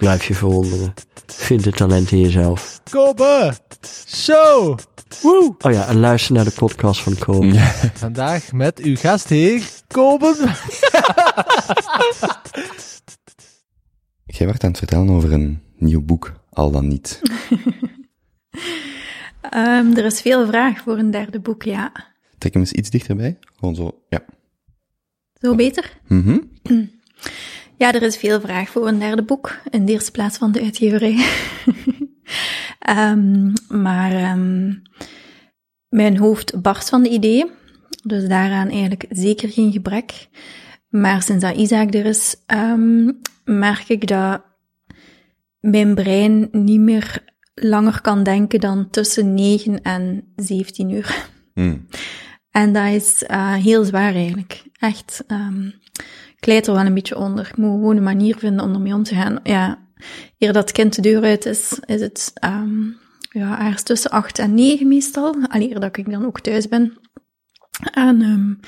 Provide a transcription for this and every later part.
Blijf je verwonderen. Vind het talent in jezelf. Kobe Show. Woe. Oh ja, en luister naar de podcast van Kobe. Vandaag met uw gastheer, Kobe. Jij werd aan het vertellen over een nieuw boek, al dan niet. Ehm, er is veel vraag voor een derde boek, ja. Trek hem eens iets dichterbij. Gewoon zo, ja. Zo beter? Mhm. Ja, er is veel vraag voor een derde boek. In de eerste plaats van de uitgeverij. Ehm, maar ehm, mijn hoofd barst van de ideeën. Dus daaraan eigenlijk zeker geen gebrek. Maar sinds dat Isaac er is, ehm, merk ik dat mijn brein niet meer langer kan denken dan tussen 9 en 17 uur. Mm. En dat is eh, heel zwaar eigenlijk. Echt. Ik leid er wel een beetje onder. Ik moet gewoon een manier vinden om ermee om te gaan. Ja, eer dat kind de deur uit is, is het ehm ja, ergens tussen 8 en 9 meestal. Alleen dat ik dan ook thuis ben. En um,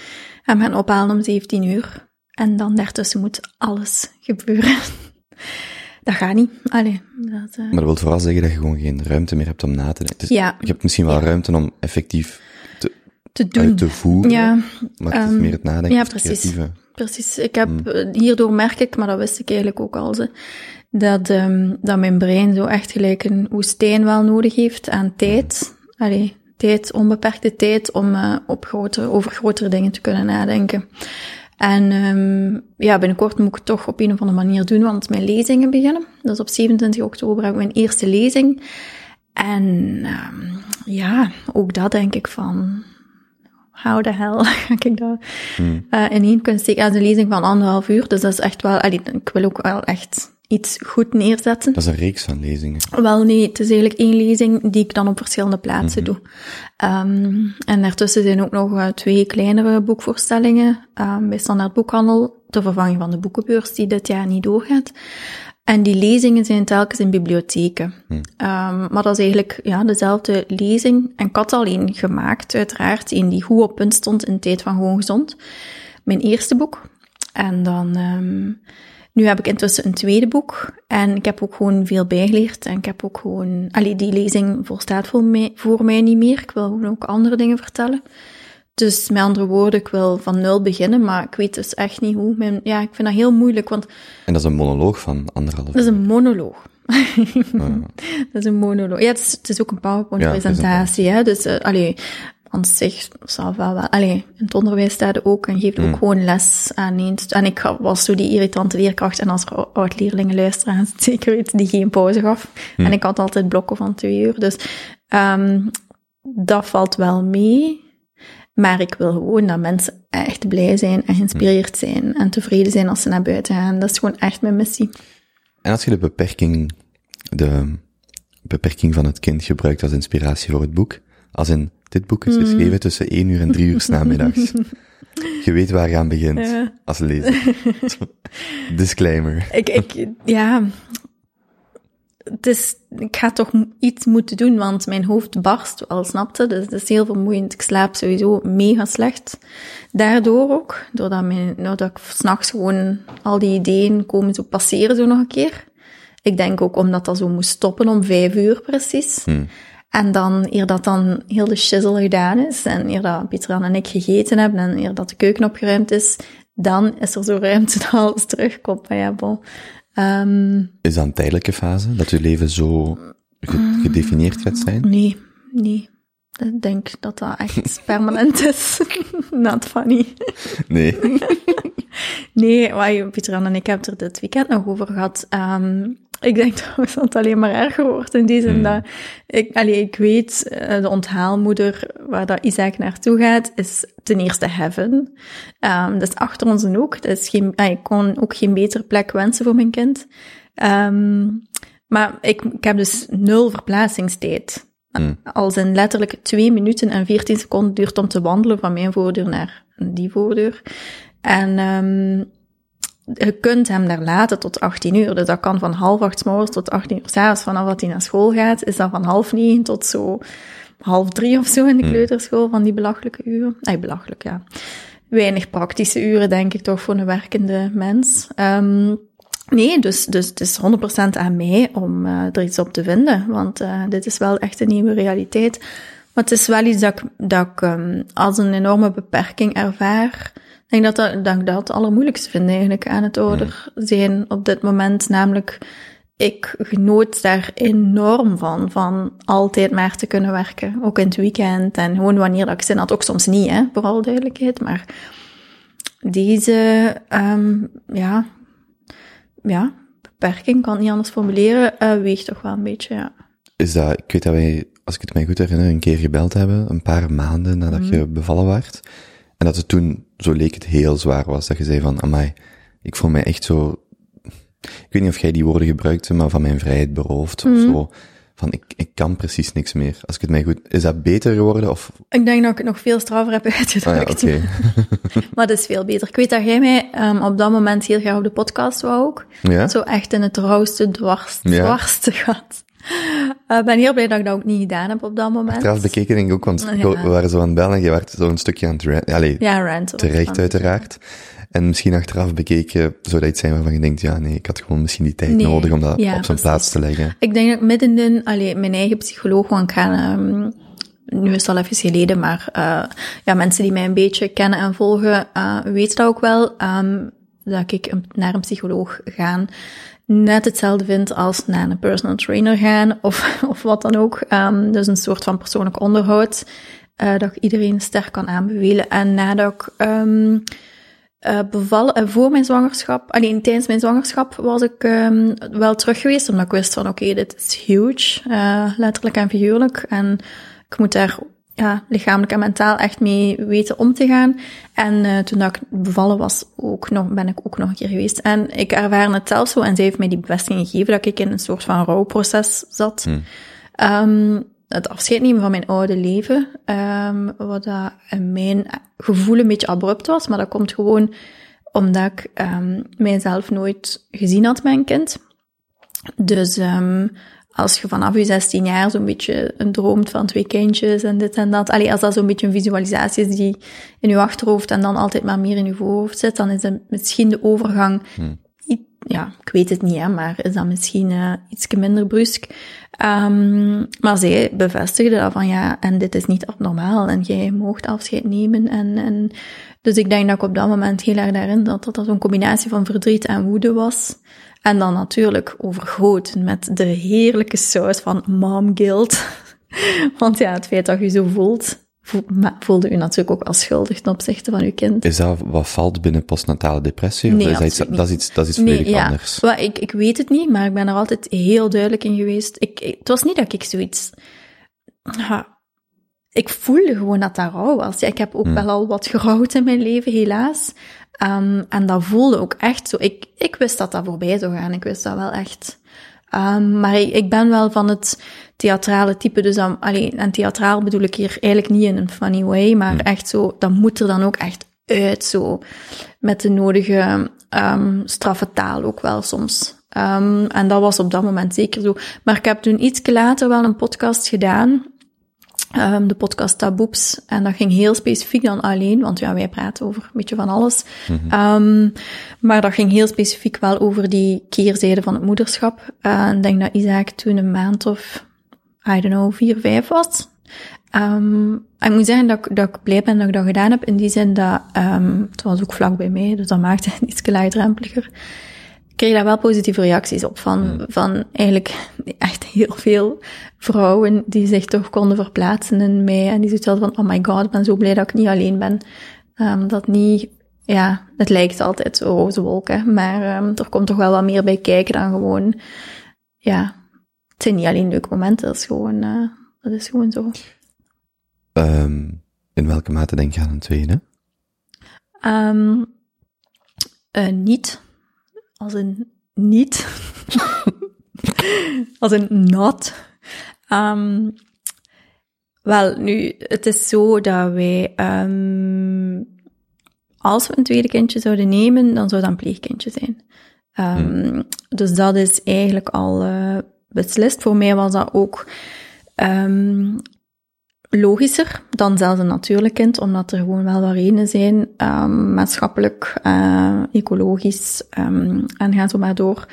hem gaan ophalen om 17 uur. En dan daartussen moet alles gebeuren. dat gaat niet. Allee, dat, eh, Maar dat wil vooral zeggen dat je gewoon geen ruimte meer hebt om na te denken. Dus Ja. Je hebt misschien wel ruimte om effectief te, te doen. uit te voeren, Ja, maar het is ehm, meer het nadenken, ja, het precies. creatieve. Precies. Ik heb, eh, hierdoor merk ik, maar dat wist ik eigenlijk ook al, ze, dat, ehm, dat mijn brein zo echt gelijk een woestijn wel nodig heeft aan tijd. Allee, tijd, onbeperkte tijd om eh, op grotere, over grotere dingen te kunnen nadenken. En ehm, ja, binnenkort moet ik het toch op een of andere manier doen, want mijn lezingen beginnen. Dus op 27 oktober heb ik mijn eerste lezing. En ehm, ja, ook dat denk ik van, how the hell ga ik dat eh in één kunnen steken? Ja, een lezing van anderhalf uur, dus dat is echt wel, allee, ik wil ook wel echt iets goed neerzetten. Dat is een reeks van lezingen. Wel nee, het is eigenlijk één lezing die ik dan op verschillende plaatsen doe. Ehm, en daartussen zijn ook nog eh, twee kleinere boekvoorstellingen ehm, bij Standaard Boekhandel, ter vervanging van de boekenbeurs die dit jaar niet doorgaat. En die lezingen zijn telkens in bibliotheken. Ehm, maar dat is eigenlijk ja, dezelfde lezing. En ik had alleen gemaakt, uiteraard, een die goed op punt stond in Tijd van Gewoon Gezond. Mijn eerste boek. En dan... ehm, nu heb ik intussen een tweede boek en ik heb ook gewoon veel bijgeleerd en ik heb ook gewoon, allee, die lezing volstaat voor mij, voor mij niet meer. Ik wil gewoon ook andere dingen vertellen. Dus met andere woorden, ik wil van nul beginnen, maar ik weet dus echt niet hoe. Mijn, ja, ik vind dat heel moeilijk, want En dat is een monoloog van anderhalf dat is een monoloog. uur. Dat is een monoloog. Ja, het is, het is ook een Ja, PowerPoint-presentatie, hè. Dus, uh, allee, aan zich zal wel wel... Allee, in het onderwijs staat ook en geeft ook gewoon les aan stu- En ik was zo die irritante leerkracht. En als er oud-leerlingen luisteren, zeker weten, die geen pauze gaf. En ik had altijd blokken van twee uur. Dus um, dat valt wel mee. Maar ik wil gewoon dat mensen echt blij zijn en geïnspireerd zijn en tevreden zijn als ze naar buiten gaan. Dat is gewoon echt mijn missie. En als je de beperking, de beperking van het kind gebruikt als inspiratie voor het boek, als in, dit boek is geschreven tussen 1 uur en 3 uur 's namiddags. Je weet waar je aan begint, Ja. als lezer. Disclaimer. Ik, ik, ja. Het is, ik ga toch iets moeten doen, want mijn hoofd barst wel, snapte. Dus het is heel vermoeiend. Ik slaap sowieso mega slecht. Daardoor ook, doordat, mijn, doordat ik s'nachts gewoon al die ideeën komen zo passeren zo nog een keer. Ik denk ook omdat dat zo moest stoppen om vijf uur precies. En dan, eer dat dan heel de shizzle gedaan is, en eer dat Pieter en ik gegeten hebben, en eer dat de keuken opgeruimd is, dan is er zo ruimte dat alles terugkomt. Maar ja, bon. Ehm, Is dat een tijdelijke fase, dat je leven zo ge- gedefinieerd gaat zijn? nee, nee. Ik denk dat dat echt permanent is. Not funny. Nee. Nee, Pieter en ik hebben het er dit weekend nog over gehad. Ehm, ik denk trouwens dat het alleen maar erger wordt in die zin dat ik, allee, ik weet, eh, de onthaalmoeder waar dat Isaac naartoe gaat, is ten eerste heaven. Ehm, dat is achter ons en ook. Dat is geen, ah, ik kon ook geen betere plek wensen voor mijn kind. Ehm, maar ik, ik heb dus nul verplaatsingstijd. Hmm. Als in letterlijk twee minuten en 14 seconden duurt om te wandelen van mijn voordeur naar die voordeur. En ehm, je kunt hem daar laten tot 18 uur. Dus dat kan van half acht morgens tot 18 uur 's avonds. Vanaf dat hij naar school gaat, is dat van half negen tot zo half drie of zo in de kleuterschool, van die belachelijke uren. Nee, belachelijk, ja. Weinig praktische uren, denk ik toch, voor een werkende mens. Ehm, nee, dus, dus het is 100% aan mij om eh, er iets op te vinden. Want eh, dit is wel echt een nieuwe realiteit. Maar het is wel iets dat ik, dat ik ehm, als een enorme beperking ervaar. Ik denk dat, dat, dat ik dat het allermoeilijkste vind eigenlijk aan het ouder zijn op dit moment. Namelijk, ik genoot daar enorm van, van altijd maar te kunnen werken. Ook in het weekend en gewoon wanneer dat ik zin had. Ook soms niet, hè, voor alle duidelijkheid. Maar deze, ehm, ja, ja, beperking, kan het niet anders formuleren, eh, weegt toch wel een beetje, ja. Is dat, ik weet dat wij, als ik het mij goed herinner, een keer gebeld hebben, een paar maanden nadat je bevallen waart. En dat het toen, zo leek het heel zwaar was, dat je zei van, amai, ik voel mij echt zo, ik weet niet of jij die woorden gebruikte, maar van mijn vrijheid beroofd, of zo. Van, ik, ik kan precies niks meer. Als ik het mij goed, is dat beter geworden, of, Ik denk dat ik het nog veel straffer heb ah ja, uitgedrukt. oké. Maar dat is veel beter. Ik weet dat jij mij ehm, op dat moment heel graag op de podcast wou ook. Ja? Zo echt in het rauwste, dwars, Ja. dwarste gat. Eh, Ik ben heel blij dat ik dat ook niet gedaan heb op dat moment. Trouwens bekeken denk ik ook, want Ja. we waren zo aan het bellen en je werd zo een stukje aan het ranten. Allee, Ja, terecht uiteraard. En misschien achteraf bekeken, zou dat iets zijn waarvan je denkt, ja nee, ik had gewoon misschien die tijd Nee. nodig om dat Ja, op zijn plaats te leggen. Ik denk dat ik middenin, allee, mijn eigen psycholoog, want ik ga, ehm, nu is het al even geleden, maar eh, ja, mensen die mij een beetje kennen en volgen, eh, weten dat ook wel, ehm, dat ik naar een psycholoog ga net hetzelfde vind als naar een personal trainer gaan, of, of wat dan ook. Ehm, dus een soort van persoonlijk onderhoud, eh, dat ik iedereen sterk kan aanbevelen. En nadat ik... eh bevallen, en voor mijn zwangerschap, alleen tijdens mijn zwangerschap was ik ehm, wel terug geweest, omdat ik wist van oké, dit is huge, letterlijk en figuurlijk. En ik moet daar ja, lichamelijk en mentaal echt mee weten om te gaan. En eh, toen dat ik bevallen was, ook nog, ben ik ook nog een keer geweest. En ik ervaarde het zelf zo, en zij heeft mij die bevestiging gegeven dat ik in een soort van rouwproces zat. Ehm, het afscheid nemen van mijn oude leven, ehm, wat dat in mijn gevoel een beetje abrupt was, maar dat komt gewoon omdat ik ehm, mijzelf nooit gezien had, mijn kind. Dus ehm, als je vanaf je 16 jaar zo'n beetje een droomt van twee kindjes en dit en dat, allee, als dat zo'n beetje een visualisatie is die in je achterhoofd en dan altijd maar meer in je voorhoofd zit, dan is het misschien de overgang i- ja, ik weet het niet, hè, maar is dat misschien uh, iets minder brusk. Um, maar zij bevestigde dat van ja, en dit is niet abnormaal en jij moogt afscheid nemen. En, en, dus ik denk dat ik op dat moment heel erg daarin dat dat, dat zo'n combinatie van verdriet en woede was. En dan natuurlijk overgoten met de heerlijke saus van mom guilt. Want ja, het feit dat je zo voelt, voelde u natuurlijk ook wel schuldig ten opzichte van uw kind. Is dat wat valt binnen postnatale depressie? Of Nee, is dat, iets, dat, is iets, dat is iets volledig anders? Wel, ik, ik weet het niet, maar ik ben er altijd heel duidelijk in geweest. Ik, ik- het was niet dat ik zoiets... Ja, ik voelde gewoon dat dat rouw was. Ja, ik heb ook wel al wat gerouwd in mijn leven, helaas. Ehm, en dat voelde ook echt zo. Ik, ik wist dat dat voorbij zou gaan. Ik wist dat wel echt. Ehm, maar ik, ik ben wel van het theatrale type. Dus dan, allee, en theatraal bedoel ik hier eigenlijk niet in een funny way, maar echt zo, dat moet er dan ook echt uit, zo. Met de nodige ehm straffe taal ook wel soms. En dat was op dat moment zeker zo. Maar ik heb toen iets later wel een podcast gedaan. Ehm, de podcast Taboeps. En dat ging heel specifiek dan alleen, want ja, wij praten over een beetje van alles. Ehm, maar dat ging heel specifiek wel over die keerzijde van het moederschap. Eh, ik denk dat Isaac toen een maand of, I don't know, vier, vijf was. En ik moet zeggen dat ik, dat ik blij ben dat ik dat gedaan heb, in die zin dat, het was ook vlak bij mij, dus dat maakte het iets laagdrempeliger. Kreeg daar wel positieve reacties op van, van eigenlijk echt heel veel vrouwen die zich toch konden verplaatsen in mij en die zoiets van, oh my god, ik ben zo blij dat ik niet alleen ben. Ehm, dat niet, ja, het lijkt altijd zo roze wolken, maar ehm, er komt toch wel wat meer bij kijken dan gewoon, ja, het zijn niet alleen leuke momenten, dat is gewoon, eh, dat is gewoon zo. Ehm, in welke mate denk je aan een tweede? Eh, niet. Als een niet. Als een not. Ehm, Wel, nu, het is zo dat wij, ehm, als we een tweede kindje zouden nemen, dan zou dat een pleegkindje zijn. Ehm, Dus dat is eigenlijk al eh, beslist. Voor mij was dat ook ehm, logischer dan zelfs een natuurlijk kind, omdat er gewoon wel wat redenen zijn, ehm, maatschappelijk, eh, ecologisch, ehm, en ga zo maar door,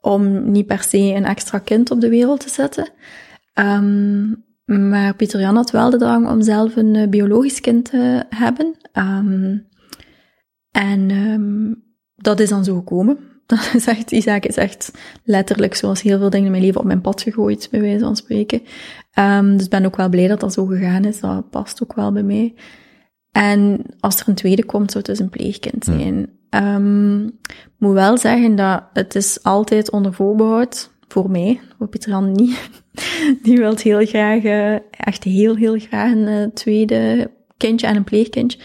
om niet per se een extra kind op de wereld te zetten. Ehm, maar Pieter Jan had wel de drang om zelf een eh, biologisch kind te hebben. En dat is dan zo gekomen. Dat is echt, Isaac is echt letterlijk, zoals heel veel dingen in mijn leven, op mijn pad gegooid, bij wijze van spreken. Ehm, dus ik ben ook wel blij dat dat zo gegaan is. Dat past ook wel bij mij. En als er een tweede komt, zou het dus een pleegkind zijn. Ehm, ik moet wel zeggen dat het is altijd onder voorbehoud, voor mij, voor Pieter Jan niet. Die wil heel graag, eh, echt heel, heel graag een eh, tweede kindje en een pleegkindje.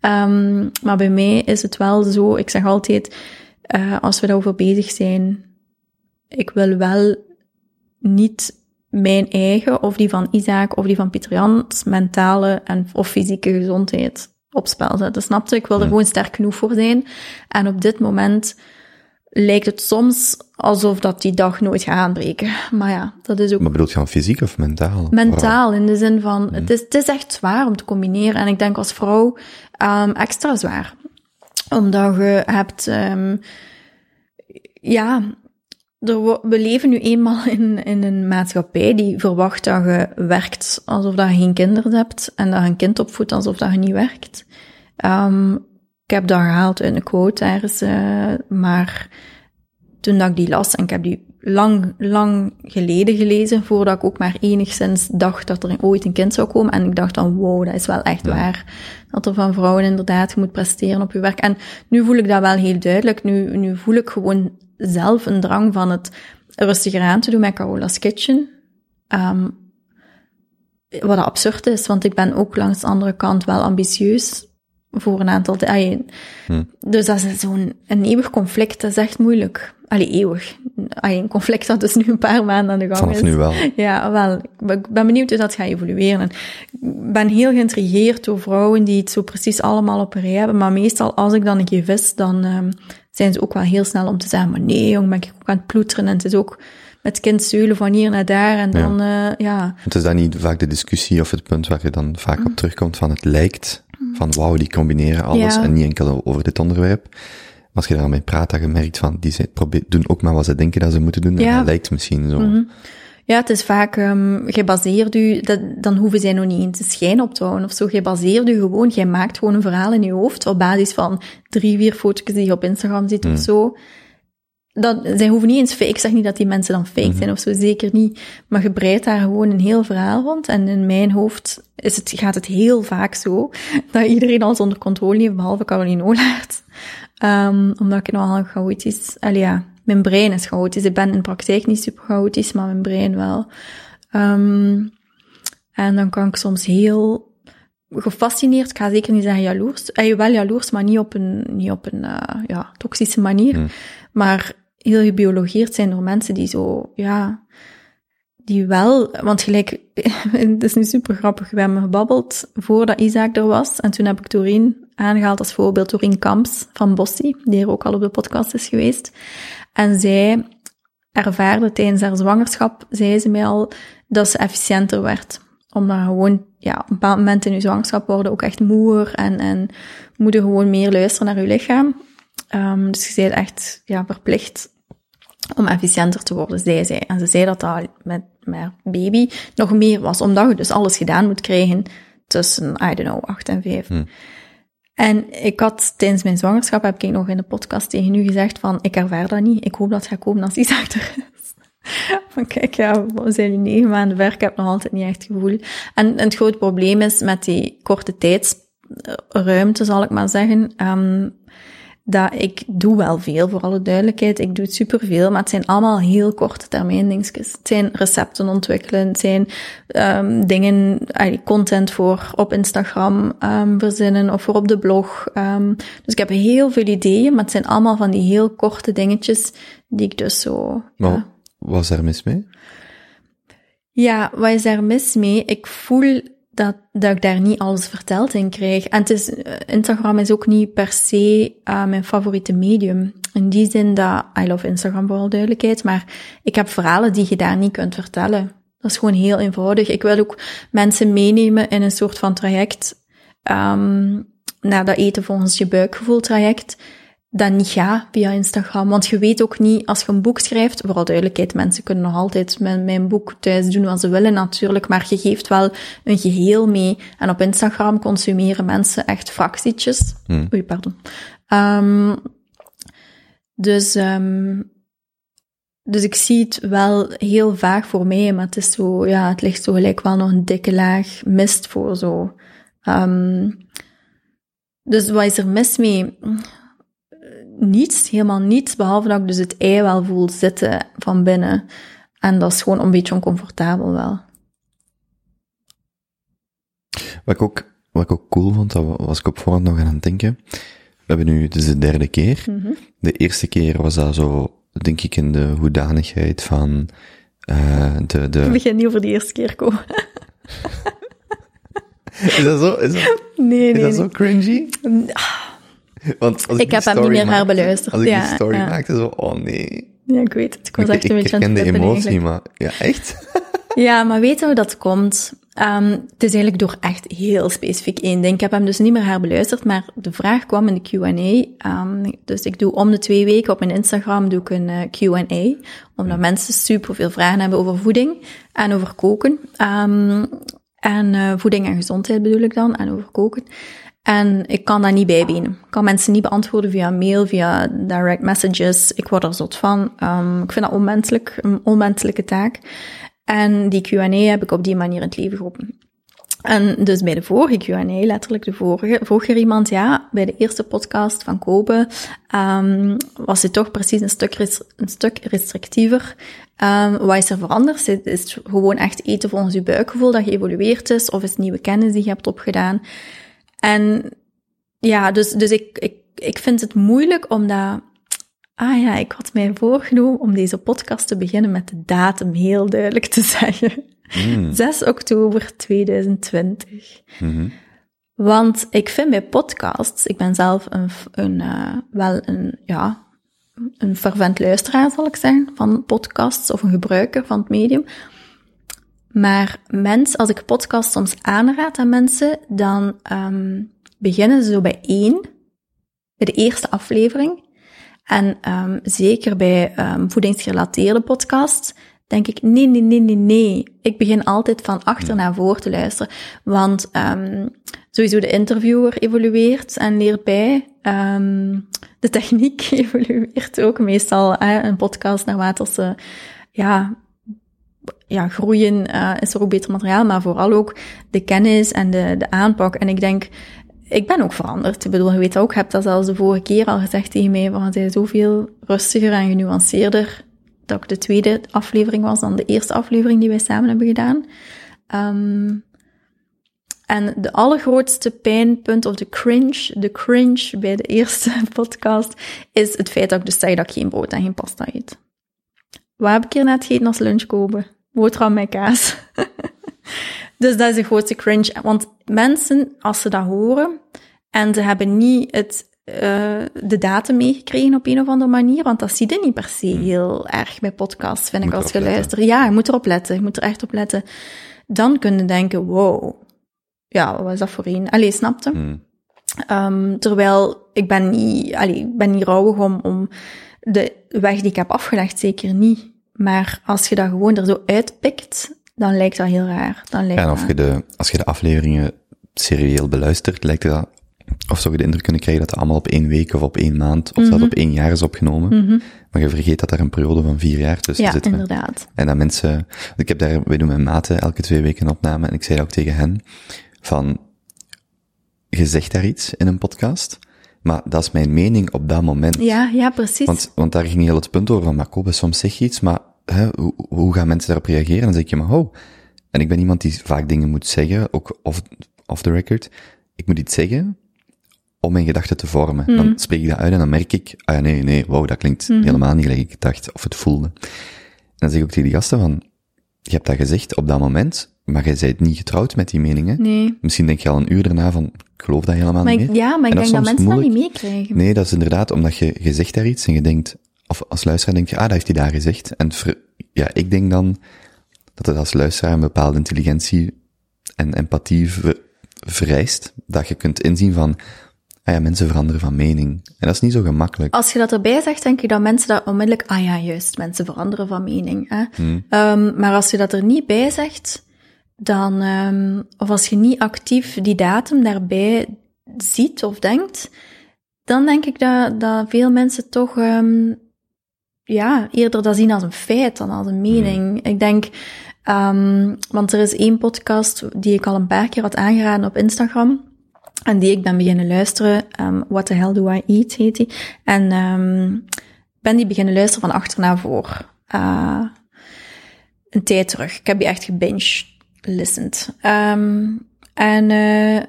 Ehm, maar bij mij is het wel zo, ik zeg altijd, eh, als we daarover bezig zijn, ik wil wel niet mijn eigen, of die van Isaac, of die van Pieter Jans, mentale en, of fysieke gezondheid op spel zetten. Snap je? Ik wil er gewoon sterk genoeg voor zijn. En op dit moment lijkt het soms alsof dat die dag nooit gaat aanbreken. Maar ja, dat is ook Maar bedoelt je dan fysiek of mentaal? mentaal, in de zin van, het, is, het is echt zwaar om te combineren. En ik denk als vrouw um, extra zwaar. Omdat je hebt, um, ja, we leven nu eenmaal in, in een maatschappij die verwacht dat je werkt alsof dat je geen kinderen hebt. En dat je een kind opvoedt alsof dat je niet werkt. Um, ik heb dat gehaald uit een quote ergens, uh, maar toen dat ik die las, en ik heb die lang, lang geleden gelezen, voordat ik ook maar enigszins dacht dat er ooit een kind zou komen. En ik dacht dan, wow, dat is wel echt waar. Dat er van vrouwen inderdaad, je moet presteren op je werk. En nu voel ik dat wel heel duidelijk. Nu, nu voel ik gewoon zelf een drang van het rustiger aan te doen met Carola's Kitchen. Um, wat absurd is, want ik ben ook langs de andere kant wel ambitieus voor een aantal... Ay, Dus dat is zo'n een eeuwig conflict, dat is echt moeilijk. Allee, eeuwig. Een conflict dat dus nu een paar maanden aan de gang Vanaf is. nu wel. Ja, wel. Ik ben benieuwd hoe dat gaat evolueren. En ik ben heel geïntrigeerd door vrouwen die het zo precies allemaal op een rij hebben. Maar meestal, als ik dan een keer vis, dan um, zijn ze ook wel heel snel om te zeggen, maar nee, jong, ben ik ook aan het ploeteren. En het is ook met kind zeulen van hier naar daar. En dan, ja. Uh, ja. Het is dan niet vaak de discussie of het punt waar je dan vaak op terugkomt van het lijkt, van wauw, die combineren alles Ja. en niet enkel over dit onderwerp. Als je daarmee praat, dat je merkt van, die zijn, probeer, doen ook maar wat ze denken dat ze moeten doen, en dat lijkt misschien zo. Ja, het is vaak, um, gebaseerd u, dat, dan hoeven zij nog niet eens een schijn op te houden of zo. Gebaseerd u gewoon, jij maakt gewoon een verhaal in je hoofd op basis van drie, vier foto's die je op Instagram ziet of zo. Dat, zij hoeven niet eens fake, ik zeg niet dat die mensen dan fake zijn of zo, zeker niet. Maar je breidt daar gewoon een heel verhaal rond. En in mijn hoofd is het, gaat het heel vaak zo, dat iedereen alles onder controle heeft, behalve Caroline Olaert. Um, omdat ik nogal chaotisch, allee ja, mijn brein is chaotisch. Ik ben in praktijk niet super chaotisch, maar mijn brein wel. Um, en dan kan ik soms heel gefascineerd, ik ga zeker niet zeggen jaloers, eh, wel jaloers, maar niet op een, niet op een uh, ja, toxische manier. Hmm. Maar heel gebiologeerd zijn door mensen die zo, ja, die wel, want gelijk, het is nu super grappig, we hebben gebabbeld voordat Isaac er was, en toen heb ik Doreen aangehaald als voorbeeld, Doreen Kamps van Bossie, die er ook al op de podcast is geweest. En zij ervaarde tijdens haar zwangerschap, zei ze mij al, dat ze efficiënter werd. Omdat gewoon, ja, op een bepaald moment in je zwangerschap worden ook echt moer en, en moet gewoon meer luisteren naar je lichaam. Um, dus je bent echt, ja, verplicht om efficiënter te worden, zei zij. En ze zei dat dat met, met baby nog meer was, omdat je dus alles gedaan moet krijgen tussen, I don't know, 8 en 5. Hmm. En ik had tijdens mijn zwangerschap, heb ik nog in de podcast tegen u gezegd van, ik ervaar dat niet. Ik hoop dat het gaat komen als Isaac er is. Van kijk, ja, we zijn nu negen maanden werk, ik heb nog altijd niet echt het gevoel. En, en het grote probleem is met die korte tijdsruimte, zal ik maar zeggen, um, dat ik doe wel veel, voor alle duidelijkheid. Ik doe het superveel, maar het zijn allemaal heel korte termijn dingetjes. Het zijn recepten ontwikkelen, het zijn um, dingen, content voor op Instagram um, verzinnen of voor op de blog. Um, dus ik heb heel veel ideeën, maar het zijn allemaal van die heel korte dingetjes die ik dus zo... Maar ja. was er mis mee? Ja, wat is daar mis mee? Ik voel dat, dat ik daar niet alles verteld in krijg. En het is, eh, Instagram is ook niet per se uh, mijn favoriete medium. In die zin dat, I love Instagram voor alle duidelijkheid, maar ik heb verhalen die je daar niet kunt vertellen. Dat is gewoon heel eenvoudig. Ik wil ook mensen meenemen in een soort van traject, um, naar dat eten volgens je buikgevoel traject, dat niet gaat via Instagram. Want je weet ook niet, als je een boek schrijft, vooral duidelijkheid, mensen kunnen nog altijd met mijn boek thuis doen wat ze willen natuurlijk, maar je geeft wel een geheel mee. En op Instagram consumeren mensen echt fractietjes. Hmm. Oei, pardon. Um, dus, um, dus ik zie het wel heel vaag voor mij, maar het is zo, ja, het ligt zo gelijk wel nog een dikke laag mist voor zo. Um, dus wat is er mis mee? Niets, helemaal niets, behalve dat ik dus het ei wel voel zitten van binnen. En dat is gewoon een beetje oncomfortabel wel. Wat ik ook, wat ik ook cool vond, dat was ik op voorhand nog aan het denken. We hebben nu, dus de derde keer. Mm -hmm. De eerste keer was dat zo, denk ik, in de hoedanigheid van uh, de, de... Ik begin niet over de eerste keer komen. is dat zo? Is dat, nee, nee. Is dat nee. zo cringy? Want als ik, ik heb hem niet meer herbeluisterd. Als ik ja, die story ja. maakte, zo, oh nee. Ja, ik weet het. Ik was ik, echt ik, een beetje ik aan ken het de emotie, eigenlijk. maar ja, echt? Ja, maar weet je hoe dat komt? Um, het is eigenlijk door echt heel specifiek één ding. Ik heb hem dus niet meer herbeluisterd, maar de vraag kwam in de Q&A. Um, dus ik doe om de twee weken op mijn Instagram doe ik een uh, Q&A, omdat mensen super veel vragen hebben over voeding en over koken. Um, en uh, voeding en gezondheid bedoel ik dan, en over koken. En ik kan dat niet bijbenen. Ik kan mensen niet beantwoorden via mail, via direct messages. Ik word er zot van. Um, ik vind dat onmenselijk, een onmenselijke taak. En die Q&A heb ik op die manier in het leven geroepen. En dus bij de vorige Q&A, letterlijk de vorige, vroeg er iemand, ja, bij de eerste podcast van Kobe, um, was het toch precies een stuk, een stuk restrictiever. Um, wat is er veranderd? Is het gewoon echt eten volgens je buikgevoel dat geëvolueerd is? Of is het nieuwe kennis die je hebt opgedaan? En ja, dus, dus ik, ik, ik vind het moeilijk omdat Ah ja, ik had mij voorgenomen om deze podcast te beginnen met de datum heel duidelijk te zeggen. Mm. 6 oktober 2020. Mm -hmm. Want ik vind bij podcasts, ik ben zelf een, een uh, wel een, ja, een fervent luisteraar, zal ik zeggen, van podcasts of een gebruiker van het medium. Maar mensen, als ik podcasts soms aanraad aan mensen, dan um, beginnen ze zo bij één, bij de eerste aflevering. En um, zeker bij um, voedingsgerelateerde podcasts denk ik, nee, nee, nee, nee, nee. Ik begin altijd van achter naar voor te luisteren. Want um, sowieso de interviewer evolueert en leert bij. de techniek evolueert ook meestal. Hè, een podcast, naarmate ze ja, ja, groeien, uh, is er ook beter materiaal. Maar vooral ook de kennis en de, de aanpak. En ik denk, ik ben ook veranderd. Ik bedoel, je weet ook, ik heb dat zelfs de vorige keer al gezegd tegen mij, want hij is zoveel rustiger en genuanceerder dat ik de tweede aflevering was dan de eerste aflevering die wij samen hebben gedaan. Um, en de allergrootste pijnpunt, of de cringe, de cringe bij de eerste podcast, is het feit dat ik dus zeg dat ik geen brood en geen pasta eet. Wat heb ik hier net gegeten als lunch kopen? Boterham met kaas. dus dat is de grootste cringe. Want mensen, als ze dat horen, en ze hebben niet het uh, de datum meegekregen op een of andere manier, want dat zie je niet per se heel erg bij podcasts, vind Moet ik, als je luistert. Ja, je moet erop letten, je moet er echt op letten. Dan kun je denken, wow, ja, wat is dat voor een? Allee, snapte? Mm. Um, terwijl, ik ben niet, allee, ik ben niet rouwig om, om de weg die ik heb afgelegd, zeker niet. Maar als je dat gewoon er zo uitpikt, dan lijkt dat heel raar. Dan lijkt Ja, en of dat... je de, als je de afleveringen serieel beluistert, lijkt dat of zou je de indruk kunnen krijgen dat het allemaal op één week of op één maand, of Mhm. dat op één jaar is opgenomen. Mhm. Maar je vergeet dat daar een periode van vier jaar tussen Ja, zit. hè. inderdaad. En dat mensen, ik heb daar, wij doen met maten elke twee weken een opname, en ik zei dat ook tegen hen, van, je zegt daar iets in een podcast, maar dat is mijn mening op dat moment. Ja, ja, precies. Want, want daar ging heel het punt over van, maar Kobe, soms zeg je iets, maar hè, hoe, hoe gaan mensen daarop reageren? En dan zeg ik je, maar oh. En ik ben iemand die vaak dingen moet zeggen, ook off, off the record. Ik moet iets zeggen om mijn gedachten te vormen. Mhm. Dan spreek ik dat uit en dan merk ik, ah ja, nee, nee, wow, dat klinkt Mhm. helemaal niet gelijk ik dacht, of het voelde. En dan zeg ik ook tegen die gasten van, je hebt dat gezegd op dat moment, maar jij bent niet getrouwd met die meningen. Nee. Misschien denk je al een uur daarna van, ik geloof dat helemaal Maar niet ik, meer. ja, maar ik En denk dat mensen dat niet moeilijk. meekrijgen. Nee, dat is inderdaad omdat je, je zegt daar iets en je denkt, of als luisteraar denk je, ah, dat heeft hij daar gezegd. En ver- ja, ik denk dan dat het als luisteraar een bepaalde intelligentie en empathie ver- vereist, dat je kunt inzien van, ah ja, mensen veranderen van mening. En dat is niet zo gemakkelijk. Als je dat erbij zegt, denk ik dat mensen dat onmiddellijk, ah ja, juist, mensen veranderen van mening. Hè? Ehm, maar als je dat er niet bij zegt, dan, ehm, of als je niet actief die datum daarbij ziet of denkt, dan denk ik dat, dat veel mensen toch, ehm, ja, eerder dat zien als een feit dan als een mening. Ik denk, ehm, want er is één podcast die ik al een paar keer had aangeraden op Instagram. En die ik ben beginnen luisteren. ehm, What the hell do I eat, heet die. En ehm ben die beginnen luisteren van achter naar voor. Eh, een tijd terug. Ik heb die echt gebinge listened. Ehm, en eh,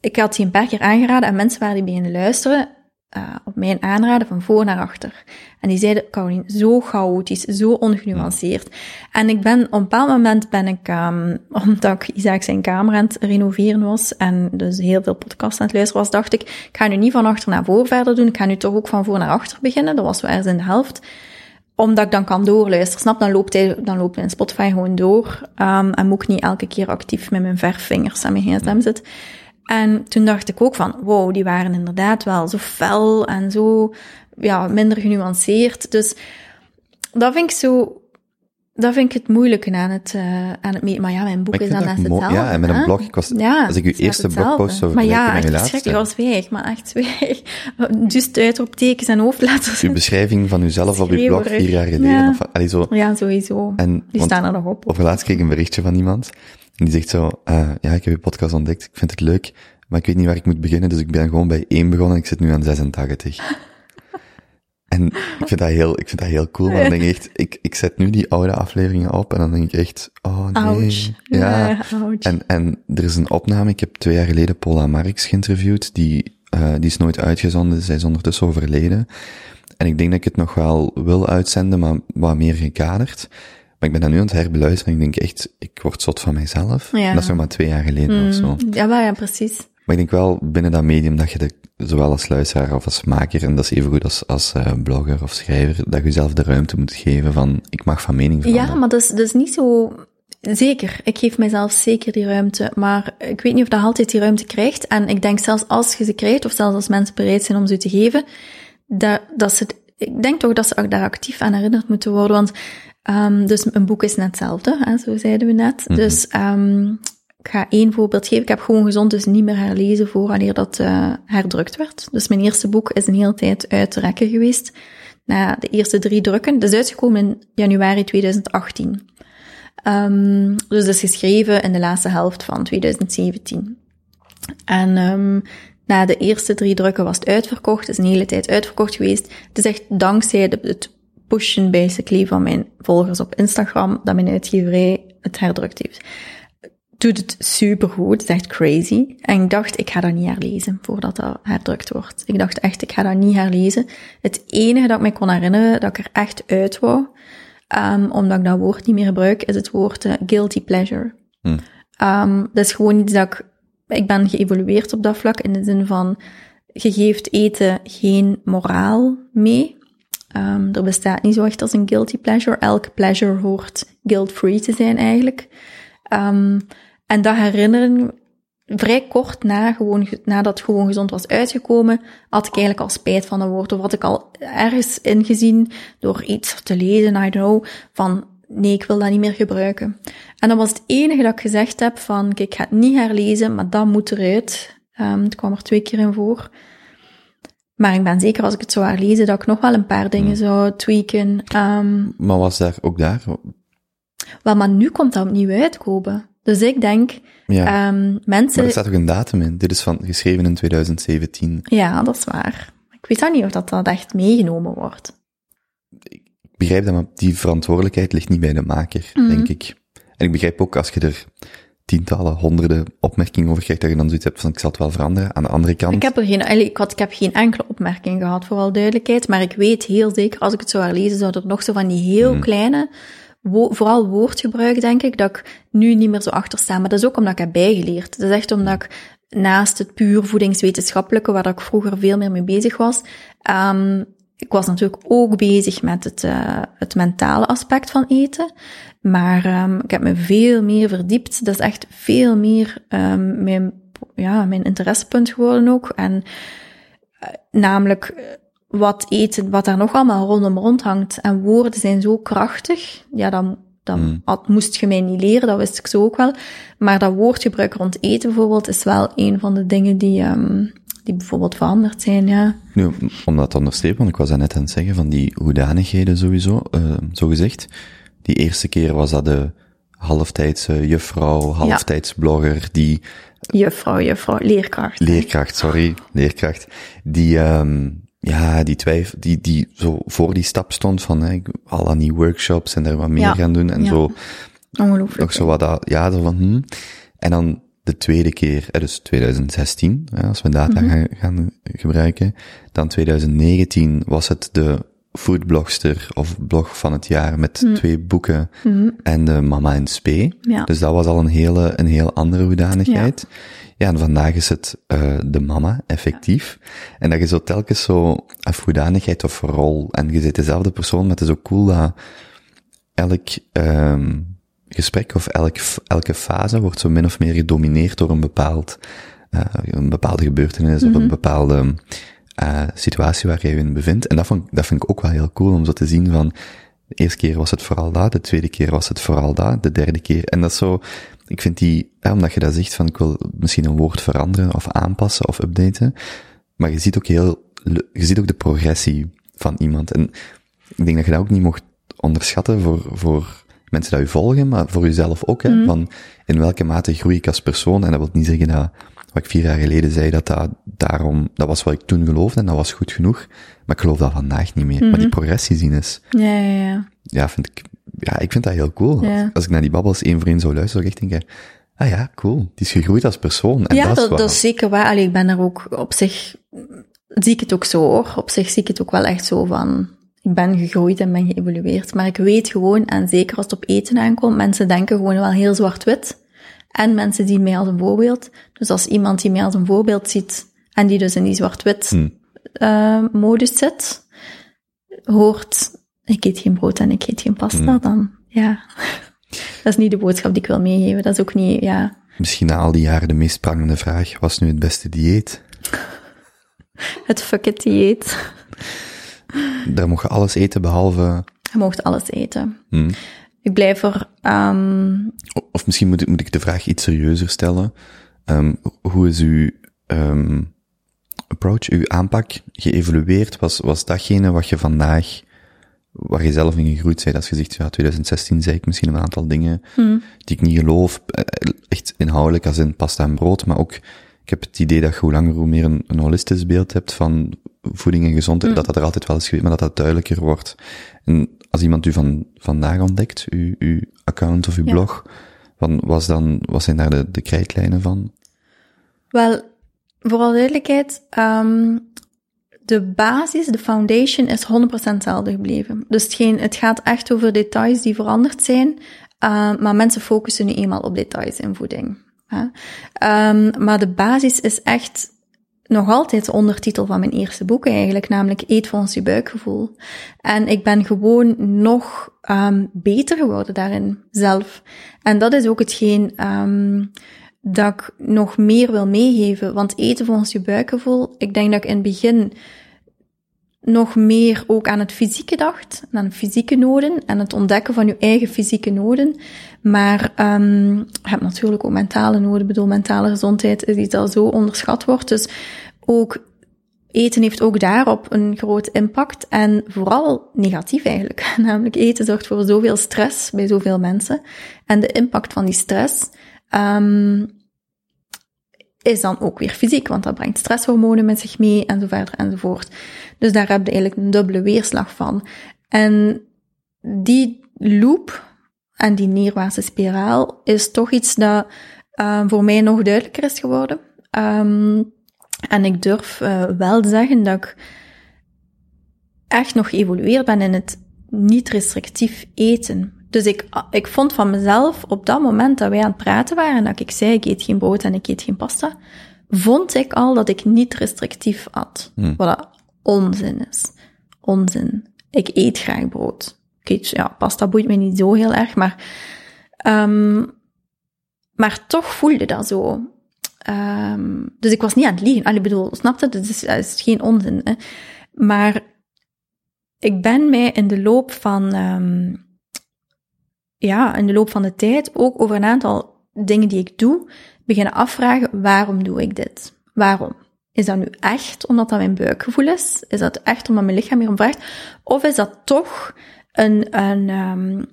ik had die een paar keer aangeraden en mensen waren die beginnen luisteren eh, op mijn aanraden van voor naar achter. En die zeiden, Caroline, zo chaotisch, zo ongenuanceerd. En ik ben, op een bepaald moment ben ik, ehm, omdat ik Isaac zijn kamer aan het renoveren was en dus heel veel podcasts aan het luisteren was, dacht ik, ik ga nu niet van achter naar voor verder doen, ik ga nu toch ook van voor naar achter beginnen. Dat was zo ergens in de helft omdat ik dan kan doorluisteren. Snap, dan loopt hij, dan loopt mijn Spotify gewoon door. Um, en moet ik niet elke keer actief met mijn verfvingers aan mijn gsm zitten. En toen dacht ik ook van, wow, die waren inderdaad wel zo fel en zo, ja, minder genuanceerd. Dus dat vind ik zo, dat vind ik het moeilijke aan het, uh, aan het. Maar ja, mijn boek Maar is dan mo- hetzelfde. Ja, en met een blog, ik was, Ja, als ik uw eerste hetzelfde. blogpost zou Maar vergelijken ja, met uw echt laatste. verschrikkelijk als weeg, maar echt weeg. Juist uitroeptekens en hoofdletters. Uw beschrijving van uzelf op uw blog vier jaar geleden. Ja. Of, allee, zo. Ja, sowieso. En, Die want staan er nog op. Overlaatst kreeg ik een berichtje van iemand. En die zegt zo, eh, ja, ik heb je podcast ontdekt, ik vind het leuk, maar ik weet niet waar ik moet beginnen, dus ik ben gewoon bij één begonnen en ik zit nu aan 86. en ik vind dat heel, ik vind dat heel cool, want dan denk ik echt, ik, ik zet nu die oude afleveringen op en dan denk ik echt, oh nee. Ouch. Ja. ouch. En, en er is een opname, ik heb twee jaar geleden Paula Marx geïnterviewd, die, uh, die is nooit uitgezonden, zij is ondertussen overleden. En ik denk dat ik het nog wel wil uitzenden, maar wat meer gekaderd. Maar ik ben dat nu aan het herbeluisteren en ik denk echt, ik word zot van mijzelf. Ja. En dat is nog maar twee jaar geleden Mm, of zo. Ja, maar ja, precies. Maar ik denk wel binnen dat medium dat je de, zowel als luisteraar of als maker, en dat is even goed als, als uh, blogger of schrijver, dat je jezelf de ruimte moet geven van, ik mag van mening veranderen. Ja, maar dat is, dat is niet zo... Zeker, ik geef mijzelf zeker die ruimte, maar ik weet niet of dat altijd die ruimte krijgt. En ik denk zelfs als je ze krijgt, of zelfs als mensen bereid zijn om ze te geven, dat, dat ze, ik denk toch dat ze daar actief aan herinnerd moeten worden. Want um, dus een boek is net hetzelfde, hè, zo zeiden we net. Mhm. Dus um, ik ga één voorbeeld geven. Ik heb gewoon gezond dus niet meer herlezen voor wanneer dat uh, herdrukt werd. Dus mijn eerste boek is een hele tijd uit te rekken geweest. Na de eerste drie drukken. Dat is uitgekomen in januari 2018. Um, dus dat is geschreven in de laatste helft van 2017. En um, na de eerste drie drukken was het uitverkocht. Het is een hele tijd uitverkocht geweest. Het is echt dankzij de, het pushen basically van mijn volgers op Instagram dat mijn uitgeverij het herdrukt heeft. Doet het supergoed, het is echt crazy. En ik dacht, ik ga dat niet herlezen voordat dat herdrukt wordt. Ik dacht echt, ik ga dat niet herlezen. Het enige dat ik me kon herinneren dat ik er echt uit wou, um, omdat ik dat woord niet meer gebruik, is het woord uh, guilty pleasure. Hm. Um, dat is gewoon iets dat ik ik ben geëvolueerd op dat vlak in de zin van, je geeft eten geen moraal mee. Um, er bestaat niet zo echt als een guilty pleasure. Elke pleasure hoort guilt-free te zijn eigenlijk. Um, en dat herinneren, vrij kort na, gewoon, nadat Gewoon Gezond was uitgekomen, had ik eigenlijk al spijt van een woord. Of had ik al ergens ingezien door iets te lezen, I don't know, van nee, ik wil dat niet meer gebruiken. En dat was het enige dat ik gezegd heb van, ik ga het niet herlezen, maar dat moet eruit. Um, het kwam er twee keer in voor. Maar ik ben zeker als ik het zou herlezen, dat ik nog wel een paar dingen zou tweaken. Um, maar was daar ook daar? Wel, maar nu komt dat opnieuw uitkomen. Dus ik denk, ja. um, mensen... Maar er staat ook een datum in. Dit is van, geschreven in 2017. Ja, dat is waar. Ik weet dat niet of dat, dat echt meegenomen wordt. Ik begrijp dat, maar die verantwoordelijkheid ligt niet bij de maker, mm. denk ik. En ik begrijp ook als je er tientallen, honderden opmerkingen over krijgt, dat je dan zoiets hebt van, ik zal het wel veranderen. Aan de andere kant... Ik heb er geen, ik, had, ik heb geen enkele opmerking gehad, vooral duidelijkheid, maar ik weet heel zeker, als ik het zou herlezen, zou er nog zo van die heel mm. kleine wo- vooral woordgebruik, denk ik, dat ik nu niet meer zo achter sta. Maar dat is ook omdat ik heb bijgeleerd. Dat is echt omdat ik naast het puur voedingswetenschappelijke, waar ik vroeger veel meer mee bezig was, ehm, ik was natuurlijk ook bezig met het, eh, het mentale aspect van eten. Maar ehm, ik heb me veel meer verdiept. Dat is echt veel meer ehm, mijn, ja, mijn interessepunt geworden ook. En eh, namelijk eh, wat eten, wat daar nog allemaal rondom rondhangt. En woorden zijn zo krachtig. Ja, dan, dan Mm. had, moest je mij niet leren, dat wist ik zo ook wel. Maar dat woordgebruik rond eten bijvoorbeeld is wel een van de dingen die, ehm, die bijvoorbeeld veranderd zijn, ja. Nu, om dat te onderstrepen, want ik was net aan het zeggen van die hoedanigheden sowieso, eh zo gezegd. Die eerste keer was dat de halftijdse juffrouw, halftijds blogger, die Juffrouw, juffrouw, leerkracht. leerkracht, sorry, leerkracht, die, ehm ja, die twijf, die, die zo voor die stap stond van, hè, ik al aan die workshops en daar wat meer Ja. gaan doen en Ja. zo, Ongelooflijk. nog zo wat dat, ja, zo van, hm. En dan de tweede keer, eh, dus 2016, hè, als we data Mhm. gaan, gaan gebruiken. Dan 2019 was het de foodblogster of blog van het jaar met twee boeken en de Mama in Spee. Mhm. Ja. Dus dat was al een hele, een heel andere hoedanigheid. Ja, en vandaag is het uh, de mama, effectief. En dat je zo telkens zo, of hoedanigheid of rol, en je zit dezelfde persoon, maar het is ook cool dat elk um, gesprek of elk, elke fase wordt zo min of meer gedomineerd door een bepaald, uh, een bepaalde gebeurtenis of een bepaalde uh, situatie waar je je in bevindt. En dat vond, dat vind ik ook wel heel cool om zo te zien van, de eerste keer was het vooral dat, de tweede keer was het vooral dat, de derde keer. En dat is zo, ik vind die, ja, omdat je dat zegt van ik wil misschien een woord veranderen of aanpassen of updaten, maar je ziet ook heel, je ziet ook de progressie van iemand. En ik denk dat je dat ook niet mocht onderschatten voor, voor mensen die u volgen, maar voor jezelf ook, hè, mm. van in welke mate groei ik als persoon. En dat wil niet zeggen dat wat ik vier jaar geleden zei, dat dat daarom, dat was wat ik toen geloofde en dat was goed genoeg. Maar ik geloof dat vandaag niet meer. Maar die progressie zien is. Ja, ja, ja. Ja, vind ik, ja, ik vind dat heel cool. Ja. Als, als, ik naar die babbels één voor één zou luisteren, zou ik echt denken, ah ja, cool. Die is gegroeid als persoon. En ja, dat, dat, is, dat is zeker waar. Allee, ik ben er ook op zich, zie ik het ook zo hoor. Op zich zie ik het ook wel echt zo van, ben gegroeid en ben geëvolueerd. Maar ik weet gewoon, en zeker als het op eten aankomt, mensen denken gewoon wel heel zwart-wit. En mensen zien mij als een voorbeeld. Dus als iemand die mij als een voorbeeld ziet, en die dus in die zwart-wit Hmm. uh, modus zit, hoort, ik eet geen brood en ik eet geen pasta, Hmm. dan ja. dat is niet de boodschap die ik wil meegeven. Dat is ook niet, ja. Misschien na al die jaren de meest prangende vraag, was nu het beste dieet? Het fuck it dieet. Daar mocht je alles eten behalve... Je mocht alles eten. Hmm. Ik blijf er... Um... Of misschien moet ik, moet ik de vraag iets serieuzer stellen. Um, hoe is uw um, approach, uw aanpak geëvolueerd? Was, was datgene wat je vandaag, waar je zelf in gegroeid bent, als je zegt, ja, 2016 zei ik misschien een aantal dingen hmm. die ik niet geloof, echt inhoudelijk als in pasta en brood, maar ook, ik heb het idee dat je hoe langer hoe meer een, een holistisch beeld hebt van voeding en gezondheid, Hmm. dat dat er altijd wel is geweest, maar dat dat duidelijker wordt. En als iemand u van vandaag ontdekt, uw, uw account of uw Ja. blog, van, was dan, wat zijn daar de, de krijtlijnen van? Wel, voor alle duidelijkheid, um, de basis, de foundation is 100% hetzelfde gebleven. Dus hetgeen, het gaat echt over details die veranderd zijn, uh, maar mensen focussen nu eenmaal op details in voeding. Um, maar de basis is echt nog altijd de ondertitel van mijn eerste boek eigenlijk, namelijk Eet volgens je buikgevoel. En ik ben gewoon nog um, beter geworden daarin zelf. En dat is ook hetgeen um, dat ik nog meer wil meegeven. Want eten volgens je buikgevoel, ik denk dat ik in het begin nog meer ook aan het fysieke dacht, aan fysieke noden en het ontdekken van je eigen fysieke noden. Maar um, je hebt natuurlijk ook mentale noden. Ik bedoel, mentale gezondheid is iets dat zo onderschat wordt. Dus ook eten heeft ook daarop een groot impact. En vooral negatief eigenlijk. Namelijk eten zorgt voor zoveel stress bij zoveel mensen. En de impact van die stress um, is dan ook weer fysiek, want dat brengt stresshormonen met zich mee en zo verder enzovoort. Dus daar heb je eigenlijk een dubbele weerslag van. En die loop en die neerwaartse spiraal is toch iets dat uh, voor mij nog duidelijker is geworden. Um, en ik durf uh, wel zeggen dat ik echt nog geëvolueerd ben in het niet restrictief eten. Dus ik, ik vond van mezelf, op dat moment dat wij aan het praten waren, en dat ik zei, ik eet geen brood en ik eet geen pasta, vond ik al dat ik niet restrictief at. Wat onzin is. Onzin. Ik eet graag brood. Ik eet, ja, pasta boeit me niet zo heel erg, maar, ehm, maar toch voelde dat zo. Ehm, dus ik was niet aan het liegen. Allee, ik bedoel, snap je? Het is, het is geen onzin. Hè? Maar ik ben mij in de loop van, ehm, ja, in de loop van de tijd ook over een aantal dingen die ik doe, beginnen afvragen, waarom doe ik dit? Waarom? Is dat nu echt omdat dat mijn buikgevoel is? Is dat echt omdat mijn lichaam hierom vraagt? Of is dat toch een, een um,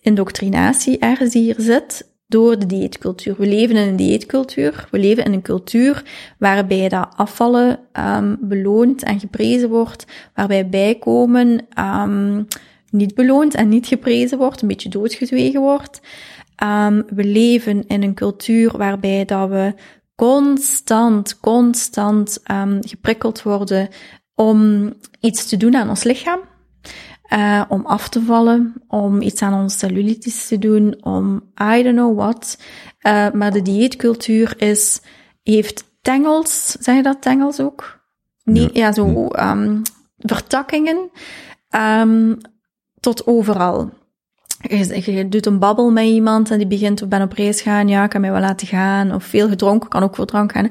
indoctrinatie ergens die hier zit door de dieetcultuur? We leven in een dieetcultuur. We leven in een cultuur waarbij dat afvallen um, beloond en geprezen wordt, waarbij bijkomen um, niet beloond en niet geprezen wordt, een beetje doodgezwegen wordt. Um, we leven in een cultuur waarbij dat we constant, constant um, geprikkeld worden om iets te doen aan ons lichaam. Uh, om af te vallen, om iets aan onze cellulitis te doen, om I don't know what. Uh, maar de dieetcultuur is, heeft tengels, zeg je dat tengels ook? Nee, ja, ja zo um, vertakkingen um, tot overal. Je, je, doet een babbel met iemand en die begint, ik ben op reis gaan, ja, kan mij wel laten gaan. Of veel gedronken, kan ook voor drank gaan.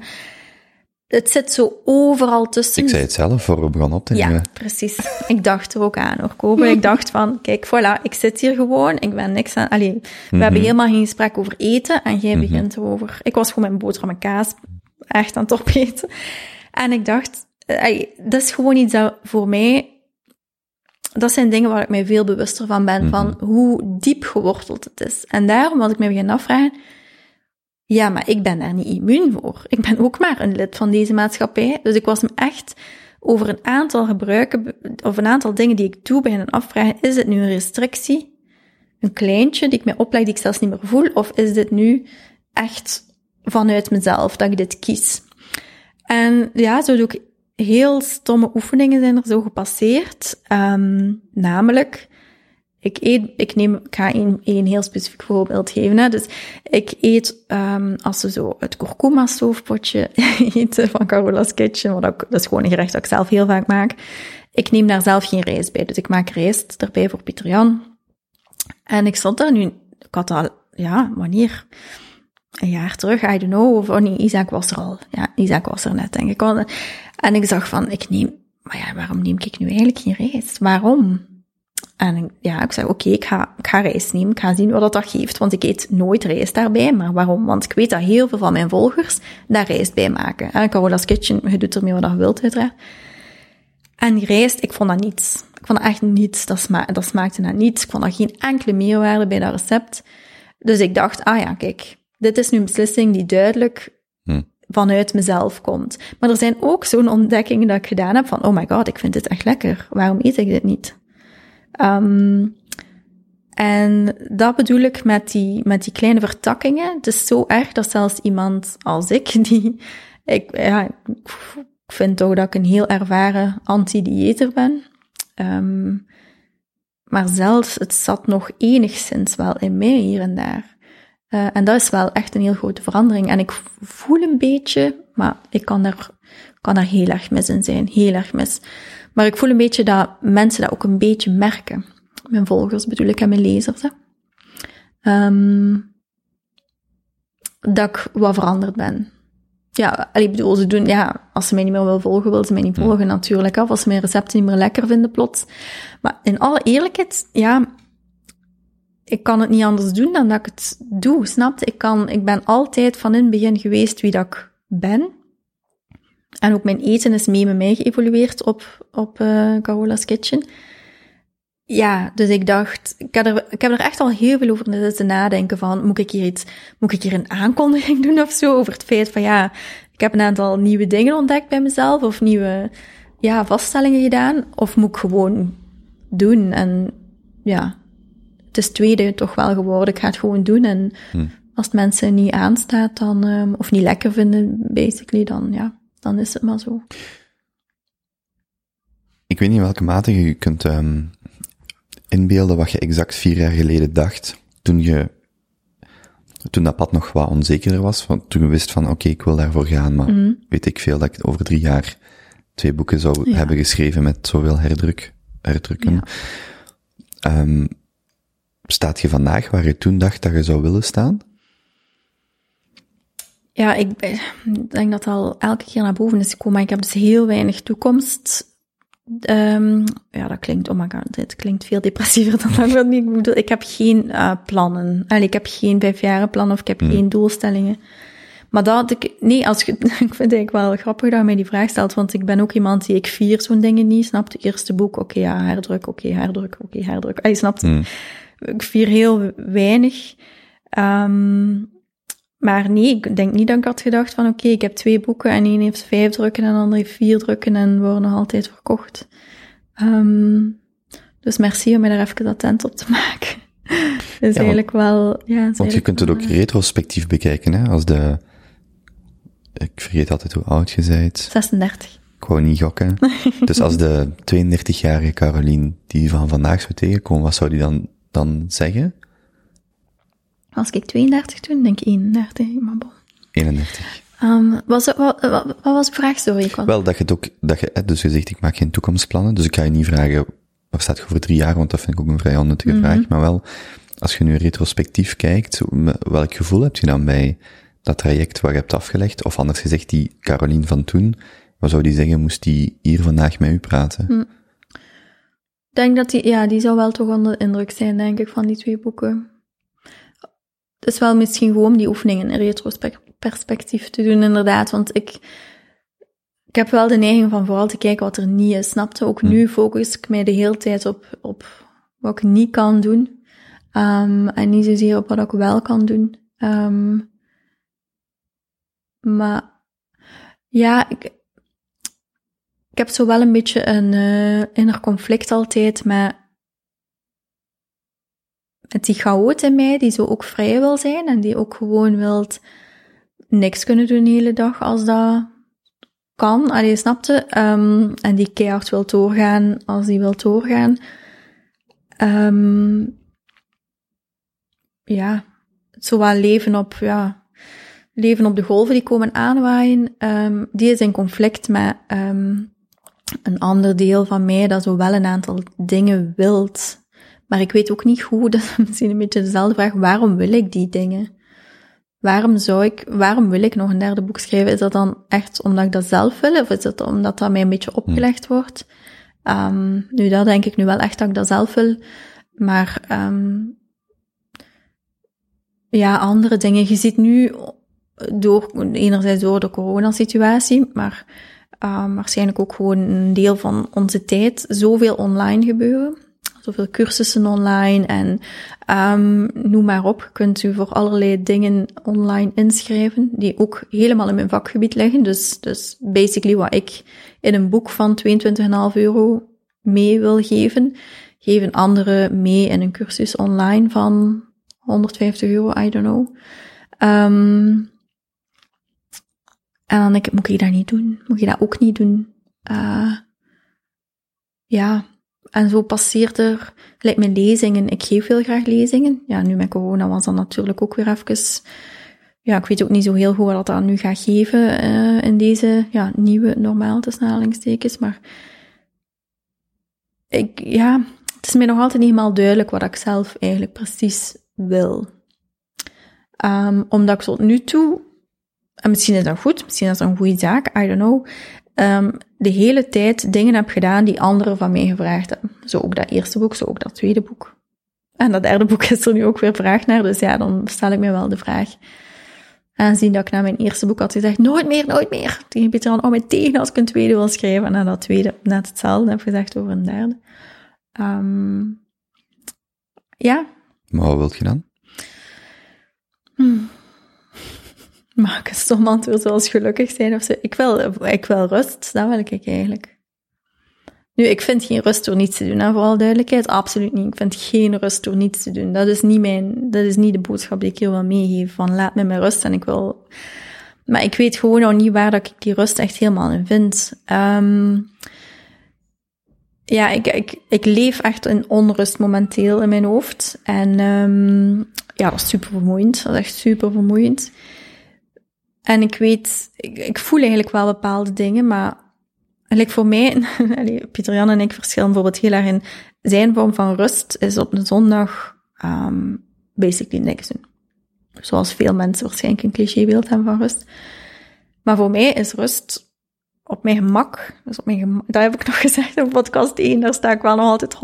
Het zit zo overal tussen. Ik zei het zelf voor we begonnen op te nemen. Ja, precies. Ik dacht er ook aan, hoor, Kobe. Ik dacht van, kijk, voilà, ik zit hier gewoon, ik ben niks aan... Allee, we mm -hmm. hebben helemaal geen gesprek over eten en jij mm -hmm. begint erover... Ik was gewoon mijn boterham en kaas echt aan het opeten. En ik dacht, allee, dat is gewoon iets dat voor mij dat zijn dingen waar ik mij veel bewuster van ben, mm -hmm. van hoe diep geworteld het is. En daarom was ik me beginnen afvragen, ja, maar ik ben daar niet immuun voor. Ik ben ook maar een lid van deze maatschappij. Dus ik was me echt over een aantal gebruiken, of een aantal dingen die ik doe, beginnen afvragen, is het nu een restrictie? Een kleintje die ik mij opleg, die ik zelfs niet meer voel? Of is dit nu echt vanuit mezelf, dat ik dit kies? En ja, zo doe ik heel stomme oefeningen zijn er zo gepasseerd. Um, namelijk, ik eet, ik neem, ik ga een, een heel specifiek voorbeeld geven. Hè. Dus ik eet, um, als ze zo het kurkuma stoofpotje eten van Carola's Kitchen, wat ook, dat is gewoon een gerecht dat ik zelf heel vaak maak. Ik neem daar zelf geen rijst bij, dus ik maak rijst erbij voor Pieter Jan. En ik zat daar nu, ik had al, ja, wanneer? Een jaar terug, I don't know, of oh nee, Isaac was er al. Ja, Isaac was er net, denk ik. En ik zag van, ik neem, maar ja, waarom neem ik nu eigenlijk geen rijst? Waarom? En ja, ik zei, oké, ik, ga, ik ga rijst nemen. Ik ga zien wat dat geeft. Want ik eet nooit rijst daarbij. Maar waarom? Want ik weet dat heel veel van mijn volgers daar rijst bij maken. En Carola's Kitchen, je doet ermee wat je wilt, uiteraard. En rijst, ik vond dat niets. Ik vond dat echt niets. Dat, sma dat smaakte naar niets. Ik vond dat geen enkele meerwaarde bij dat recept. Dus ik dacht, ah ja, kijk, dit is nu een beslissing die duidelijk hm. vanuit mezelf komt. Maar er zijn ook zo'n ontdekkingen dat ik gedaan heb van, oh my god, ik vind dit echt lekker. Waarom eet ik dit niet? Um, en dat bedoel ik met die, met die kleine vertakkingen. Het is zo erg dat zelfs iemand als ik, die, ik, ja, ik vind toch dat ik een heel ervaren anti-dieter ben. Um, maar zelfs, het zat nog enigszins wel in mij hier en daar. Uh, en dat is wel echt een heel grote verandering. En ik voel een beetje, maar ik kan er, kan er heel erg mis in zijn, heel erg mis. Maar ik voel een beetje dat mensen dat ook een beetje merken. Mijn volgers bedoel ik en mijn lezers. Hè. Um, dat ik wat veranderd ben. Ja, ik bedoel, ze doen, ja, als ze mij niet meer wil volgen, wil ze mij niet volgen natuurlijk. Of als ze mijn recepten niet meer lekker vinden plots. Maar in alle eerlijkheid, ja, ik kan het niet anders doen dan dat ik het doe, snap Ik, kan, ik ben altijd van in het begin geweest wie dat ik ben. En ook mijn eten is mee met mij geëvolueerd op, op uh, Carola's Kitchen. Ja, dus ik dacht, ik heb, er, ik heb er echt al heel veel over zitten nadenken van, moet ik hier iets, moet ik hier een aankondiging doen of zo, over het feit van ja, ik heb een aantal nieuwe dingen ontdekt bij mezelf, of nieuwe, ja, vaststellingen gedaan, of moet ik gewoon doen en ja, het is tweede toch wel geworden, ik ga het gewoon doen en hm. als het mensen niet aanstaat dan, um, of niet lekker vinden, basically, dan ja, dan is het maar zo. Ik weet niet in welke mate je kunt um, inbeelden wat je exact vier jaar geleden dacht, toen je, toen dat pad nog wat onzekerder was, want toen je wist van, oké, ik wil daarvoor gaan, maar Mhm. weet ik veel dat ik over drie jaar twee boeken zou Ja. hebben geschreven met zoveel herdruk, herdrukken. Ja. Ehm, staat je vandaag waar je toen dacht dat je zou willen staan? Ja, ik denk dat al elke keer naar boven is gekomen. Maar ik heb dus heel weinig toekomst. Ehm, ja, dat klinkt, oh my god, dit klinkt veel depressiever dan dat ik bedoel. Ik heb geen eh, plannen. Allee, ik heb geen vijfjarenplan of ik heb geen doelstellingen. Maar dat ik, nee, als je, ik vind het eigenlijk wel grappig dat je mij die vraag stelt, want ik ben ook iemand die, ik vier zo'n dingen niet, snapt? Het eerste boek, oké, ja, herdruk, oké, herdruk, oké, herdruk. Hij snapt, Hmm. Ik vier heel weinig. Ehm, maar nee, ik denk niet dat ik had gedacht van oké, ik heb twee boeken en één heeft vijf drukken en de ander heeft vier drukken en worden nog altijd verkocht. Ehm, dus merci om mij daar even attent op te maken. Dat is want- eigenlijk wel, ja. Want je kunt het ook eh, retrospectief bekijken, hè, als de, ik vergeet altijd hoe oud je bent. 36. Ik wou niet gokken. dus als de 32-jarige Caroline die van vandaag zou tegenkomen, wat zou die dan, dan zeggen? Als ik 32 toen, denk ik 31, maar bon. 31. Ehm, was het, wat, wat, wat was de vraag? Sorry, was... Wel, dat je het ook, dat je, dus je zegt ik maak geen toekomstplannen, dus ik ga je niet vragen, waar staat je over drie jaar, want dat vind ik ook een vrij onnuttige vraag, maar wel, als je nu retrospectief kijkt, welk gevoel heb je dan bij dat traject waar je hebt afgelegd, of anders gezegd, die Caroline van toen, wat zou die zeggen, moest die hier vandaag met u praten? Ik denk dat die, ja, die zou wel toch onder de indruk zijn, denk ik, van die twee boeken. Het is wel misschien gewoon om die oefeningen in retrospectief te doen, inderdaad. Want ik, ik heb wel de neiging van vooral te kijken wat er niet is, snapte? Ook nu focus ik mij de hele tijd op, op wat ik niet kan doen. Ehm, en niet zozeer op wat ik wel kan doen. Ehm, maar ja, ik, ik heb zo wel een beetje een eh inner conflict altijd met, met die chaot in mij, die zo ook vrij wil zijn en die ook gewoon wilt niks kunnen doen de hele dag als dat kan. Allee, snapte? Ehm, en die keihard wil doorgaan als die wil doorgaan. Ehm, ja, zo wel leven op, ja, leven op de golven die komen aanwaaien. Ehm, die is in conflict met een ander deel van mij dat zo wel een aantal dingen wilt. Maar ik weet ook niet hoe, dat is misschien een beetje dezelfde vraag, waarom wil ik die dingen? Waarom zou ik, waarom wil ik nog een derde boek schrijven? Is dat dan echt omdat ik dat zelf wil, of is het omdat dat mij een beetje opgelegd wordt? Ehm, nu, dat denk ik nu wel echt dat ik dat zelf wil. Maar ehm, ja, andere dingen. Je ziet nu door, enerzijds door de coronasituatie, maar um, waarschijnlijk ook gewoon een deel van onze tijd, zoveel online gebeuren. Zoveel cursussen online en um, noem maar op. Kunt u voor allerlei dingen online inschrijven, die ook helemaal in mijn vakgebied liggen. Dus, dus basically wat ik in een boek van 22,5 euro mee wil geven, geven anderen mee in een cursus online van 150 euro, I don't know. Um, en dan denk ik, moet je dat niet doen? Moet je dat ook niet doen? Uh, ja, en zo passeert er, lijkt mijn lezingen, ik geef heel graag lezingen. Ja, nu met corona was dat natuurlijk ook weer even, ja, ik weet ook niet zo heel goed wat dat nu gaat geven uh, in deze, ja, nieuwe normaal tussen maar ik, ja, het is mij nog altijd niet helemaal duidelijk wat ik zelf eigenlijk precies wil. Um, omdat ik tot nu toe en misschien is dat goed, misschien is dat een goede zaak, I don't know, um, de hele tijd dingen heb gedaan die anderen van mij gevraagd hebben. Zo ook dat eerste boek, zo ook dat tweede boek. En dat derde boek is er nu ook weer vraag naar, dus ja, dan stel ik me wel de vraag. Aangezien dat ik na mijn eerste boek had gezegd, nooit meer, nooit meer. Tegen Pieter dan, oh, mij tegen als ik een tweede wil schrijven. En na dat tweede net hetzelfde heb gezegd over een derde. Um, ja. Maar wat wilt je dan? Hmm. Ik een stom antwoord zoals gelukkig zijn of zo? Ik wil, ik wil rust, dat wil ik eigenlijk. Nu, ik vind geen rust door niets te doen, en vooral duidelijkheid, absoluut niet. Ik vind geen rust door niets te doen. Dat is niet mijn, dat is niet de boodschap die ik hier wil meegeven, van laat me mijn rust en ik wil... Maar ik weet gewoon nog niet waar dat ik die rust echt helemaal in vind. Um, ja, ik, ik, ik leef echt in onrust momenteel in mijn hoofd. En um, ja, dat is super vermoeiend. Dat is echt super vermoeiend. En ik weet, ik, voel eigenlijk wel bepaalde dingen, maar eigenlijk voor mij, Pieter Jan en ik verschillen bijvoorbeeld heel erg in zijn vorm van rust is op een zondag um, basically niks doen. Zoals veel mensen waarschijnlijk een clichébeeld hebben van rust. Maar voor mij is rust op mijn gemak, dus op mijn gemak, dat heb ik nog gezegd in podcast 1, daar sta ik wel nog altijd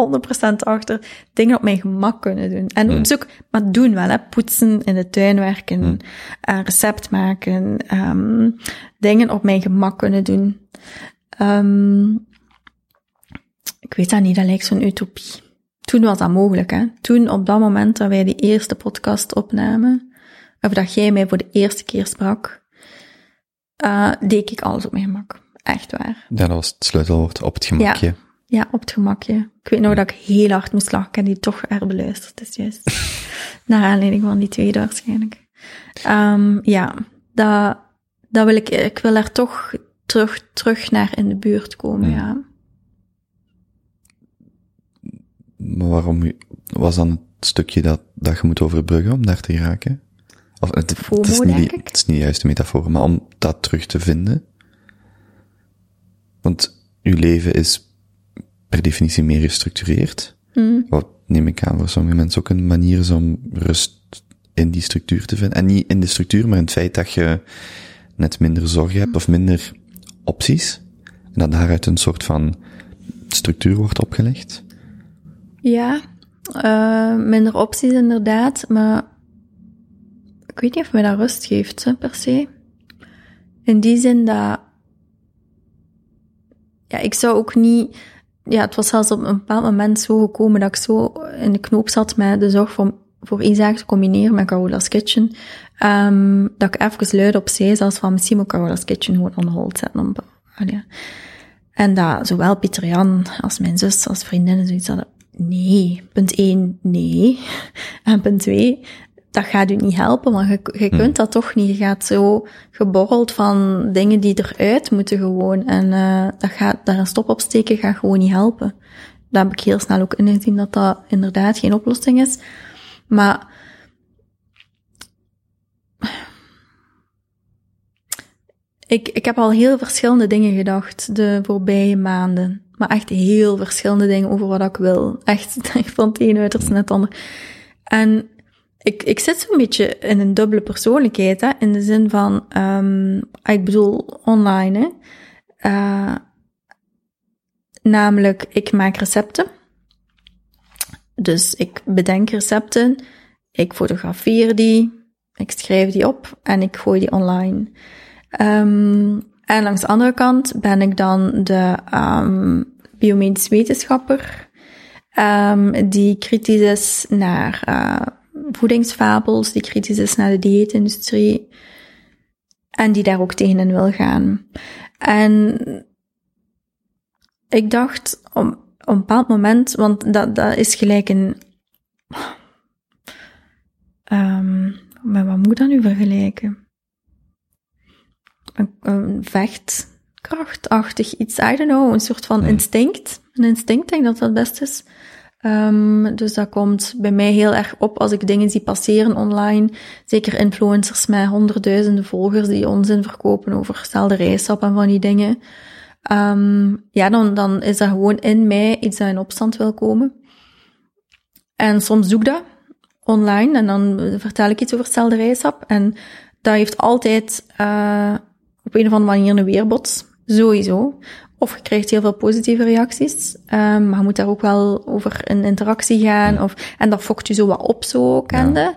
100% achter, dingen op mijn gemak kunnen doen. En mm. zoek, maar doen wel, hè, poetsen, in de tuin werken, mm. uh, recept maken, um, dingen op mijn gemak kunnen doen. Um, ik weet dat niet, dat lijkt zo'n utopie. Toen was dat mogelijk, hè. Toen, op dat moment dat wij die eerste podcast opnamen, of dat jij mij voor de eerste keer sprak, uh, deed ik alles op mijn gemak. Echt waar. Ja, dat was het sleutelwoord, op het gemakje. Ja, ja op het gemakje. Ik weet nog dat ik heel hard moest lachen. Heb die toch herbeluisterd, is juist. Naar aanleiding van die tweede waarschijnlijk. Um, ja, dat, dat wil ik, ik wil er toch terug, terug naar in de buurt komen, ja. ja. Maar waarom was dan het stukje dat, dat je moet overbruggen om daar te geraken? Of, het, FOMO, het, is niet, het is niet de juiste metafoor, maar om dat terug te vinden. Want uw leven is per definitie meer gestructureerd. Mm. Wat neem ik aan voor sommige mensen ook een manier is om rust in die structuur te vinden. En niet in de structuur, maar in het feit dat je net minder zorgen hebt of minder opties. En dat daaruit een soort van structuur wordt opgelegd. Ja, uh, minder opties inderdaad, maar ik weet niet of mij dat rust geeft, hè, per se. In die zin dat, ja, ik zou ook niet, ja, het was zelfs op een bepaald moment zo gekomen dat ik zo in de knoop zat met de zorg voor, voor Isaac te combineren met Carola's Kitchen, um, dat ik even luid op zei, zelfs van misschien moet Carola's Kitchen gewoon on hold zetten. Om, ja. En dat zowel Pieter Jan als mijn zus als vriendinnen zoiets hadden, nee, punt 1, nee. En punt 2, dat gaat u niet helpen, want je, je kunt Hmm. dat toch niet. Je gaat zo geborreld van dingen die eruit moeten gewoon. En uh, dat gaat, daar een stop op steken gaat gewoon niet helpen. Daar heb ik heel snel ook ingezien dat dat inderdaad geen oplossing is. Maar ik, ik heb al heel verschillende dingen gedacht de voorbije maanden. Maar echt heel verschillende dingen over wat ik wil. Echt, echt van het ene uiterste naar het ander. En ik, ik zit zo'n beetje in een dubbele persoonlijkheid, hè, in de zin van, um, ik bedoel online, hè. Uh, namelijk, ik maak recepten. Dus ik bedenk recepten, ik fotografeer die, ik schrijf die op en ik gooi die online. Um, en langs de andere kant ben ik dan de um, biomedisch wetenschapper, die kritisch is naar uh, voedingsfabels, die kritisch is naar de dieetindustrie en die daar ook tegenin wil gaan. En ik dacht op, op een bepaald moment, want dat, dat is gelijk een. Um, maar wat moet ik dat nu vergelijken? Een, een vechtkrachtachtig iets, I don't know, een soort van instinct. Een instinct, denk ik dat dat het best is. Um, dus dat komt bij mij heel erg op als ik dingen zie passeren online. Zeker influencers met honderdduizenden volgers die onzin verkopen over stelde rijsap en van die dingen. Um, ja, dan, dan is dat gewoon in mij iets dat in opstand wil komen. En soms doe ik dat online en dan vertel ik iets over stelde rijsap. En dat heeft altijd uh, op een of andere manier een weerbots. Sowieso. Of je krijgt heel veel positieve reacties, um, maar je moet daar ook wel over in interactie gaan. Ja. Of, en dat fokt je zo wat op, zo kende.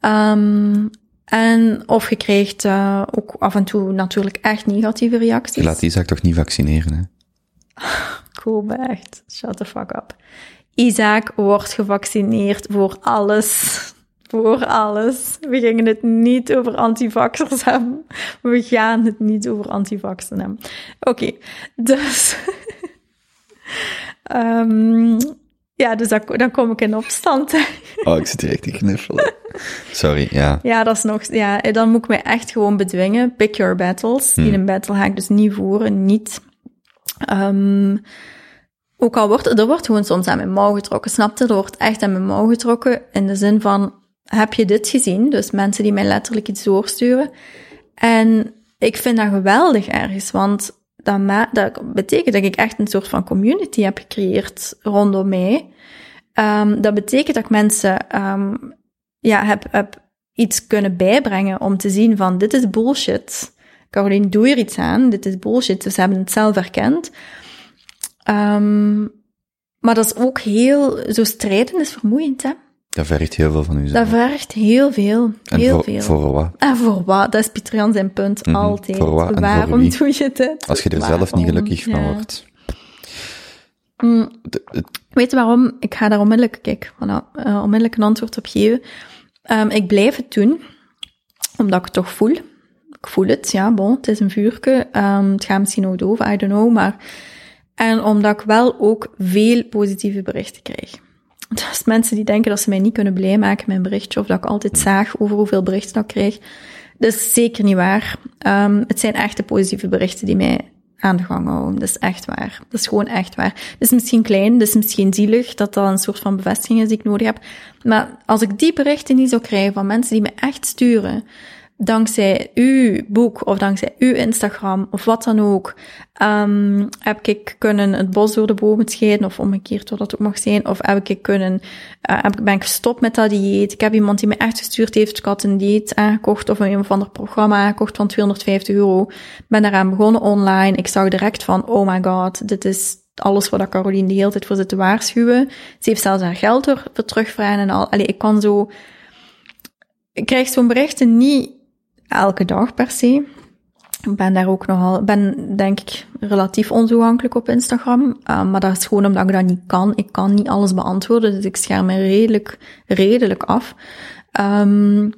Ja. Um, en of je krijgt uh, ook af en toe natuurlijk echt negatieve reacties. Je laat Isaac toch niet vaccineren, hè? Kobe, echt. Shut the fuck up. Isaac wordt gevaccineerd voor alles. Voor alles. We gingen het niet over antivaxers hebben. We gaan het niet over antivaxen hebben. Oké, okay, dus... um, ja, dus dan, dan kom ik in opstand. oh, ik zit direct te knuffelen. Sorry, ja. Ja, dat is nog... Ja, dan moet ik mij echt gewoon bedwingen. Pick your battles. Hmm. In een battle ga ik dus niet voeren, niet... Um, ook al wordt, er wordt gewoon soms aan mijn mouw getrokken, snapte? Er wordt echt aan mijn mouw getrokken in de zin van, heb je dit gezien? Dus mensen die mij letterlijk iets doorsturen. En ik vind dat geweldig ergens, want dat, dat betekent dat ik echt een soort van community heb gecreëerd rondom mij. Um, dat betekent dat ik mensen um, ja, heb, heb iets kunnen bijbrengen om te zien van dit is bullshit. Caroline, doe er iets aan. Dit is bullshit. Dus ze hebben het zelf erkend. Um, maar dat is ook heel, zo strijden is vermoeiend, hè? Dat vergt heel veel van u. Dat vergt heel veel. En heel voor, veel. voor wat? En voor wat? Dat is Pieter Jan zijn punt. Mhm. Altijd. Voor wat en Waarom doe je dit? Als je er zelf niet gelukkig van wordt. Mm. De- het- Weet je waarom? Ik ga daar onmiddellijk, kijk, voilà, eh, onmiddellijk een antwoord op geven. Ehm, ik blijf het doen, omdat ik het toch voel. Ik voel het, ja, bon, het is een vuurke. Ehm, het gaat misschien ook over, I don't know, maar... En omdat ik wel ook veel positieve berichten krijg. Dus mensen die denken dat ze mij niet kunnen blij maken met een berichtje, of dat ik altijd zaag over hoeveel berichten ik krijg, dat is zeker niet waar. Ehm, het zijn echte positieve berichten die mij aan de gang houden. Dat is echt waar. Dat is gewoon echt waar. Het is misschien klein, het is misschien zielig, dat dat een soort van bevestiging is die ik nodig heb. Maar als ik die berichten niet zou krijgen van mensen die me echt sturen, dankzij uw boek of dankzij uw Instagram of wat dan ook, ehm, heb ik kunnen het bos door de bomen scheiden of omgekeerd wat dat ook mag zijn. Of heb ik kunnen, eh, heb, ik- ben ik gestopt met dat dieet. Ik heb iemand die me echt gestuurd heeft. Ik had een dieet aangekocht of een of ander programma aangekocht van 250 euro. Ben daaraan begonnen online. Ik zag direct van, oh my god, dit is alles wat Caroline de hele tijd voor zit te waarschuwen. Ze heeft zelfs haar geld er voor terugvragen en al. Allee, ik kan zo... Ik krijg zo'n berichten niet elke dag per se. Ik ben daar ook nogal, ben denk ik relatief ontoegankelijk op Instagram. Uh, maar dat is gewoon omdat ik dat niet kan. Ik kan niet alles beantwoorden, dus ik scherm me redelijk, redelijk af. Um,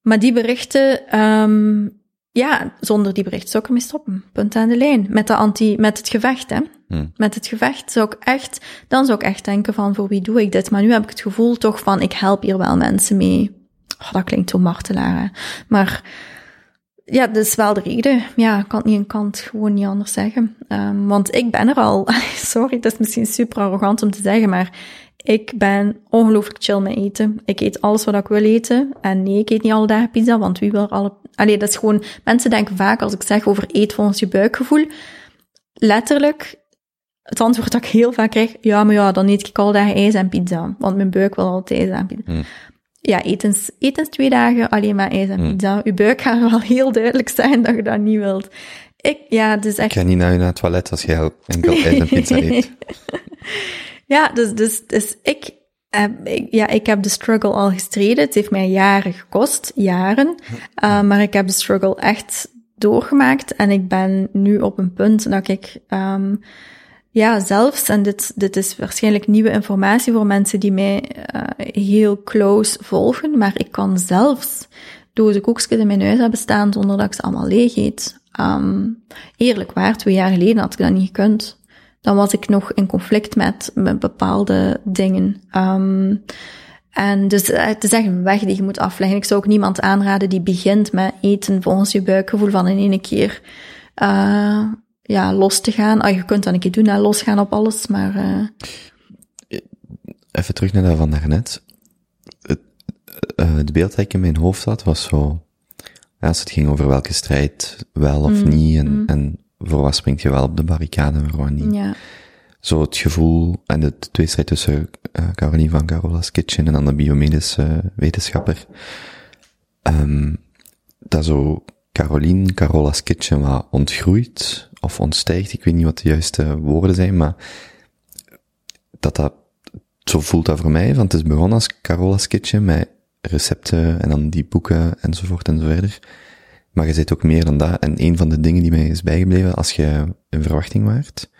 maar die berichten, um, ja, zonder die berichten zou ik ermee stoppen. Punt aan de lijn. Met, de anti, met het gevecht, hè. Hmm. Met het gevecht zou ik echt, dan zou ik echt denken van, voor wie doe ik dit? Maar nu heb ik het gevoel toch van, ik help hier wel mensen mee. Oh, dat klinkt zo martelaar. Maar ja, dat is wel de reden. Ja, ik kan het niet een kant gewoon niet anders zeggen. Um, want ik ben er al. Sorry, dat is misschien super arrogant om te zeggen, maar ik ben ongelooflijk chill met eten. Ik eet alles wat ik wil eten. En nee, ik eet niet alle dagen pizza, want wie wil alle... Allee, dat is gewoon... Mensen denken vaak, als ik zeg over eet volgens je buikgevoel, letterlijk, het antwoord dat ik heel vaak krijg, ja, maar ja, dan eet ik alle dagen ijs en pizza. Want mijn buik wil altijd ijs en pizza. Hmm. Ja, etens, etens twee dagen alleen maar ijs en Hmm. pizza. Uw buik gaat wel heel duidelijk zijn dat je dat niet wilt. Ik, ja, het is Ik echt... ga niet naar je naar het toilet als jij enkel ijs en pizza eet. Ja, dus, dus, dus ik, heb, ik, ja, ik heb de struggle al gestreden. Het heeft mij jaren gekost, jaren. Uh, maar ik heb de struggle echt doorgemaakt. En ik ben nu op een punt dat ik, um, ja, zelfs, en dit, dit is waarschijnlijk nieuwe informatie voor mensen die mij uh, heel close volgen, maar ik kan zelfs dozen koekjes in mijn huis hebben staan zonder dat ik ze allemaal leeg eet. Um, eerlijk waar, twee jaar geleden had ik dat niet gekund dan was ik nog in conflict met, met bepaalde dingen. Um, en dus het is echt een weg die je moet afleggen. Ik zou ook niemand aanraden die begint met eten volgens je buikgevoel van in één keer uh, ja, los te gaan. Oh, je kunt dat een keer doen, hè, losgaan op alles, maar... Uh... Even terug naar dat van daarnet. Het, uh, het beeld dat ik in mijn hoofd had was zo... Als het ging over welke strijd wel of Mm, niet en, mm. en voor wat springt je wel op de barricade en voor wat niet. Ja. Zo het gevoel en de tweestrijd tussen uh, Caroline van Carola's Kitchen en dan de biomedische uh, wetenschapper. Um, dat zo Caroline, Carola's Kitchen wat ontgroeit of ontstijgt, ik weet niet wat de juiste woorden zijn, maar dat dat, zo voelt dat voor mij, want het is begonnen als Carola's Kitchen met recepten en dan die boeken enzovoort en zo verder. Maar je zit ook meer dan dat. En een van de dingen die mij is bijgebleven als je in verwachting waart,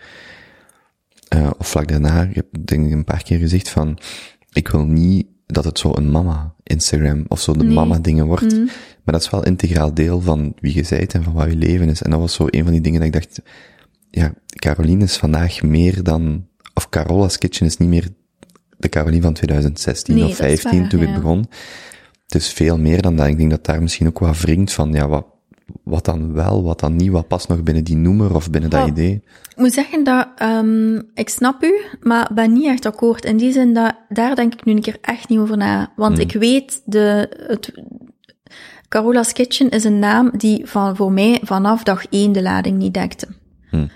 uh, of vlak daarna, ik heb denk ik een paar keer gezegd van, ik wil niet dat het zo een mama Instagram of zo de Nee. mama dingen wordt. Mm. Maar dat is wel integraal deel van wie je bent en van wat je leven is. En dat was zo een van die dingen dat ik dacht, ja, Caroline is vandaag meer dan, of Carola's Kitchen is niet meer de Caroline van 2016 Nee, of dat is 15 waar, toen ja. het begon. Het is veel meer dan dat. Ik denk dat daar misschien ook wat wringt van, ja, wat, wat dan wel, wat dan niet, wat past nog binnen die noemer of binnen dat idee. Ik moet zeggen dat, ehm, ik snap u, maar ben niet echt akkoord. In die zin dat, daar denk ik nu een keer echt niet over na. Want ik weet, de, het, Carola's Kitchen is een naam die van, voor mij vanaf dag één de lading niet dekte.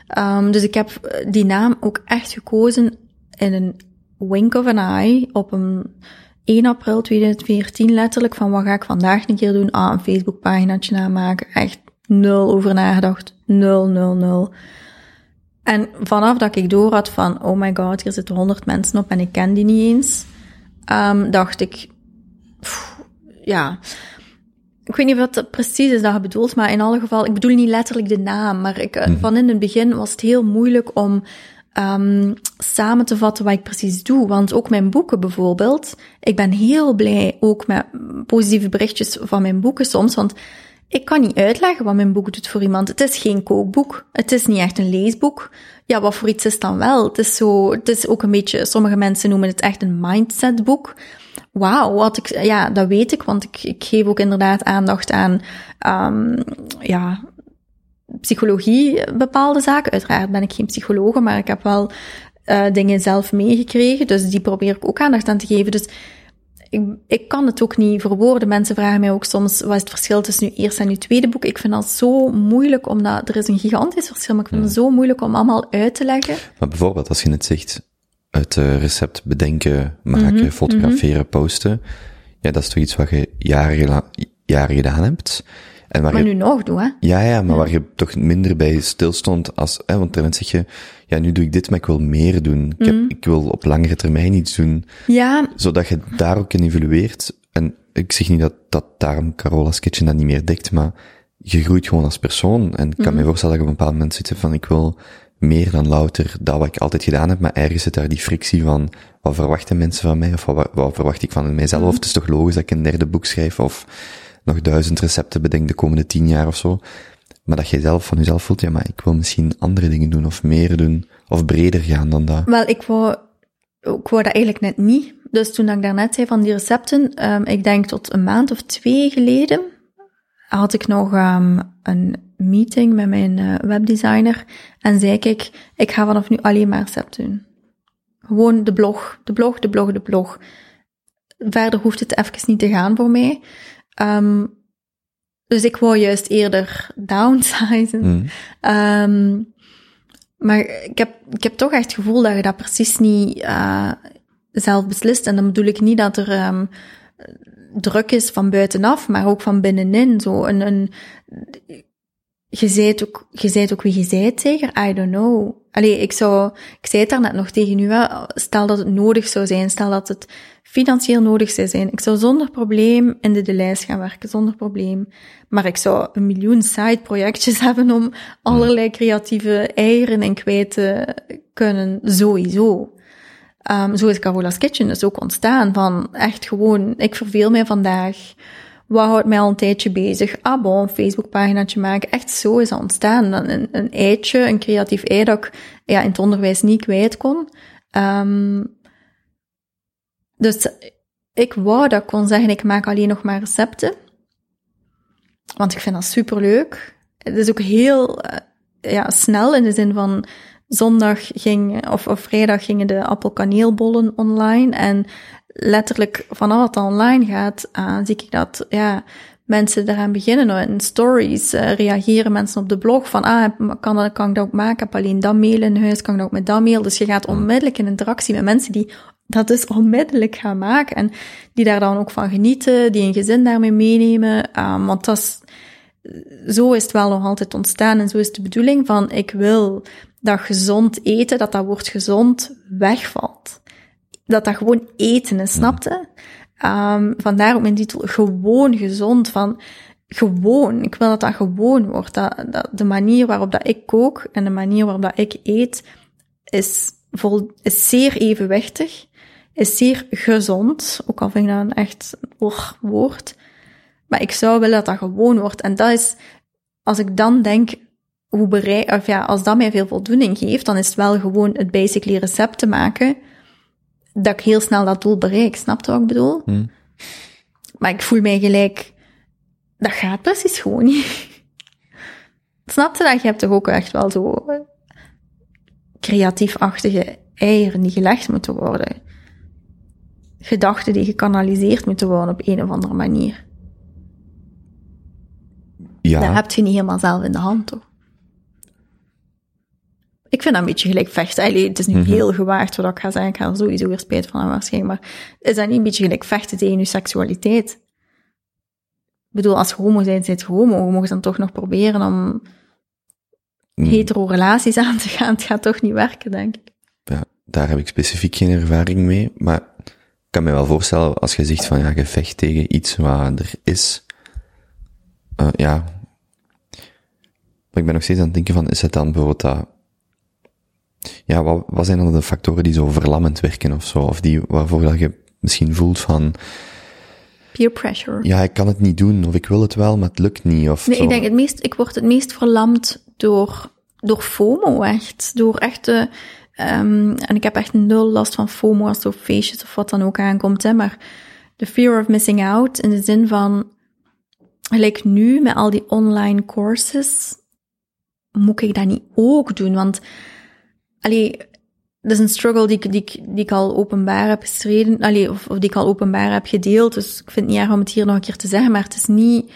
Ehm, dus ik heb eh, die naam ook echt gekozen in een wink of an eye op een 1 april 2014 letterlijk van wat ga ik vandaag een keer doen? Ah, een Facebookpaginaatje aanmaken. Echt nul over nagedacht. Nul, nul, nul. En vanaf dat ik door had van, oh my god, hier zitten honderd mensen op en ik ken die niet eens, ehm, dacht ik, pff, ja, ik weet niet wat het precies is dat je bedoelt, maar in alle geval, ik bedoel niet letterlijk de naam, maar ik, eh, van in het begin was het heel moeilijk om ehm, samen te vatten wat ik precies doe. Want ook mijn boeken bijvoorbeeld, ik ben heel blij ook met positieve berichtjes van mijn boeken soms, want ik kan niet uitleggen wat mijn boek doet voor iemand. Het is geen kookboek. Het is niet echt een leesboek. Ja, wat voor iets is dan wel? Het is zo, het is ook een beetje, sommige mensen noemen het echt een mindsetboek. Wauw, wat ik, ja, dat weet ik, want ik, ik geef ook inderdaad aandacht aan, um, ja, psychologie, bepaalde zaken. Uiteraard ben ik geen psycholoog, maar ik heb wel uh, dingen zelf meegekregen, dus die probeer ik ook aandacht aan te geven. Dus ik, ik kan het ook niet verwoorden. Mensen vragen mij ook soms, wat is het verschil tussen nu eerste en nu tweede boek? Ik vind dat zo moeilijk, omdat er is een gigantisch verschil, maar ik vind het zo moeilijk om allemaal uit te leggen. Maar bijvoorbeeld, als je het zegt, het uh, recept bedenken, maken, mm -hmm, fotograferen, mm -hmm. posten, ja, dat is toch iets wat je jaren, jaren gedaan hebt. En waar maar je, nu nog doe, hè? Ja, ja, maar ja. waar je toch minder bij stilstond als, hè, want dan zeg je, ja, nu doe ik dit, maar ik wil meer doen. Ik, heb, mm. ik wil op langere termijn iets doen. Ja. Zodat je daar ook in evolueert. En ik zeg niet dat, dat daarom Carola's Kitchen dat niet meer dekt, maar je groeit gewoon als persoon. En ik kan Mm. me voorstellen dat je op een bepaald moment zit van, ik wil meer dan louter dat wat ik altijd gedaan heb, maar ergens zit daar die frictie van, wat verwachten mensen van mij, of wat, wat verwacht ik van mijzelf, Mm. of het is toch logisch dat ik een derde boek schrijf, of nog duizend recepten bedenk de komende tien jaar of zo. Maar dat jij zelf van jezelf voelt, ja, maar ik wil misschien andere dingen doen, of meer doen, of breder gaan dan dat. Wel, ik wou, ik wou dat eigenlijk net niet. Dus toen ik daarnet zei van die recepten, um, ik denk tot een maand of twee geleden, had ik nog um, een meeting met mijn uh, webdesigner en zei ik, ik ga vanaf nu alleen maar recepten doen. Gewoon de blog, de blog, de blog, de blog. Verder hoeft het even niet te gaan voor mij. Um, dus ik wou juist eerder downsizen. Mm. Um, maar ik heb, ik heb toch echt het gevoel dat je dat precies niet uh, zelf beslist. En dan bedoel ik niet dat er um, druk is van buitenaf, maar ook van binnenin. Zo een, een, je zei ook, je zei ook wie je zei zeker? I don't know. Allee, ik zou, ik zei het daarnet nog tegen u, hè. stel dat het nodig zou zijn, stel dat het financieel nodig zou zijn. Ik zou zonder probleem in de, de lijst gaan werken, zonder probleem. Maar ik zou een miljoen side projectjes hebben om allerlei creatieve eieren en kwijt te kunnen, sowieso. Um, zo is Carola's Kitchen dus ook ontstaan van echt gewoon, ik verveel mij vandaag. Wat houdt mij al een tijdje bezig? Ah bon, een Facebookpaginaatje maken. Echt zo is ontstaan. Een, een eitje, een creatief ei dat ik ja, in het onderwijs niet kwijt kon. Um, dus ik wou dat ik kon zeggen, ik maak alleen nog maar recepten. Want ik vind dat superleuk. Het is ook heel uh, ja, snel in de zin van zondag ging, of, of vrijdag gingen de appelkaneelbollen online. En letterlijk vanaf het online gaat, uh, zie ik dat ja, mensen eraan beginnen. In stories uh, reageren mensen op de blog van, ah, kan, kan ik dat ook maken? Heb alleen dat mail in huis, kan ik dat ook met dat mail? Dus je gaat onmiddellijk in interactie met mensen die dat dus onmiddellijk gaan maken. En die daar dan ook van genieten, die een gezin daarmee meenemen. Um, want dat is, zo is het wel nog altijd ontstaan en zo is de bedoeling van, ik wil dat gezond eten, dat dat woord gezond wegvalt. Dat dat gewoon eten is, snapte? Um, vandaar ook mijn titel, gewoon gezond, van gewoon. Ik wil dat dat gewoon wordt. Dat, dat de manier waarop dat ik kook en de manier waarop dat ik eet, is, vol, is zeer evenwichtig, is zeer gezond, ook al vind ik dat een echt woord. Maar ik zou willen dat dat gewoon wordt. En dat is, als ik dan denk, hoe bereik, of ja, als dat mij veel voldoening geeft, dan is het wel gewoon het basically recept te maken, dat ik heel snel dat doel bereik. Snap je wat ik bedoel? Hmm. Maar ik voel mij gelijk, dat gaat precies gewoon niet. Snap je dat? Je hebt toch ook echt wel zo creatief-achtige eieren die gelegd moeten worden. Gedachten die gekanaliseerd moeten worden op een of andere manier. Ja, Dat heb je niet helemaal zelf in de hand, toch? Ik vind dat een beetje gelijk vechten. Allee, het is nu Mhm. heel gewaagd wat ik ga zeggen. Ik ga er sowieso weer spijt van hebben waarschijnlijk. Maar is dat niet een beetje gelijk vechten tegen je seksualiteit? Ik bedoel, als homo bent, zit je homo. Je mag dan toch nog proberen om mm, hetero relaties aan te gaan. Het gaat toch niet werken, denk ik. ja, daar heb ik specifiek geen ervaring mee, maar ik kan me wel voorstellen als je zegt van ja, je vecht tegen iets wat er is. Eh, ja. Maar ik ben nog steeds aan het denken van, is het dan bijvoorbeeld dat, ja, wat, wat zijn dan de factoren die zo verlammend werken of zo, of die, waarvoor dat je misschien voelt van, Peer pressure. ja, ik kan het niet doen, of ik wil het wel, maar het lukt niet, of Nee, zo. ik denk het meest, ik word het meest verlamd door, door FOMO, echt. Door echte, ehm, en ik heb echt nul last van FOMO als er feestjes of wat dan ook aankomt, hè, maar de fear of missing out in de zin van, gelijk nu met al die online courses, moet ik dat niet ook doen? Want, allee, dat is een struggle die ik, die, die ik al openbaar heb gestreden, allee, of, of die ik al openbaar heb gedeeld, dus ik vind het niet erg om het hier nog een keer te zeggen, maar het is niet,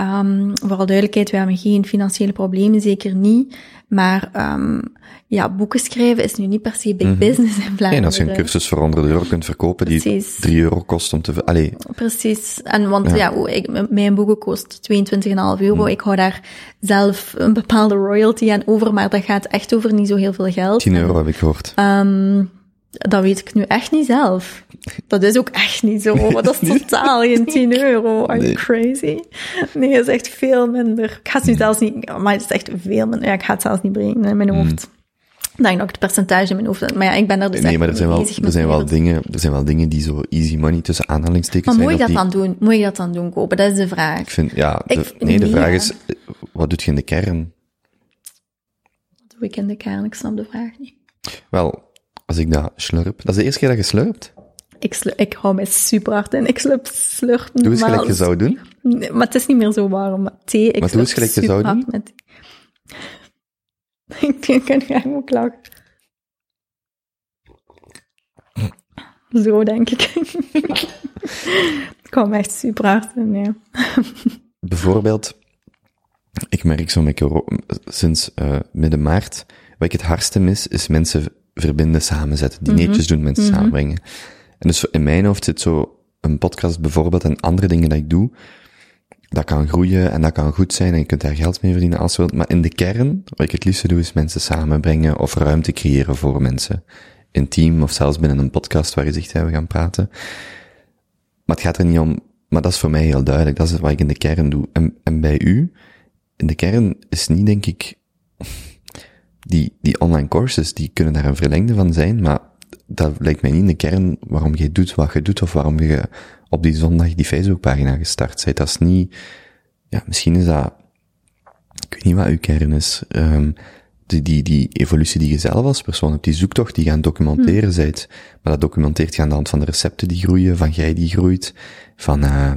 Um, voor alle duidelijkheid, we hebben geen financiële problemen, zeker niet. Maar um, ja, boeken schrijven is nu niet per se big business in Vlaanderen. Mhm. En als je een cursus voor 100 euro kunt verkopen die Precies. 3 euro kost om te... Allee, Precies. En want Ja. ik, mijn boeken kost 22,5 euro. Mhm. Ik hou daar zelf een bepaalde royalty aan over, maar dat gaat echt over niet zo heel veel geld. 10 euro heb ik gehoord. Um, dat weet ik nu echt niet zelf. Dat is ook echt niet zo. dat is totaal geen 10 euro. Are you crazy? Nee, dat is echt veel minder. Ik ga het nu zelfs niet... Maar het is echt veel minder. Ja, ik ga het zelfs niet brengen in mijn hoofd. Dan ik nog het percentage in mijn hoofd. Maar ja, ik ben daar dus Mm. Nee, echt maar er zijn wel, er zijn wel dingen, er zijn wel dingen die zo easy money tussen aanhalingstekens Maar zijn. moet ik of dat die- dan doen? Moet ik dat dan doen, kopen? Dat is de vraag. Ik vind, ja, de, nee, de vraag ja. is, eh, wat doet je in de kern? Wat doe ik in de kern? Ik snap de vraag niet. Wel, als ik dat slurp, dat is de eerste keer dat je slurpt. Ik, ik hou mij super hard in. Ik slurp, slurp Doe eens gelijk je zou doen. Nee, maar het is niet meer zo warm. Maar thee, ik Maar doe eens gelijk je zou superhard Met... ik kan graag ook lachen. Zo denk ik. ik hou me echt super hard in, ja. Bijvoorbeeld, ik merk zo met sinds eh, midden maart, wat ik het hardste mis, is mensen verbinden, samenzetten, dineetjes doen, mensen samenbrengen. En dus in mijn hoofd zit zo een podcast bijvoorbeeld en andere dingen dat ik doe, dat kan groeien en dat kan goed zijn en je kunt daar geld mee verdienen als je wilt. Maar in de kern, wat ik het liefste doe, is mensen samenbrengen of ruimte creëren voor mensen. Intiem of zelfs binnen een podcast waar je zegt, ja, we gaan praten. Maar het gaat er niet om, maar dat is voor mij heel duidelijk, dat is wat ik in de kern doe. En, en bij u, in de kern is niet, denk ik, die, die online courses, die kunnen daar een verlengde van zijn, maar dat lijkt mij niet in de kern waarom je doet wat je doet, of waarom je op die zondag die Facebookpagina gestart bent. Dat is niet, ja, misschien is dat, ik weet niet wat uw kern is, um, die, die, die evolutie die je zelf als persoon hebt, die zoektocht die je aan het documenteren Hmm. bent, maar dat documenteert je aan de hand van de recepten die groeien, van jij die groeit, van uh,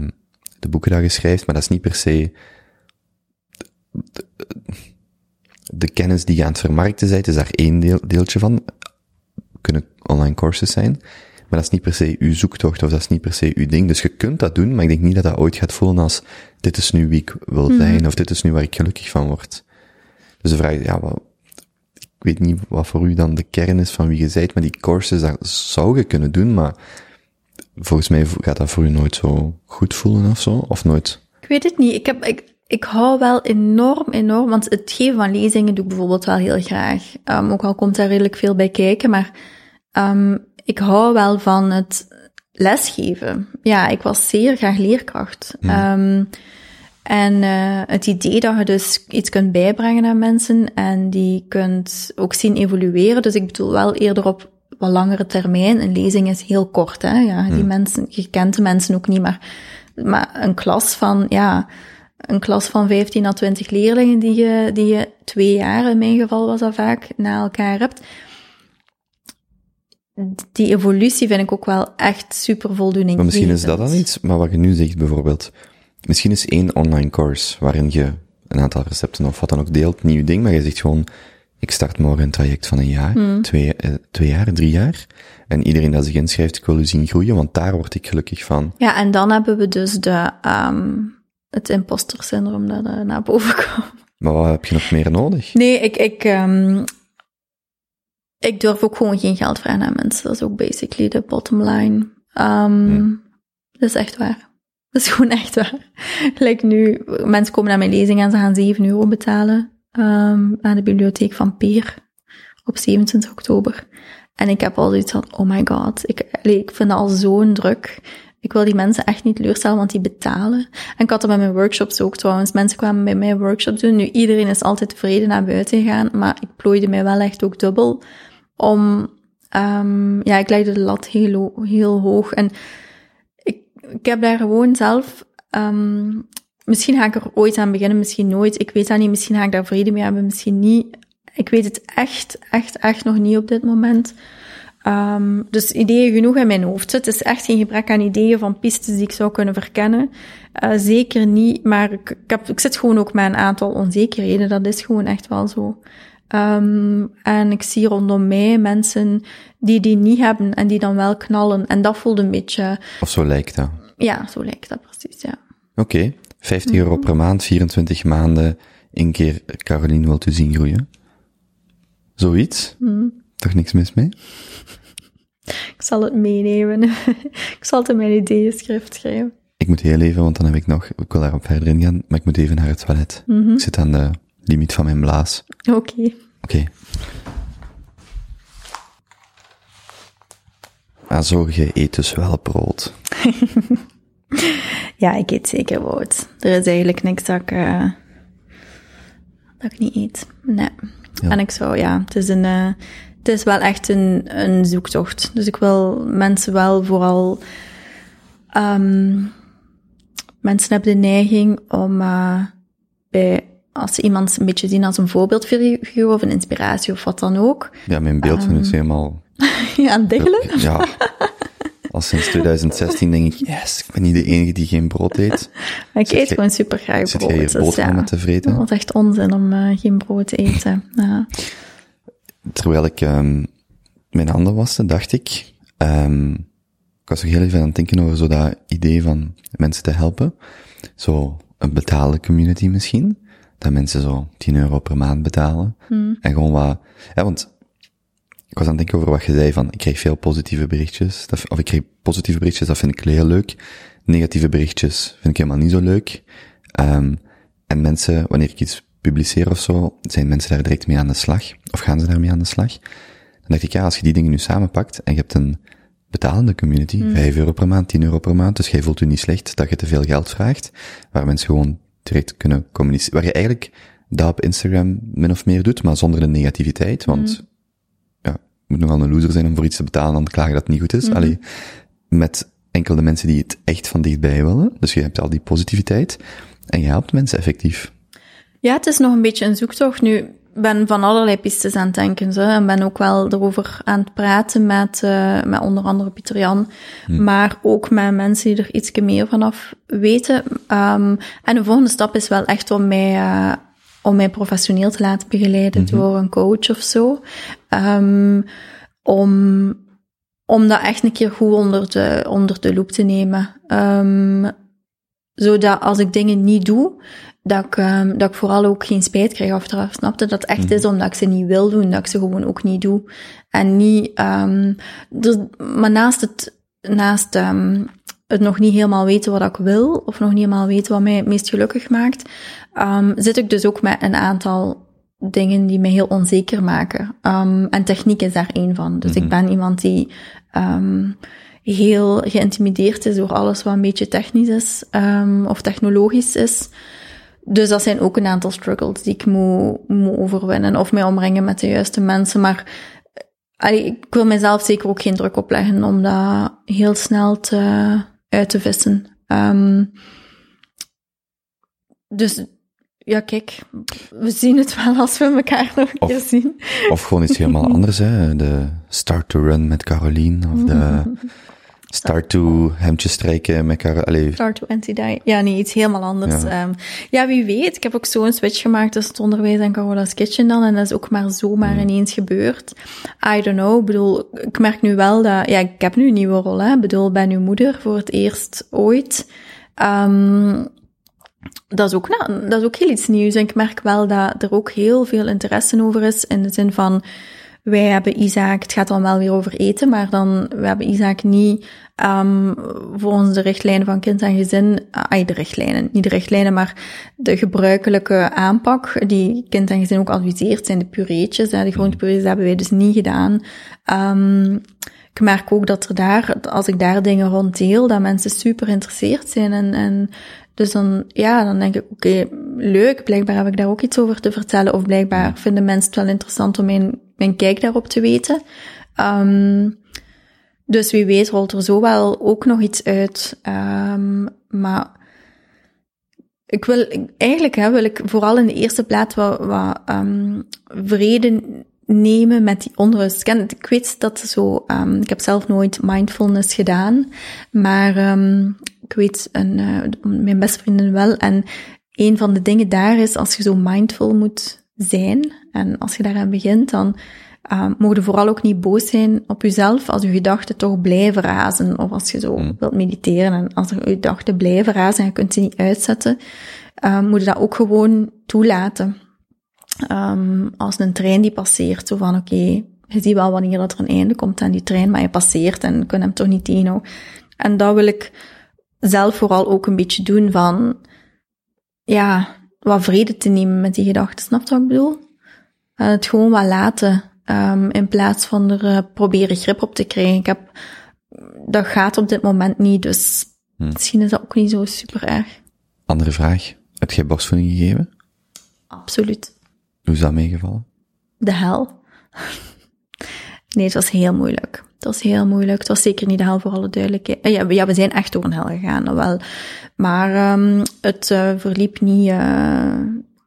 de boeken dat je schrijft, maar dat is niet per se de, de kennis die je aan het vermarkten bent, is daar één deel, deeltje van. Kunnen online courses zijn, maar dat is niet per se uw zoektocht of dat is niet per se uw ding. Dus je kunt dat doen, maar ik denk niet dat dat ooit gaat voelen als dit is nu wie ik wil zijn of dit is nu waar ik gelukkig van word. Dus de vraag is, ja, wat, ik weet niet wat voor u dan de kern is van wie je bent, maar die courses, dat zou je kunnen doen, maar volgens mij gaat dat voor u nooit zo goed voelen of zo, of nooit? Ik weet het niet. Ik, heb, ik, ik hou wel enorm, enorm, want het geven van lezingen doe ik bijvoorbeeld wel heel graag. Um, ook al komt daar redelijk veel bij kijken, maar um, ik hou wel van het lesgeven. Ja, ik was zeer graag leerkracht. Mm. Um, en uh, het idee dat je dus iets kunt bijbrengen aan mensen en die kunt ook zien evolueren. Dus ik bedoel wel eerder op wat langere termijn. Een lezing is heel kort, hè. Ja, die mm. mensen, je kent de mensen ook niet, maar, maar een klas van, ja, een klas van 15 à 20 leerlingen die je, die je twee jaar, in mijn geval was dat vaak, na elkaar hebt. Die evolutie vind ik ook wel echt super voldoening. Maar misschien is dat dan iets, maar wat je nu zegt bijvoorbeeld, misschien is één online course waarin je een aantal recepten of wat dan ook deelt, nieuw ding, maar je zegt gewoon, ik start morgen een traject van een jaar, twee, eh, twee jaar, drie jaar. En iedereen dat zich inschrijft, ik wil u zien groeien, want daar word ik gelukkig van. Ja, en dan hebben we dus de, ehm, het imposter syndroom dat er naar boven komt. Maar wat heb je nog meer nodig? Nee, ik, ik, ehm, ik durf ook gewoon geen geld vragen aan mensen. Dat is ook basically de bottom line. Ehm, Dat is echt waar. Dat is gewoon echt waar. Like nu, mensen komen naar mijn lezing en ze gaan 7 euro betalen ehm, aan de bibliotheek van Peer op 27 oktober. En ik heb al zoiets van, oh my god, ik, ik vind dat al zo'n druk. Ik wil die mensen echt niet teleurstellen, want die betalen. En ik had dat met mijn workshops ook trouwens. Mensen kwamen bij mij workshops doen. Nu, iedereen is altijd tevreden naar buiten gegaan, maar ik plooide mij wel echt ook dubbel. Om, ehm, ja, ik legde de lat heel hoog. En ik, ik heb daar gewoon zelf, ehm, misschien ga ik er ooit aan beginnen, misschien nooit. Ik weet dat niet, misschien ga ik daar vrede mee hebben, misschien niet. Ik weet het echt, echt, echt nog niet op dit moment. Ehm, dus ideeën genoeg in mijn hoofd. Het is echt geen gebrek aan ideeën van pistes die ik zou kunnen verkennen. Eh, zeker niet, maar ik, ik, heb, ik zit gewoon ook met een aantal onzekerheden. Dat is gewoon echt wel zo. Ehm, en ik zie rondom mij mensen die die niet hebben en die dan wel knallen. En dat voelt een beetje, Of zo lijkt dat. ja, zo lijkt dat precies, ja. Oké, 50 euro per maand, 24 maanden, één keer Caroline wilt u zien groeien. Zoiets? Toch niks mis mee? Ik zal het meenemen. ik zal het in mijn ideeënschrift schrijven. Ik moet heel even, want dan heb ik nog, ik wil daarop verder ingaan, maar ik moet even naar het toilet. Ik zit aan de limiet van mijn blaas. Oké. Oké. Ah, zo, je eet dus wel brood. Ja, ik eet zeker brood. Er is eigenlijk niks dat ik, eh, dat ik niet eet. Nee. Ja. En ik zou, ja, het is een, eh, het is wel echt een, een zoektocht. Dus ik wil mensen wel vooral, ehm, mensen hebben de neiging om eh, bij, als ze iemand een beetje zien als een voorbeeldfiguur of een inspiratie of wat dan ook, Ja, mijn beeld van u is helemaal... ja, aan diggelen. Ja. Al sinds 2016 denk ik, yes, ik ben niet de enige die geen brood eet. Maar ik Zit eet gewoon super graag Zit brood. jij hier dus boterhammen ja. te vreten? Dat is echt onzin om eh, geen brood te eten. Ja. Terwijl ik ehm mijn handen waste, dacht ik, ehm ik was nog heel even aan het denken over zo dat idee van mensen te helpen. Zo een betaalde community misschien. Dat mensen zo 10 euro per maand betalen. En gewoon wat, ja, want ik was aan het denken over wat je zei van, ik krijg veel positieve berichtjes. Dat, of ik krijg positieve berichtjes, dat vind ik heel leuk. Negatieve berichtjes vind ik helemaal niet zo leuk. Ehm en mensen, wanneer ik iets publiceer of zo, zijn mensen daar direct mee aan de slag. Of gaan ze daarmee aan de slag. Dan dacht ik, ja, als je die dingen nu samenpakt en je hebt een betalende community, 5 euro per maand, 10 euro per maand, dus jij voelt je niet slecht dat je te veel geld vraagt, waar mensen gewoon direct kunnen communiceren, waar je eigenlijk dat op Instagram min of meer doet, maar zonder de negativiteit, want ja, je moet nogal een loser zijn om voor iets te betalen en dan te klagen dat het niet goed is. Allee, met enkel de mensen die het echt van dichtbij willen, dus je hebt al die positiviteit, en je helpt mensen effectief. Ja, het is nog een beetje een zoektocht. Nu, ik ben van allerlei pistes aan het denken. Zo, en ben ook wel erover aan het praten met, eh, met onder andere Pieter Jan. Maar ook met mensen die er iets meer vanaf weten. Ehm, en de volgende stap is wel echt om mij, eh, om mij professioneel te laten begeleiden door een coach of zo. Ehm, om, om dat echt een keer goed onder de, onder de loep te nemen. Ehm, zodat als ik dingen niet doe, dat ik, ehm, dat ik vooral ook geen spijt krijg achteraf. Snapte? Dat het echt is omdat ik ze niet wil doen, dat ik ze gewoon ook niet doe. En niet, ehm, dus, maar naast het, naast ehm, het nog niet helemaal weten wat ik wil, of nog niet helemaal weten wat mij het meest gelukkig maakt, zit ik dus ook met een aantal dingen die mij heel onzeker maken. En techniek is daar één van. Dus ik ben iemand die heel geïntimideerd is door alles wat een beetje technisch is of technologisch is. Dus dat zijn ook een aantal struggles die ik moet, moet overwinnen of mij omringen met de juiste mensen. Maar allee, ik wil mezelf zeker ook geen druk opleggen om dat heel snel te, uit te vissen. Ehm, dus ja, kijk, we zien het wel als we elkaar nog een Of- keer zien. Of gewoon iets helemaal anders, hè. De Start to Run met Caroline, of de Start to hemdjes strijken met elkaar. Start to anti-die. Ja, nee, iets helemaal anders. Ja. Ja, ja wie weet. Ik heb ook zo'n switch gemaakt tussen het onderwijs en Carola's Kitchen dan. En dat is ook maar zomaar ineens gebeurd. I don't know. Ik bedoel, ik merk nu wel dat... Ja, ik heb nu een nieuwe rol, hè. Ik bedoel, ben nu moeder voor het eerst ooit. Ehm dat is, ook, nou, dat is ook heel iets nieuws. En ik merk wel dat er ook heel veel interesse over is. In de zin van, wij hebben Isaac, het gaat dan wel weer over eten, maar dan, we hebben Isaac niet um, volgens de richtlijnen van kind en gezin, uh, de richtlijnen, niet de richtlijnen, maar de gebruikelijke aanpak die kind en gezin ook adviseert, zijn de pureetjes. Hè, de groentepureetjes hebben wij dus niet gedaan. Um, ik merk ook dat er daar, als ik daar dingen rond deel, dat mensen super geïnteresseerd zijn en, en dus dan, ja, dan denk ik, oké, okay, leuk, blijkbaar heb ik daar ook iets over te vertellen, of blijkbaar vinden mensen het wel interessant om mijn, mijn kijk daarop te weten. Um, dus wie weet rolt er zo wel ook nog iets uit. Um, maar ik wil, eigenlijk hè, wil ik vooral in de eerste plaats wat, wat um, vrede nemen met die onrust. Ik, ik weet dat zo, ik heb zelf nooit mindfulness gedaan, maar ik weet een, uh, mijn beste vrienden wel. En een van de dingen daar is, als je zo mindful moet zijn, en als je daaraan begint, dan uh, mogen vooral ook niet boos zijn op jezelf als je gedachten toch blijven razen. Of als je zo mm. wilt mediteren en als er je gedachten blijven razen en je kunt ze niet uitzetten, uh, moet je dat ook gewoon toelaten. Um, als een trein die passeert, zo van oké, okay, je ziet wel wanneer dat er een einde komt aan die trein, maar je passeert en je kunt hem toch niet tegenhouden. En dat wil ik zelf vooral ook een beetje doen van, ja, wat vrede te nemen met die gedachten. Snap je wat ik bedoel? En het gewoon wat laten, um, in plaats van er uh, proberen grip op te krijgen. Ik heb, dat gaat op dit moment niet, dus hm. misschien is dat ook niet zo super erg. Andere vraag. Heb jij borstvoeding gegeven? Absoluut. Hoe is dat meegevallen? De hel. nee, het was heel moeilijk. Was heel moeilijk. Het was zeker niet de hel voor alle duidelijkheid. Ja, ja we zijn echt door een hel gegaan, wel. Maar um, het uh, verliep niet, uh,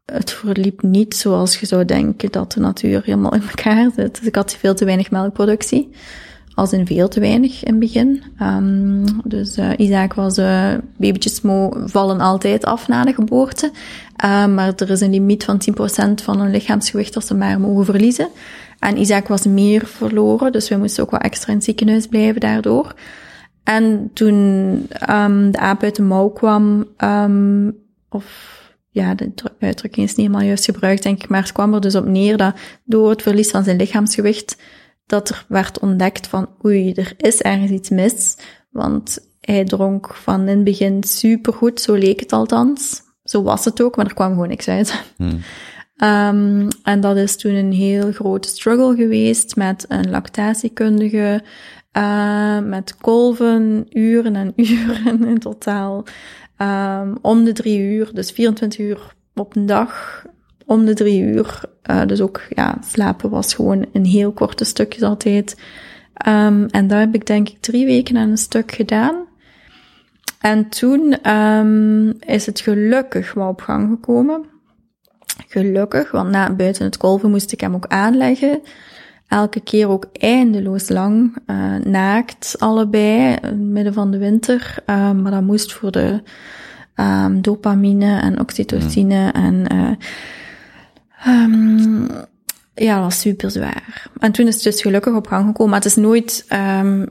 het verliep niet zoals je zou denken dat de natuur helemaal in elkaar zit. Dus ik had veel te weinig melkproductie. Als in veel te weinig in het begin. Um, dus Isaac was, uh, babytjes vallen altijd af na de geboorte. Uh, maar er is een limiet van 10% van hun lichaamsgewicht dat ze maar mogen verliezen. En Isaac was meer verloren, dus we moesten ook wat extra in het ziekenhuis blijven daardoor. En toen um, de aap uit de mouw kwam, um, of ja, de uitdrukking is niet helemaal juist gebruikt, denk ik, maar het kwam er dus op neer dat door het verlies van zijn lichaamsgewicht, dat er werd ontdekt van, oei, er is ergens iets mis, want hij dronk van in het begin supergoed, zo leek het althans. Zo was het ook, maar er kwam gewoon niks uit. Hmm. Um, en dat is toen een heel grote struggle geweest met een lactatiekundige, uh, met kolven, uren en uren in totaal. Um, om de drie uur, dus 24 uur op een dag, om de drie uur. Uh, dus ook, ja, slapen was gewoon een heel korte stukjes altijd. Um, en daar heb ik denk ik drie weken aan een stuk gedaan. En toen is het gelukkig wel op gang gekomen. Gelukkig, want na buiten het kolven moest ik hem ook aanleggen. Elke keer ook eindeloos lang, uh, naakt allebei, in het midden van de winter. Uh, maar dat moest voor de um, dopamine en oxytocine mm. en uh, um, ja, dat was super zwaar. En toen is het dus gelukkig op gang gekomen. Maar het is nooit um,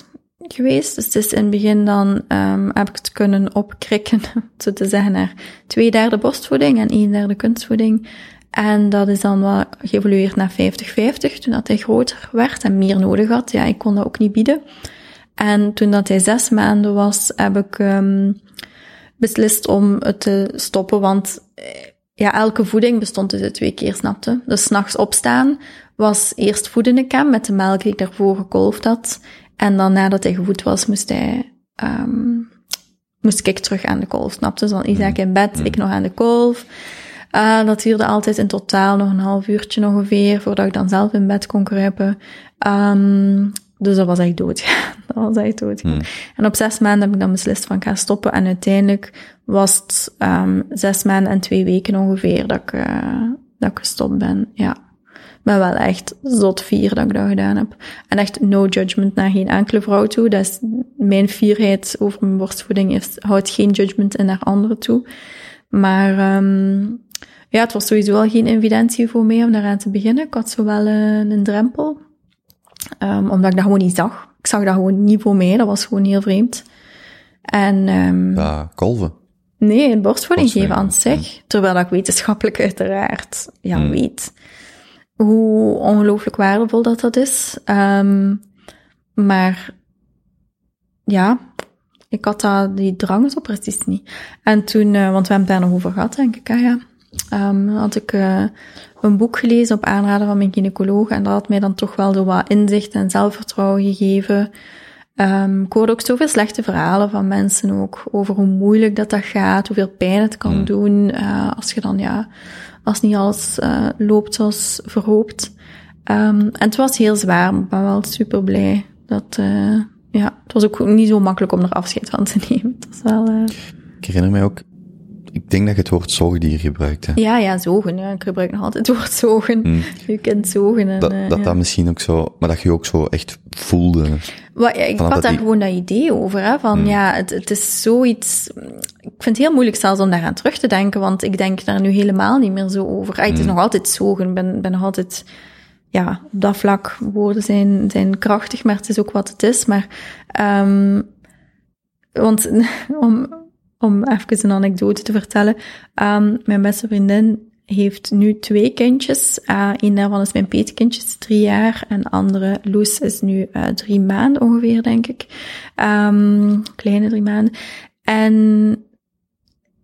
100% geweest. Dus het is in het begin dan um, heb ik het kunnen opkrikken, zo te zeggen, naar twee derde borstvoeding en een derde kunstvoeding. En dat is dan wel geëvolueerd naar 50-50, toen dat hij groter werd en meer nodig had. Ja, ik kon dat ook niet bieden. En toen dat hij zes maanden was, heb ik um, beslist om het te stoppen, want ja, elke voeding bestond dus uit twee keer, snapte. Dus s'nachts opstaan was eerst voeden ik hem met de melk die ik daarvoor gekolfd had. En dan nadat hij gevoed was, moest hij, um, moest ik terug aan de kolf, snapte? Dus dan Isaac in bed, ik nog aan de kolf. Uh, dat duurde altijd in totaal nog een half uurtje ongeveer, voordat ik dan zelf in bed kon kruipen. Um, dus dat was echt dood. dat was echt dood. Hmm. En op zes maanden heb ik dan beslist van ik ga stoppen. En uiteindelijk was het um, zes maanden en twee weken ongeveer dat ik, uh, dat ik gestopt ben. Ja. Ben wel echt zot fier dat ik dat gedaan heb. En echt no judgment naar geen enkele vrouw toe. Dat is, mijn fierheid over mijn borstvoeding is, houdt geen judgment in naar anderen toe. Maar um, ja, het was sowieso wel geen evidentie voor mij om daaraan te beginnen. Ik had zo wel een, een drempel. Um, omdat ik dat gewoon niet zag. Ik zag dat gewoon niet voor mij. Dat was gewoon heel vreemd. En, um, Ja, kolven. Nee, een borstvoeding geven aan zich. Terwijl ik wetenschappelijk uiteraard ja, weet hoe ongelooflijk waardevol dat dat is. Um, maar ja, ik had dat, die drang zo precies niet. En toen, uh, want we hebben het daar nog over gehad, denk ik, ja. Um, had ik uh, een boek gelezen op aanraden van mijn gynaecoloog en dat had mij dan toch wel zo wat inzicht en zelfvertrouwen gegeven. Um, ik hoorde ook zoveel slechte verhalen van mensen ook over hoe moeilijk dat dat gaat, hoeveel pijn het kan doen uh, als je dan ja, als niet alles uh, loopt zoals verhoopt. Um, en het was heel zwaar, maar ik ben wel super blij dat uh, ja, het was ook niet zo makkelijk om er afscheid van te nemen. Het was wel, uh... Ik herinner mij ook, ik denk dat je het woord zoogdier gebruikte. Ja, ja, zogen. Ja. Ik gebruik nog altijd het woord zogen. Mm. Je kunt zogen. En, dat, dat, ja. dat misschien ook zo, maar dat je ook zo echt voelde. Wat, ja, ik had daar die... gewoon dat idee over, hè, van mm. ja, het, het is zoiets, ik vind het heel moeilijk zelfs om daaraan terug te denken, want ik denk daar nu helemaal niet meer zo over. Het is mm. nog altijd zogen, ik ben, ben nog altijd, ja, op dat vlak, woorden zijn, zijn krachtig, maar het is ook wat het is, maar, um, want om, om even een anekdote te vertellen. Um, mijn beste vriendin heeft nu twee kindjes. Uh, een daarvan is mijn petekindje, drie jaar. En de andere, Loes, is nu uh, drie maanden ongeveer, denk ik. Um, kleine drie maanden. En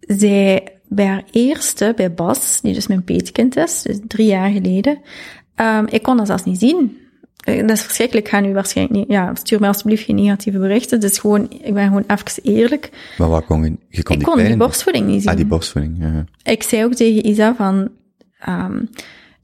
zij, bij haar eerste, bij Bas, die dus mijn peetkind is, dus drie jaar geleden, um, ik kon dat zelfs niet zien. Dat is verschrikkelijk. Ik ga nu waarschijnlijk niet... Ja, stuur mij alsjeblieft geen negatieve berichten. Dus gewoon, ik ben gewoon even eerlijk. Maar wat kon je... je kon ik die kon die borstvoeding niet zien. Ah, die borstvoeding, ja. Ik zei ook tegen Isa van... Um,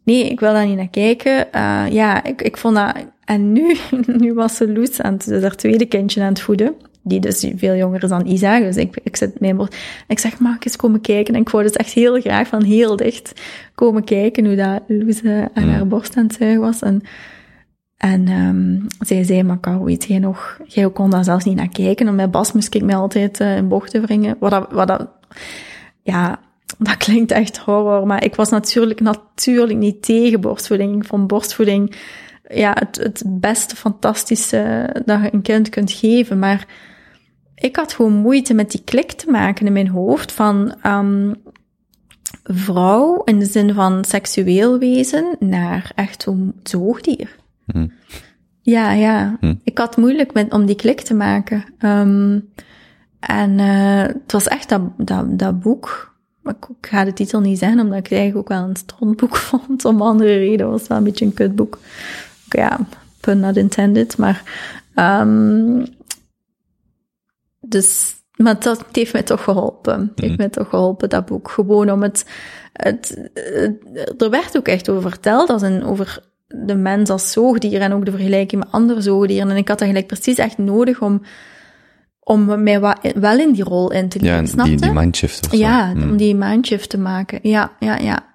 nee, ik wil daar niet naar kijken. Uh, ja, ik, ik vond dat... En nu, nu was ze Loes aan het, haar tweede kindje aan het voeden. Die dus veel jonger is dan Isa. Dus ik, ik zit mijn borst... Ik zeg, mag ik eens komen kijken? En ik wou dus echt heel graag van heel dicht komen kijken hoe dat Loes uh, aan Mm. haar borst aan het zuigen was. En... En um, zij zei, maar Caro, weet jij nog, jij kon daar zelfs niet naar kijken. En met Bas moest ik mij altijd uh, in bochten wringen. Wat dat, wat dat, ja, dat klinkt echt horror. Maar ik was natuurlijk, natuurlijk niet tegen borstvoeding. Ik vond borstvoeding, ja, het, het beste fantastische dat je een kind kunt geven. Maar ik had gewoon moeite met die klik te maken in mijn hoofd van, um, vrouw in de zin van seksueel wezen naar echt zo'n zoogdier. Hm. Ja, ja. Hm. Ik had moeilijk met, om die klik te maken. Um, en uh, het was echt dat, dat, dat boek. Ik, ik ga de titel niet zeggen, omdat ik het eigenlijk ook wel een strontboek vond. Om andere reden was het wel een beetje een kutboek. Ja, pun not intended. Maar, um, dus, maar dat heeft mij toch geholpen. Het heeft mij toch geholpen, dat boek. Gewoon om het, het, het er werd ook echt over verteld, als een, over de mens als zoogdier en ook de vergelijking met andere zoogdieren. En ik had dat gelijk precies echt nodig om, om mij wel in die rol in te leven, ja, snap die, die mindshift of zo. Ja, Hm. om die mindshift te maken. Ja, ja, ja.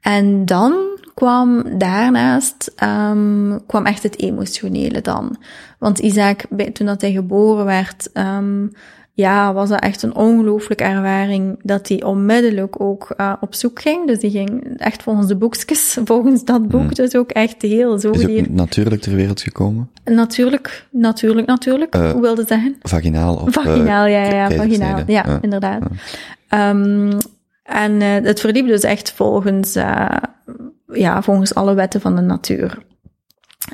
En dan kwam daarnaast, um, kwam echt het emotionele dan. Want Isaac, bij, toen dat hij geboren werd, um, ja, was dat echt een ongelooflijke ervaring dat hij onmiddellijk ook uh, op zoek ging. Dus die ging echt volgens de boekjes, volgens dat boek, Mm. dus ook echt heel zo. Is natuurlijk ter wereld gekomen? natuurlijk, natuurlijk, natuurlijk. Eh, Hoe wilde zeggen? Vaginaal of... Vaginaal, eh, ja, ja, ja, vaginaal. Ja, Ja. inderdaad. Um, en uh, het verliep dus echt volgens, ja, volgens alle wetten van de natuur.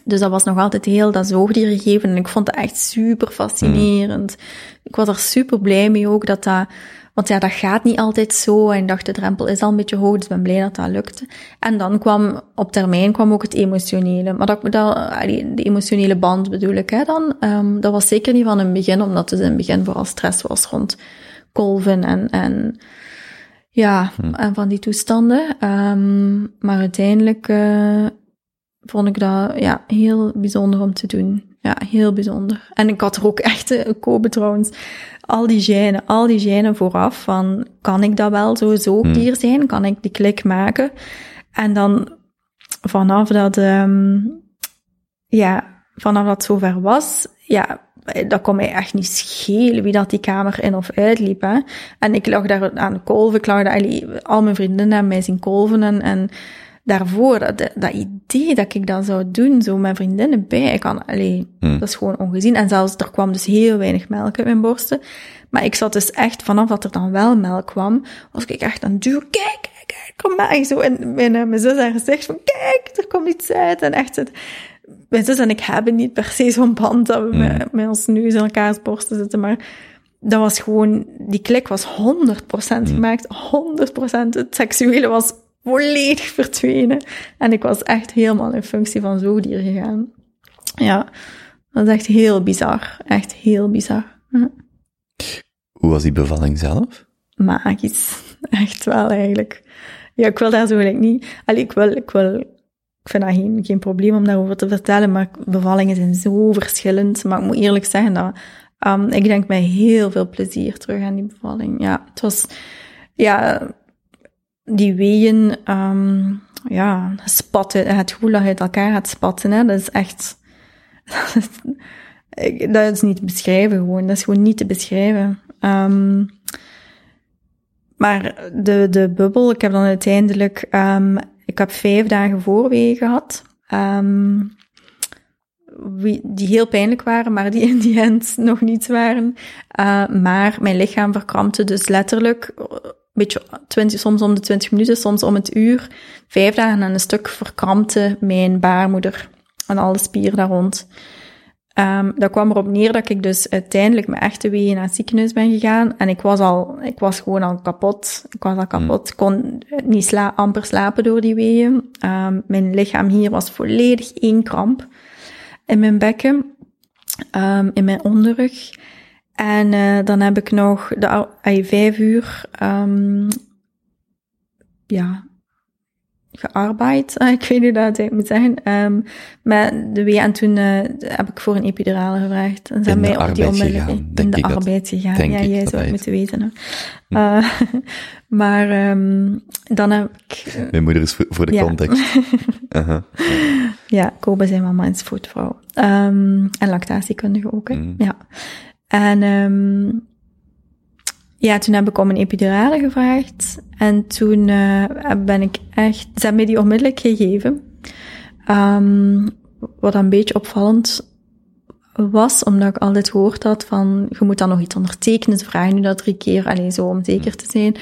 Dus dat was nog altijd heel dat zoogdiergegeven en ik vond het echt super fascinerend. Ik was er super blij mee ook dat dat, want ja, dat gaat niet altijd zo en ik dacht de drempel is al een beetje hoog, dus ik ben blij dat dat lukte. En dan kwam, op termijn kwam ook het emotionele, maar dat, dat de emotionele band bedoel ik, hè, dan. Um, dat was zeker niet van een begin, omdat het in het begin vooral stress was rond kolven en, en ja, Hm. en van die toestanden. Um, maar uiteindelijk uh, vond ik dat ja, heel bijzonder om te doen. Ja, heel bijzonder. En ik had er ook echt, uh, kopen trouwens, al die genen, al die genen vooraf van, kan ik dat wel zo zoogdier zijn? Kan ik die klik maken? En dan vanaf dat, ehm, ja, vanaf dat het zover was, ja, dat kon mij echt niet schelen wie dat die kamer in of uitliep. Hè. En ik lag daar aan de kolven, ik lag daar, al mijn vriendinnen hebben mij zien kolven en, en daarvoor, dat, dat idee dat ik dat zou doen, zo met vriendinnen bij, ik kan, allee, Hmm. dat is gewoon ongezien. En zelfs, er kwam dus heel weinig melk uit mijn borsten. Maar ik zat dus echt, vanaf dat er dan wel melk kwam, was ik echt aan het duwen, kijk, kijk, kijk, kom maar. En zo in mijn, eh, mijn zus haar gezicht van, kijk, er komt iets uit. En echt, het, mijn zus en ik hebben niet per se zo'n band dat we met, met ons neus in elkaars borsten zitten, maar dat was gewoon, die klik was 100% gemaakt, 100%. Het seksuele was volledig verdwenen. En ik was echt helemaal in functie van zoogdier gegaan. Ja, dat is echt heel bizar. Echt heel bizar. Ja. Hoe was die bevalling zelf? Magisch. Echt wel, eigenlijk. Ja, ik wil daar zo gelijk niet... Allee, ik wil... Ik wil ik vind dat geen, geen probleem om daarover te vertellen, maar bevallingen zijn zo verschillend. Maar ik moet eerlijk zeggen dat um, ik denk met heel veel plezier terug aan die bevalling. Ja, het was... Ja, die weeën... Um, ja, spatten, het gevoel dat je uit elkaar gaat spatten, dat is echt... dat is niet te beschrijven gewoon. Dat is gewoon niet te beschrijven. Um, maar de, de bubbel, ik heb dan uiteindelijk... Um, ik heb vijf dagen voorwegen gehad. Die heel pijnlijk waren, maar die in die end nog niets waren. Uh, maar mijn lichaam verkrampte dus letterlijk beetje 20, soms om de 20 minuten, soms om het uur. Vijf dagen en een stuk verkrampte mijn baarmoeder en alle spieren daar rond. Um, dat kwam erop neer dat ik dus uiteindelijk met echte weeën naar het ziekenhuis ben gegaan. En ik was al, ik was gewoon al kapot. Ik was al kapot. Ik kon niet sla amper slapen door die weeën. Um, mijn lichaam hier was volledig één kramp in mijn bekken, um, in mijn onderrug. En uh, dan heb ik nog de uh, vijf uur, ja, gearbeid, ik weet niet dat ik moet zeggen, um, met de wee. En toen uh, heb ik voor een epidurale gevraagd. En hebben mij op die onmiddellijk in de arbeid gegaan. Ja, jij zou het moeten weten. Hè. Uh, maar um, dan heb ik... Mijn moeder is voor, de ja. context. Ja, Kobe zijn mama is voetvrouw. Um, en lactatiekundige ook, hè. Mm. Ja. En um, ja, toen heb ik om een epidurale gevraagd. En toen uh, ben ik echt... Ze hebben mij die onmiddellijk gegeven. Um, wat een beetje opvallend was, omdat ik altijd gehoord had van... Je moet dan nog iets ondertekenen. Ze vragen nu dat drie keer, alleen zo om zeker te zijn.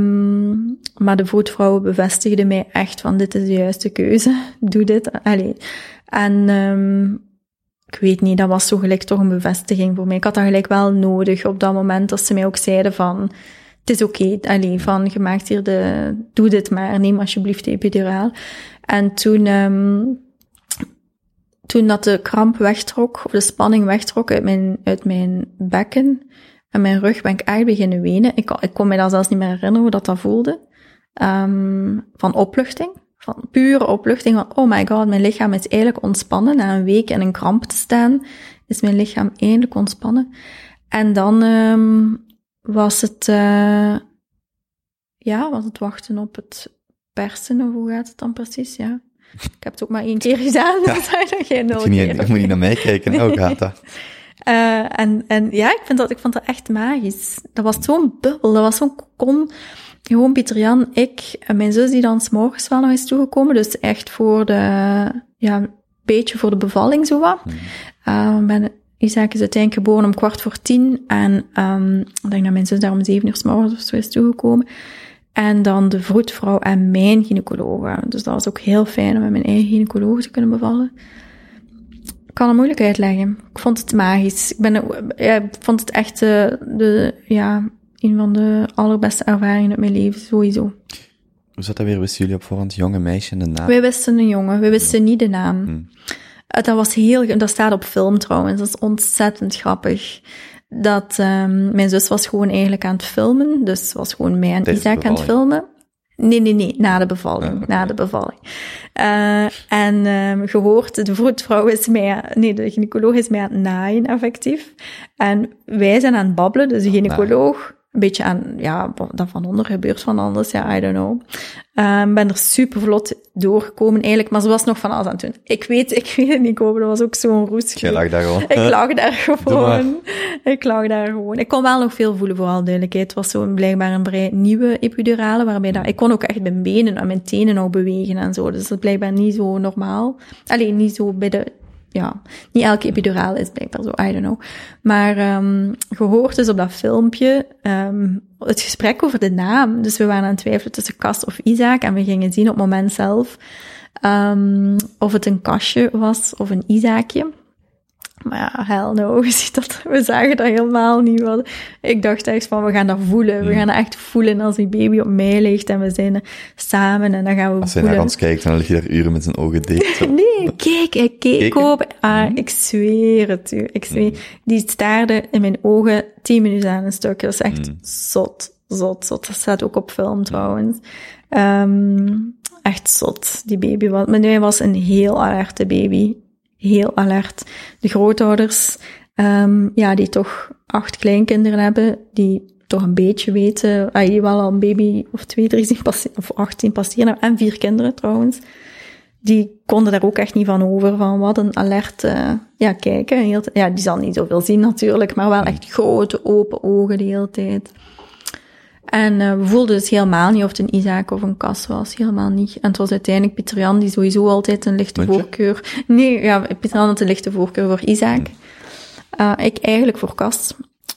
Um, maar de voetvrouw bevestigde mij echt van... Dit is de juiste keuze. Doe dit. Allee. En... Um, ik weet niet, dat was zo gelijk toch een bevestiging voor mij. Ik had dat gelijk wel nodig op dat moment, als ze mij ook zeiden van, het is oké, okay, van, je maakt hier de, doe dit maar, neem alsjeblieft de epiduraal. En toen, um, toen dat de kramp wegtrok, of de spanning wegtrok uit mijn, uit mijn bekken en mijn rug, ben ik echt beginnen wenen. Ik, ik kon me dat zelfs niet meer herinneren hoe dat dat voelde. Um, van opluchting van pure opluchting van, oh my god, mijn lichaam is eigenlijk ontspannen. Na een week in een kramp te staan, is mijn lichaam eindelijk ontspannen. En dan um, was het, uh, ja, was het wachten op het persen, of hoe gaat het dan precies, ja. Ik heb het ook maar één keer gedaan, ja. dat geen nul je niet, moet niet naar mij kijken, nee. hoe gaat dat? Uh, en, en ja, ik, vind dat, ik vond dat echt magisch. Dat was zo'n bubbel, dat was zo'n kokon gewoon Pieter Jan, ik en mijn zus die dan s'morgens wel nog is toegekomen. Dus echt voor de, ja, een beetje voor de bevalling zo wat. Hmm. Uh, ben, Isaac is uiteindelijk geboren om kwart voor tien. En um, ik denk dat mijn zus daar om zeven uur s'morgens of zo is toegekomen. En dan de vroedvrouw en mijn gynaecoloog. Dus dat was ook heel fijn om met mijn eigen gynaecoloog te kunnen bevallen. Ik kan het moeilijk uitleggen. Ik vond het magisch. Ik, ben, ja, ik vond het echt de, de ja, een van de allerbeste ervaringen uit mijn leven, sowieso. Hoe zat dat weer? Wisten jullie op voorhand jonge meisje en de naam? Wij wisten een jongen, wij wisten niet de naam. Hmm. Dat was heel, dat staat op film trouwens, dat is ontzettend grappig. Dat, um, mijn zus was gewoon eigenlijk aan het filmen, dus was gewoon mij en Isaac aan het filmen. Nee, nee, nee, na de bevalling. Ah, okay. Na de bevalling. Uh, en um, gehoord, de vroedvrouw is mij, nee, de gynaecoloog is mij aan het naaien, effectief. En wij zijn aan het babbelen, dus de gynaecoloog een beetje aan, ja, dat van onder gebeurt van anders, ja, I don't know. Um, ben er super vlot doorgekomen eigenlijk, maar ze was nog van alles aan het doen. Ik weet, ik weet het niet, Kobe, dat was ook zo'n roes. Jij lag daar gewoon. Ik lag daar gewoon. Ik lag daar gewoon. Ik kon wel nog veel voelen, vooral duidelijkheid. Het was zo blijkbaar een vrij nieuwe epidurale, waarbij dat, ik kon ook echt mijn benen en mijn tenen nog bewegen en zo. Dus dat is blijkbaar niet zo normaal. Alleen niet zo bij de ja, niet elke epiduraal is blijkbaar zo, I don't know. Maar um, gehoord dus op dat filmpje um, het gesprek over de naam. Dus we waren aan het twijfelen tussen Kast of Isaac en we gingen zien op het moment zelf um, of het een kastje was of een Isaacje. Maar ja, hell no, je ziet dat, we zagen dat helemaal niet. Wat. Ik dacht echt van, we gaan dat voelen. We Hmm. gaan dat echt voelen als die baby op mij ligt en we zijn samen en dan gaan we Als hij naar ons kijkt, dan lig je daar uren met zijn ogen dicht. Nee, kijk, hij keek op. Ah, ik zweer het u. Ik zweer. Die staarde in mijn ogen tien minuten aan een stuk. Dat is echt zot, zot, zot. Dat staat ook op film trouwens. Ehm, echt zot, die baby. was- Maar hij was een heel alerte baby. Heel alert. De grootouders, ehm, ja, die toch acht kleinkinderen hebben, die toch een beetje weten, ah, wel al een baby of twee, drie zien passeren, of acht zien passeren, en vier kinderen trouwens die konden daar ook echt niet van over, van wat een alert, eh, ja, kijken. Heel ja, die zal niet zoveel zien natuurlijk, maar wel echt grote open ogen de hele tijd. En eh, we voelden dus helemaal niet of het een Isaac of een Kas was, helemaal niet. En het was uiteindelijk Pieter Jan, die sowieso altijd een lichte voorkeur... Nee, ja, Pieter Jan had een lichte voorkeur voor Isaac. Eh, ik eigenlijk voor Kas.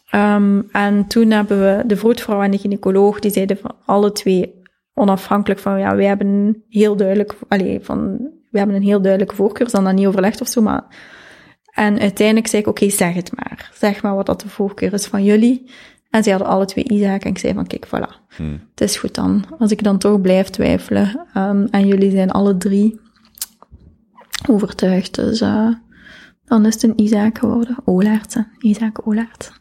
Ehm, en toen hebben we de vroedvrouw en de gynaecoloog, die zeiden van alle twee onafhankelijk van, ja, wij hebben een heel duidelijk, allee, van, we hebben een heel duidelijke voorkeur, ze hadden dat niet overlegd of zo, maar, en uiteindelijk zei ik, oké, zeg het maar. Zeg maar wat dat de voorkeur is van jullie. En zij hadden alle twee Isaac en ik zei van, kijk, voilà. Het is goed dan. Als ik dan toch blijf twijfelen, ehm, en jullie zijn alle drie overtuigd, dus, eh, dan is het een Isaac geworden. Olaert, hè. Isaac Olaert.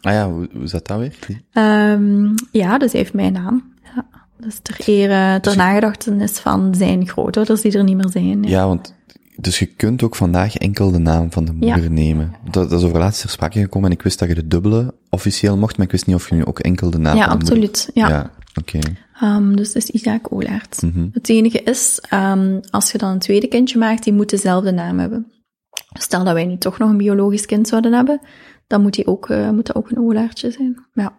Ah ja, hoe, hoe zat dat weer? Ehm, ja, dus hij heeft mijn naam. Ja. Dus ter ere, ter nagedachtenis van zijn grootouders die er niet meer zijn. Ja. Ja, want dus je kunt ook vandaag enkel de naam van de moeder Ja. nemen. Dat, dat is over laatst ter sprake gekomen en ik wist dat je de dubbele officieel mocht, maar ik wist niet of je nu ook enkel de naam Ja, van de moeder... absoluut. Ja. Ja, oké. Ehm, dus het is Isaac Olaert. Mhm. Het enige is, ehm, als je dan een tweede kindje maakt, die moet dezelfde naam hebben. Stel dat wij nu toch nog een biologisch kind zouden hebben, dan moet, die ook, eh, moet dat ook een Olaertje zijn. Ja.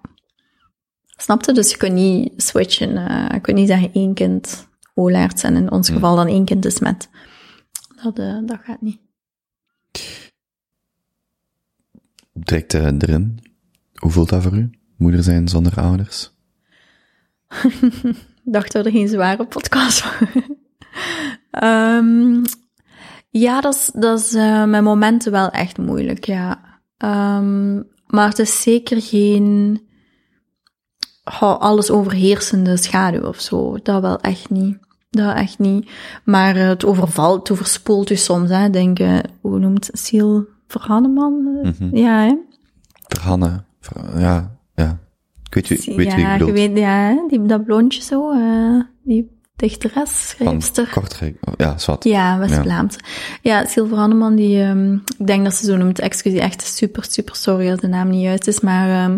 Snapte? Dus je kunt niet switchen. eh, je kunt niet zeggen één kind Olaerts en in ons geval dan één kind de smet. Dat, eh, dat gaat niet. Direct eh, erin. Hoe voelt dat voor u? Moeder zijn zonder ouders? Ik dacht dat er geen zware podcast was. Ehm, ja, dat is, dat is eh, met momenten wel echt moeilijk, ja. Ehm, maar het is zeker geen alles overheersende schaduw of zo. Dat wel echt niet. Dat echt niet. Maar eh, het overvalt, het overspoelt u soms, hè. Denk, eh, hoe noemt? Siel Verhanneman? Eh, Mhm. Ja, hè? Verhanne. Ver- ja, ja. Ik weet, wie- ik weet wie ik ja, je bedoel. weet, ja, die, dat blondje zo, die dichteres, schrijfster. Kortrijk. Oh, Ja, zwart. Ja, West-Vlaams. Ja, Sylvie Hanneman, die, ehm, ik denk dat ze zo noemt, excuus, echt super, super sorry als de naam niet juist is, maar ehm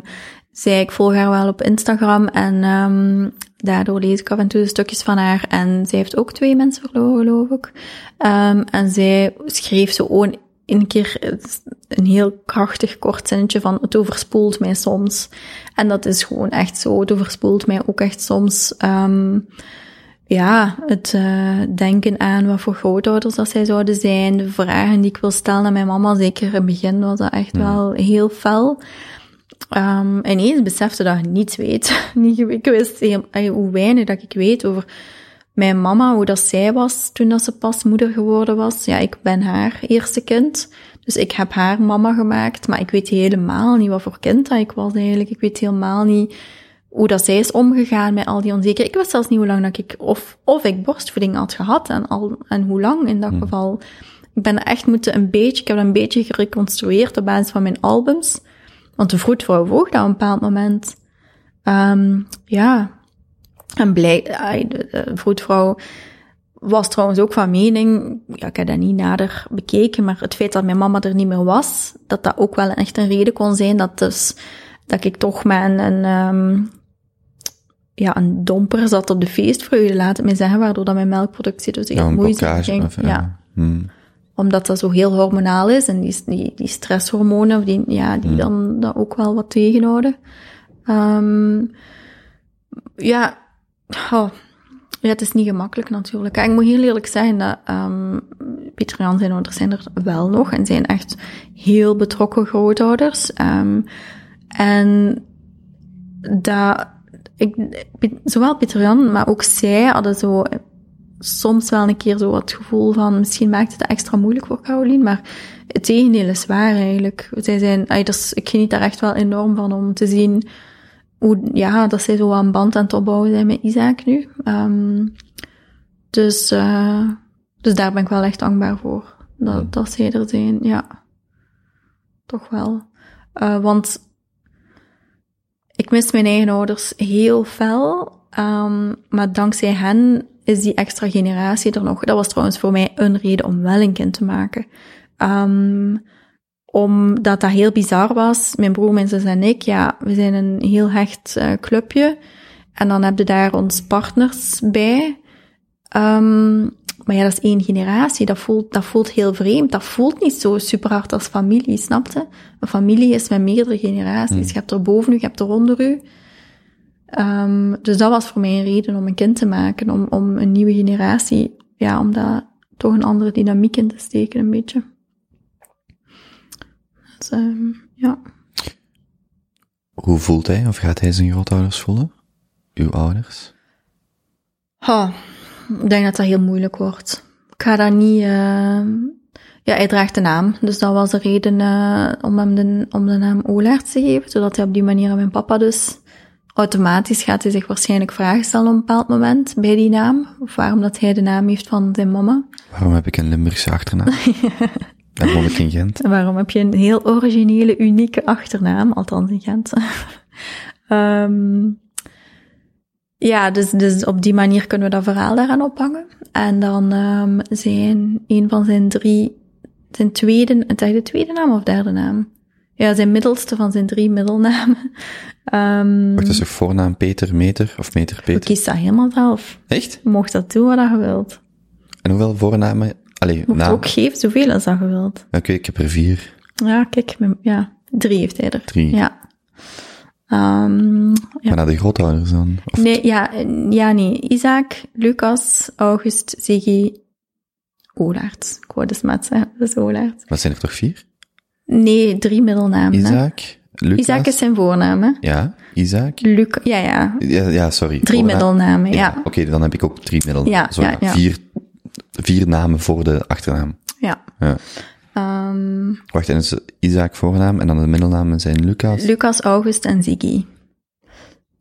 zij, ik volg haar wel op Instagram en ehm daardoor lees ik af en toe de stukjes van haar. En zij heeft ook twee mensen verloren, geloof ik. Ehm en zij schreef zo gewoon een keer een heel krachtig kort zinnetje van het overspoelt mij soms. En dat is gewoon echt zo, het overspoelt mij ook echt soms. ehm ja, het uh, denken aan wat voor grootouders dat zij zouden zijn, de vragen die ik wil stellen aan mijn mama, zeker in het begin was dat echt wel heel fel. Um, ineens besefte dat je niets weet. ik wist heel, hoe weinig dat ik weet over mijn mama, hoe dat zij was toen dat ze pas moeder geworden was. Ja, ik ben haar eerste kind, dus ik heb haar mama gemaakt, maar ik weet helemaal niet wat voor kind dat ik was eigenlijk. Ik weet helemaal niet hoe dat zij is omgegaan met al die onzekerheid. Ik wist zelfs niet hoe lang dat ik, of, of ik borstvoeding had gehad en, al, en hoe lang in dat hmm. geval. Ik ben echt moeten een beetje, ik heb dat een beetje gereconstrueerd op basis van mijn albums. Want de vroedvrouw dat op een bepaald moment. Um, ja, en blij, de, vroedvrouw was trouwens ook van mening, ja, ik heb dat niet nader bekeken, maar het feit dat mijn mama er niet meer was, dat dat ook wel echt een reden kon zijn dat dus dat ik toch met een, ehm, ja, een domper zat op de feestvreugde, laat het me zeggen, waardoor dat mijn melkproductie dus heel Ja, moeizaam ging. Of, ja Hmm. Omdat dat zo heel hormonaal is en die, die, die stresshormonen, die, ja, die Hmm. dan dat ook wel wat tegenhouden. Ehm, ja, oh, ja, het is niet gemakkelijk natuurlijk. En ik moet heel eerlijk zeggen dat um, Pieter Jan zijn ouders zijn er wel nog en zijn echt heel betrokken grootouders. Ehm, en dat, ik, zowel Pieter Jan, maar ook zij hadden zo soms wel een keer zo het gevoel van, misschien maakt het extra moeilijk voor Caroline, maar het tegendeel is waar eigenlijk. Zij zijn, ay, dus, ik geniet daar echt wel enorm van om te zien hoe, ja, dat zij zo aan band aan het opbouwen zijn met Isaac nu. Um, dus, uh, dus daar ben ik wel echt dankbaar voor. Dat, dat zij er zijn, ja. Toch wel. Uh, want ik mis mijn eigen ouders heel fel, um, maar dankzij hen is die extra generatie er nog. Dat was trouwens voor mij een reden om wel een kind te maken. Um, omdat dat heel bizar was. Mijn broer, mijn zus en ik, ja, we zijn een heel hecht uh, clubje. En dan heb je daar ons partners bij. Um, maar ja, dat is één generatie. Dat voelt, dat voelt heel vreemd. Dat voelt niet zo super hard als familie, snapte? Een familie is met meerdere generaties. Mm. Je hebt er boven u, je hebt er onder u. Um, dus dat was voor mij een reden om een kind te maken, om, om een nieuwe generatie, ja, om daar toch een andere dynamiek in te steken, een beetje. Dus, um, ja. Hoe voelt hij, of gaat hij zijn grootouders voelen? Uw ouders? Ha, ik denk dat dat heel moeilijk wordt. Ik ga dat niet, uh, ja, hij draagt de naam, dus dat was de reden uh, om hem de, om de naam Olaert te geven, zodat hij op die manier aan mijn papa dus automatisch gaat hij zich waarschijnlijk vragen stellen op een bepaald moment bij die naam. Of waarom dat hij de naam heeft van zijn mama. Waarom heb ik een Limburgse achternaam? en woon ik in Gent? En waarom heb je een heel originele, unieke achternaam, althans in Gent. um, ja, dus, dus op die manier kunnen we dat verhaal daaraan ophangen. En dan um, zijn een van zijn drie, zijn tweede, het de tweede naam of derde naam? Ja, zijn middelste van zijn drie middelnamen. Um, Wacht, is er voornaam Peter Meter of Meter Peter? Kies dat helemaal zelf. Echt? Je mocht dat doen wat je wilt. En hoeveel voornamen? Allee, je ook geven zoveel als dat je wilt. Oké, okay, ik heb er vier. Ja, kijk, ja, drie heeft hij er. Drie. Ja. Um, ja. Maar naar de grootouders dan? Of nee, ja, ja, nee. Isaac, Lucas, August, Ziggy, Olaert. Ik wou dus met zeggen, dat is Olaert. Maar zijn er toch vier? Nee, drie middelnamen. Isaac, Lucas. Isaac is zijn voornaam, hè? Ja, Isaac. Luc, ja, ja. Ja, ja sorry. Drie Voornaam. middelnamen, ja. Oké, okay, dan heb ik ook drie middelnamen. Ja, ja, ja. Vier, vier namen voor de achternaam. Ja. ja. Um, Wacht, en is Isaac voornaam en dan de middelnamen zijn Lucas? Lucas, August en Ziggy.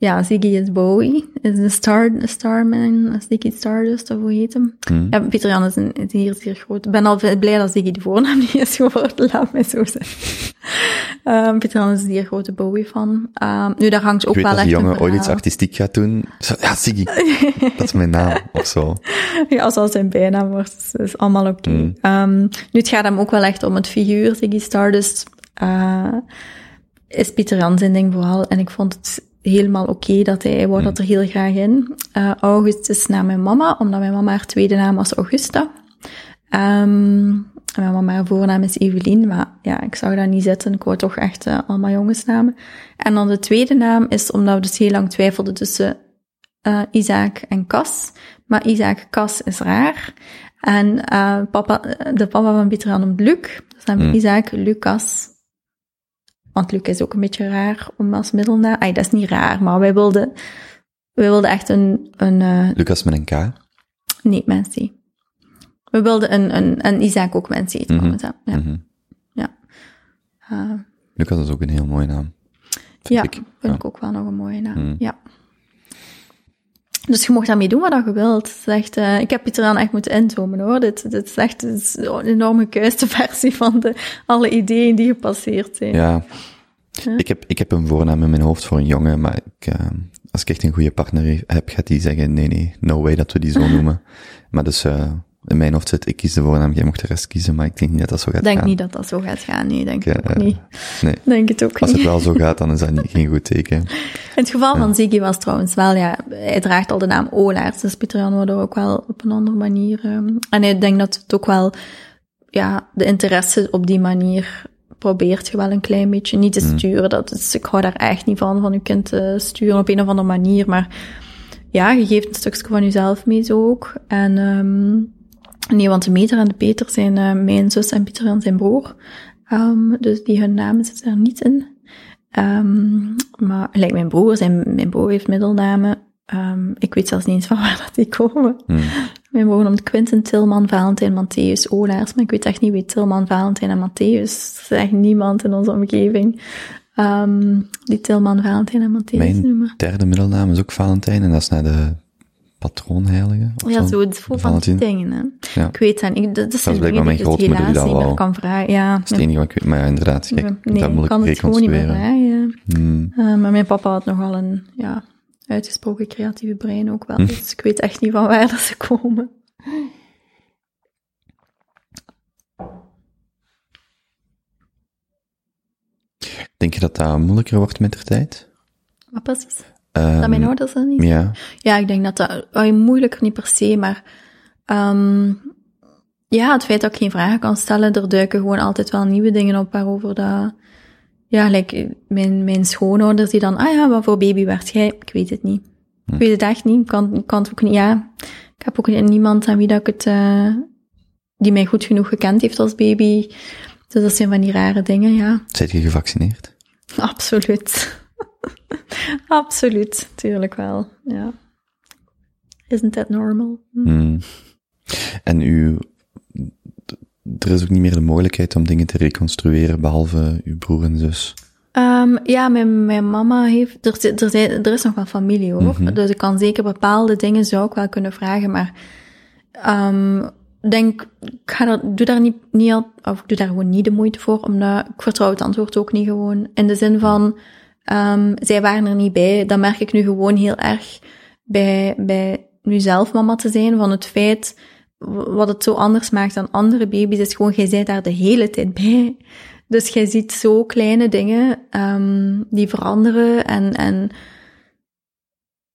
Ja, Ziggy is Bowie, is de star, Starman, Ziggy Stardust, of hoe heet hem? Hmm. Ja, Pieter Jan is een zeer, zeer groot. Ik ben al blij dat Ziggy de voornaam niet is geworden, laat mij zo zeggen. um, Pieter Jan is een zeer grote Bowie-fan. Um, nu, daar hangt ook ik weet wel echt die jongen een ooit iets artistiek gaat doen. Ja, Ziggy. dat is mijn naam, of zo. Ja, als dat zijn bijnaam wordt, is, is allemaal oké. Okay. Hmm. Um, nu, het gaat hem ook wel echt om het figuur, Ziggy Stardust. Uh, is Pieter Jan zijn ding vooral. En ik vond het helemaal oké okay dat hij, hij wou dat er heel graag in. Uh, August is naar mijn mama, omdat mijn mama haar tweede naam was Augusta. Um, en mijn mama haar voornaam is Evelien, maar ja, ik zag dat niet zitten. Ik wou toch echt uh, allemaal jongensnamen. En dan de tweede naam is omdat we dus heel lang twijfelden tussen uh, Isaac en Cas. Maar Isaac Cas is raar. En uh, papa, de papa van Pieter noemt Luc. Dus dan we Isaac Lucas. Want Luc is ook een beetje raar om als middelnaam. Ay, dat is niet raar, maar wij wilden, wij wilden echt een... een uh, Lucas met een K? Nee, C. We wilden een, een, een Isaac ook C. Mm -hmm. Ja. Mm -hmm. ja. Uh, Lucas is ook een heel mooie naam. Ja, ik. vind ja. ik ook wel nog een mooie naam. Mm. Ja. Dus je mocht daarmee doen wat je wilt. Het is echt, uh, ik heb Pieter Jan echt moeten inzoomen hoor. Dit, dit is echt een enorme kuiste versie van de, alle ideeën die gepasseerd zijn. Ja. ja. Ik, heb, ik heb een voornaam in mijn hoofd voor een jongen, maar ik, uh, als ik echt een goede partner heb, gaat die zeggen, nee, nee, no way dat we die zo noemen. Maar dus, uh, In mijn hoofd zit, ik kies de voornaam, jij mocht de rest kiezen, maar ik denk niet dat dat zo gaat Ik denk gaan. niet dat dat zo gaat gaan. Nee, denk ik Ja, ook eh, niet. Nee. Denk het ook Als niet. het wel zo gaat, dan is dat niet, geen goed teken. In het geval van Ziggy was trouwens wel, ja, hij draagt al de naam Olaert, dus Pieter Jan wordt er ook wel op een andere manier. ehm, en ik denk dat het ook wel, ja, de interesse op die manier probeert je wel een klein beetje niet te sturen. Dat is, ik hou daar echt niet van, van je kind te sturen op een of andere manier, maar ja, je geeft een stukje van jezelf mee zo ook. En, ehm nee, want de Meter en de Peter zijn eh, mijn zus en Pieter Jan zijn broer. Ehm, dus die hun namen zitten er niet in. Ehm, maar gelijk mijn broer, zijn, mijn broer heeft middelnamen. Ehm, ik weet zelfs niet eens van waar dat die komen. Hmm. Mijn broer noemt Quinten, Tilman, Valentijn, Matthäus, Olaars. Maar ik weet echt niet wie Tilman, Valentijn en Matthäus. Er is echt niemand in onze omgeving die Tilman, Valentijn en Matthäus Mijn noemen. derde middelnaam is ook Valentijn en dat is naar de patroonheilige. of Ja, zo, het van die dingen, hè. Ja. Ik weet dat niet. Dat, dat zijn dingen die mijn ik grootmoeder die helaas dat niet meer kan vragen. Ja, Dat is het enige wat ik weet. Maar ja, inderdaad, kijk, nee, dat moet ik kan het gewoon niet meer vragen. Hmm. Uh, maar mijn papa had nogal een ja, uitgesproken creatieve brein ook wel. Hm. Dus ik weet echt niet van waar dat ze komen. Denk je dat dat moeilijker wordt met de tijd? Maar precies. Ehm, dat mijn ouders dat niet. Ja, Ja, ik denk dat dat uh, moeilijker niet per se, maar ehm, ja, het feit dat ik geen vragen kan stellen, er duiken gewoon altijd wel nieuwe dingen op waarover dat. Ja, like mijn, mijn schoonouders die dan, ah ja, wat voor baby werd jij? Ik weet het niet. Ik weet het echt niet. Ik kan, kan het ook niet, ja. Ik heb ook niemand aan wie dat ik het, eh, die mij goed genoeg gekend heeft als baby. Dus dat zijn van die rare dingen, ja. Zijt je gevaccineerd? Absoluut. Absoluut, tuurlijk wel, ja. Isn't that normal? Hm. Hmm. En u, er is ook niet meer de mogelijkheid om dingen te reconstrueren, behalve uw broer en zus. Ehm, ja, mijn, mijn mama heeft... Er, er, zijn, er is nog wel familie, hoor. Mhm. Dus ik kan zeker bepaalde dingen zou ik wel kunnen vragen, maar... ehm denk, ik ga er, doe daar niet, niet al, of ik doe daar gewoon niet de moeite voor, omdat ik vertrouw het antwoord ook niet gewoon. In de zin van, ehm zij waren er niet bij. Dat merk ik nu gewoon heel erg bij, bij nu zelf mama te zijn, van het feit, wat het zo anders maakt dan andere baby's, is gewoon, jij bent daar de hele tijd bij. Dus jij ziet zo kleine dingen, ehm die veranderen en, en,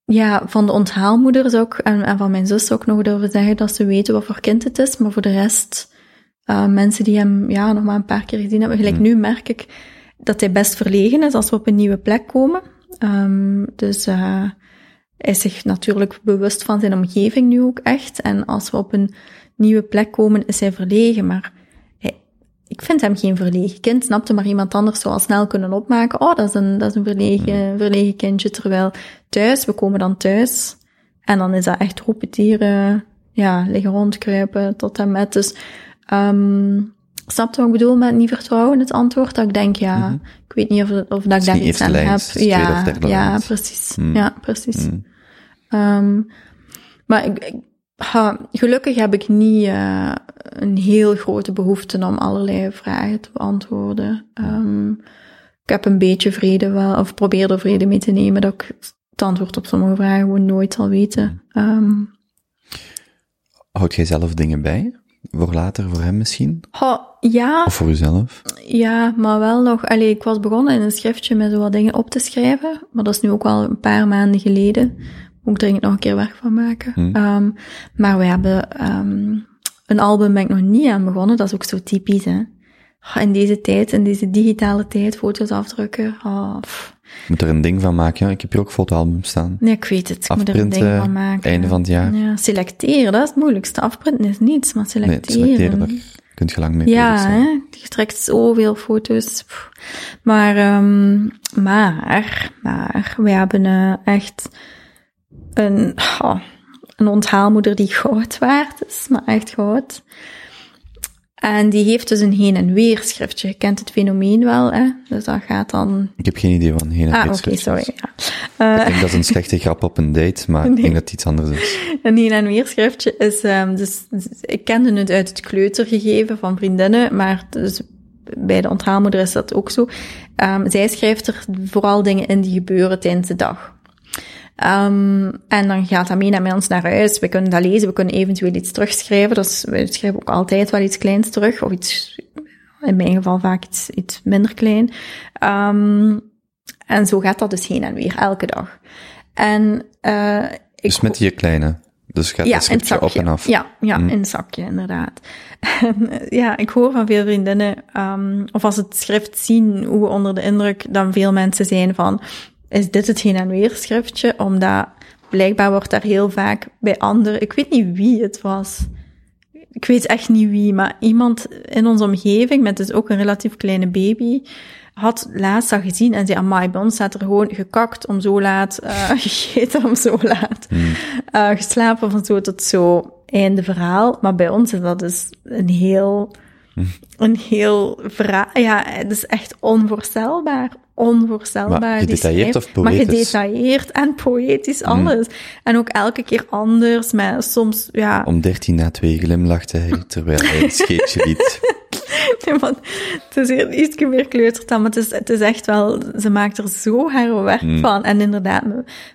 ja, van de onthaalmoeder zou ik, en, en van mijn zus zou ik nog durven zeggen dat ze weten wat voor kind het is, maar voor de rest, eh, mensen die hem ja, nog maar een paar keer gezien hebben, gelijk nu merk ik dat hij best verlegen is als we op een nieuwe plek komen. Ehm, dus eh, hij is zich natuurlijk bewust van zijn omgeving nu ook echt. En als we op een nieuwe plek komen, is hij verlegen, maar hij, ik vind hem geen verlegen kind. Snapte maar iemand anders zou al snel kunnen opmaken. Oh, dat is een, dat is een verlegen, verlegen kindje. Terwijl thuis, we komen dan thuis. En dan is dat echt roepetieren, ja, liggen rondkruipen tot en met. Dus, um, snap je wat ik bedoel met niet vertrouwen? Het antwoord dat ik denk, ja, ik weet niet of, of dat ik daar iets aan heb. Ja, derde ja, precies. Ja, precies. Hmm. Ehm, maar ik, ik- ha, gelukkig heb ik niet eh, een heel grote behoefte om allerlei vragen te beantwoorden. Ehm, ik heb een beetje vrede wel, of probeer er vrede mee te nemen dat ik het antwoord op sommige vragen gewoon nooit zal weten. Ehm, Houd jij zelf dingen bij? Voor later, voor hem misschien? ha, ja, Of voor uzelf? Ja, maar wel nog. Allee, ik was begonnen in een schriftje met zo wat dingen op te schrijven. Maar dat is nu ook al een paar maanden geleden. Moet ik dringend nog een keer werk van maken. Hmm. Ehm, maar we hebben ehm, een album ben ik nog niet aan begonnen. Dat is ook zo typisch, hè. In deze tijd, in deze digitale tijd, foto's afdrukken. Pff. Je moet er een ding van maken. Ja, ik heb hier ook fotoalbums staan. nee, ik weet het. Ik moet er een Afprinten, ding van maken. einde van het jaar. Ja, selecteren, dat is het moeilijkste. Afprinten is niets, maar Nee, selecteren. selecteren, daar kun je lang mee Ja, hè? je trekt zoveel foto's. Maar, ehm, maar, maar, we hebben eh, echt een, oh, een onthaalmoeder die goud waard is, maar echt goud. En die heeft dus een heen- en weer schriftje. Je kent het fenomeen wel, hè? Dus dat gaat dan... Ik heb geen idee van heen en Ah, weer oké, sorry. Ja. Ik Eh, denk dat is een slechte grap op een date, maar ik denk dat het iets anders is. Een heen- en weer schriftje is, ehm, dus, dus ik kende het uit het kleutergegeven van vriendinnen, maar dus bij de onthaalmoeder is dat ook zo. Ehm, zij schrijft er vooral dingen in die gebeuren tijdens de dag. Ehm, en dan gaat dat mee naar ons naar huis. We kunnen dat lezen, we kunnen eventueel iets terugschrijven. Dus we schrijven ook altijd wel iets kleins terug, of iets, in mijn geval vaak iets, iets minder klein. Ehm, en zo gaat dat dus heen en weer, elke dag. En eh ik Dus met die kleine. Dus gaat ja, het schriftje op zakje. en af. Ja, ja Mm. in het zakje, inderdaad. Eh, ja, ik hoor van veel vriendinnen, ehm, of als ze het schrift zien, hoe onder de indruk dan veel mensen zijn van, is dit het heen en weer schriftje? Omdat blijkbaar wordt daar heel vaak bij anderen, ik weet niet wie het was, ik weet echt niet wie, maar iemand in onze omgeving, met dus ook een relatief kleine baby, had laatst dat gezien en zei, amai, bij ons staat er gewoon gekakt om zo laat, eh gegeten om zo laat, eh, geslapen van zo tot zo, einde verhaal. Maar bij ons is dat dus een heel, een heel verhaal, ja, het is echt onvoorstelbaar, onvoorstelbaar. Maar gedetailleerd of Maar poëtisch? gedetailleerd en poëtisch, alles. En ook elke keer anders, maar soms, ja, Om dertien na twee glimlachte hij, terwijl hij een scheetje liet. Want het is hier iets meer kleutertaal, maar het is, het is echt wel, ze maakt er zo haar werk Mm. van. En inderdaad,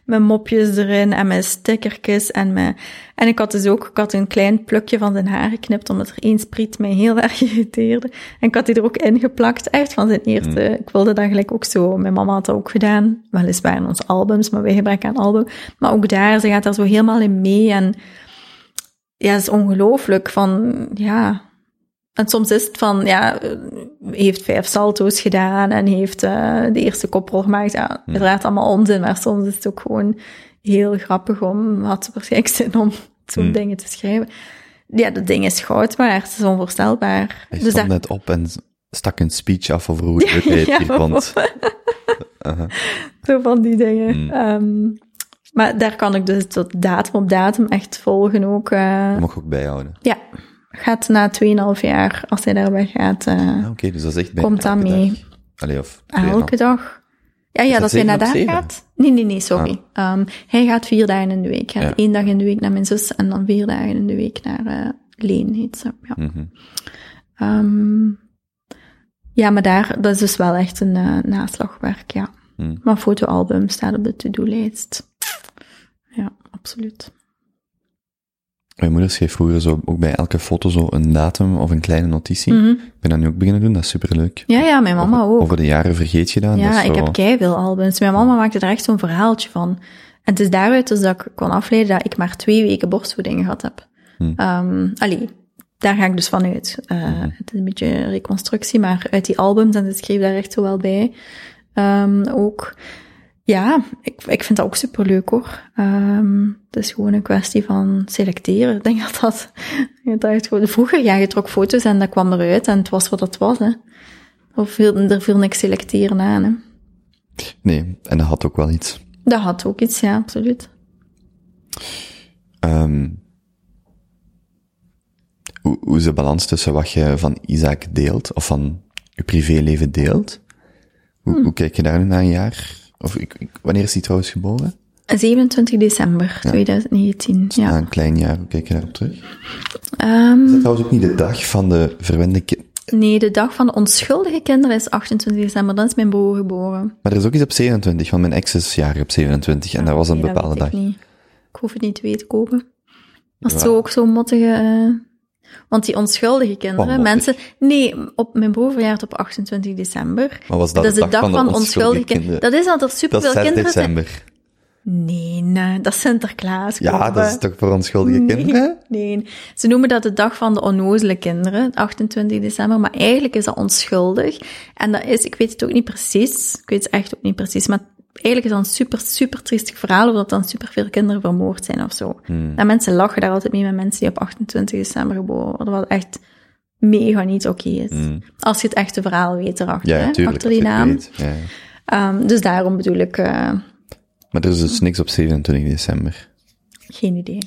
met mopjes erin en met stickertjes en met, en ik had dus ook, ik had een klein plukje van zijn haar geknipt, omdat er één spriet mij heel erg irriteerde. En ik had die er ook ingeplakt, echt van zijn eerste, ik wilde dat gelijk ook zo, mijn mama had dat ook gedaan, weliswaar in onze albums, maar wij gebruiken een album. Maar ook daar, ze gaat daar zo helemaal in mee en, ja, het is ongelooflijk van, ja, en soms is het van, ja, eh, heeft vijf salto's gedaan en heeft eh, de eerste koprol gemaakt. Ja, uiteraard allemaal onzin, maar soms is het ook gewoon heel grappig om, had waarschijnlijk zin om zo'n Hmm. dingen te schrijven. Ja, dat ding is goud waard, het is onvoorstelbaar. Hij Dus stond daar- net op en stak een speech af over hoe het Ja, hier vond. Zo van die dingen. Hmm. Ehm, maar daar kan ik dus tot datum op datum echt volgen ook. eh, Dat mag ook bijhouden. ja, gaat na 2,5 jaar, als hij daarbij gaat, eh, Ah, Oké, dus dat is echt komt dat mee. Allee, of Elke dag. Ja, ja, dat dat hij naar daar zeven? gaat. Nee, nee, nee, sorry. Ehm, hij gaat vier dagen in de week. Hij gaat Ja. één dag in de week naar mijn zus en dan vier dagen in de week naar eh Leen, heet ze. Ja. Mhm. Ehm, ja, maar daar, dat is dus wel echt een eh, naslagwerk, ja. Hmm. Maar fotoalbum staat op de to-do-lijst. Ja, absoluut. Mijn moeder schreef vroeger zo, ook bij elke foto zo een datum of een kleine notitie. Mhm. Ik ben dat nu ook beginnen doen, dat is superleuk. Ja, ja, mijn mama over, ook. Over de jaren vergeet je dat. Ja, ik zo- heb keiveel albums. Mijn mama maakte er echt zo'n verhaaltje van. En het is daaruit dus dat ik kon afleiden dat ik maar twee weken borstvoeding gehad heb. Hmm. Ehm, allee, daar ga ik dus vanuit. Eh Het is een beetje reconstructie, maar uit die albums, en ze schreef daar echt zo wel bij, Ehm, ook. Ja, ik, ik vind dat ook superleuk hoor. Ehm, het is gewoon een kwestie van selecteren. Ik denk dat dat, gewoon, vroeger, ja, je trok foto's en dat kwam eruit en het was wat het was, hè. Of viel, er viel niks selecteren aan, hè. Nee, en dat had ook wel iets. Dat had ook iets, ja, absoluut. Ehm, hoe, hoe is de balans tussen wat je van Isaac deelt, of van je privéleven deelt? Hoe, Hmm. hoe kijk je daar nu na een jaar? Of ik, ik- wanneer is hij trouwens geboren? 27 december 2019, Dus Na ja. een klein jaar, hoe kijk je daarop terug? Is Ehm, dat trouwens ook niet de dag van de verwende nee, de dag van de onschuldige kinderen is 28 december, dan is mijn broer geboren. Maar er is ook iets op 27, want mijn ex is jarig op 27 en dat was een Nee, bepaalde dag. ik niet. Ik hoef het niet te weten kopen. Als het zo ook zo'n mottige... eh, want die onschuldige kinderen, mensen... Nee, op, mijn broer verjaart op 28 december. Maar was dat, dat is de dag, van de onschuldige kinderen? Dat is dat er Dat is superveel 6 kinderen zijn. december. Nee, nee, dat is Sinterklaas. Ja, dat is toch voor onschuldige Nee, kinderen? Nee, ze noemen dat de dag van de onnozele kinderen, 28 december, maar eigenlijk is dat onschuldig. En dat is, ik weet het ook niet precies, ik weet het echt ook niet precies, maar eigenlijk is dat een super, super triestig verhaal, omdat dan superveel kinderen vermoord zijn of zo. Hmm. En mensen lachen daar altijd mee met mensen die op 28 december geboren worden, wat echt mega niet oké is. Hmm. Als je het echte verhaal weet erachter, Ja, achter die naam. ja. Ehm, dus daarom bedoel ik, eh, Maar er is dus niks op 27 december. geen idee.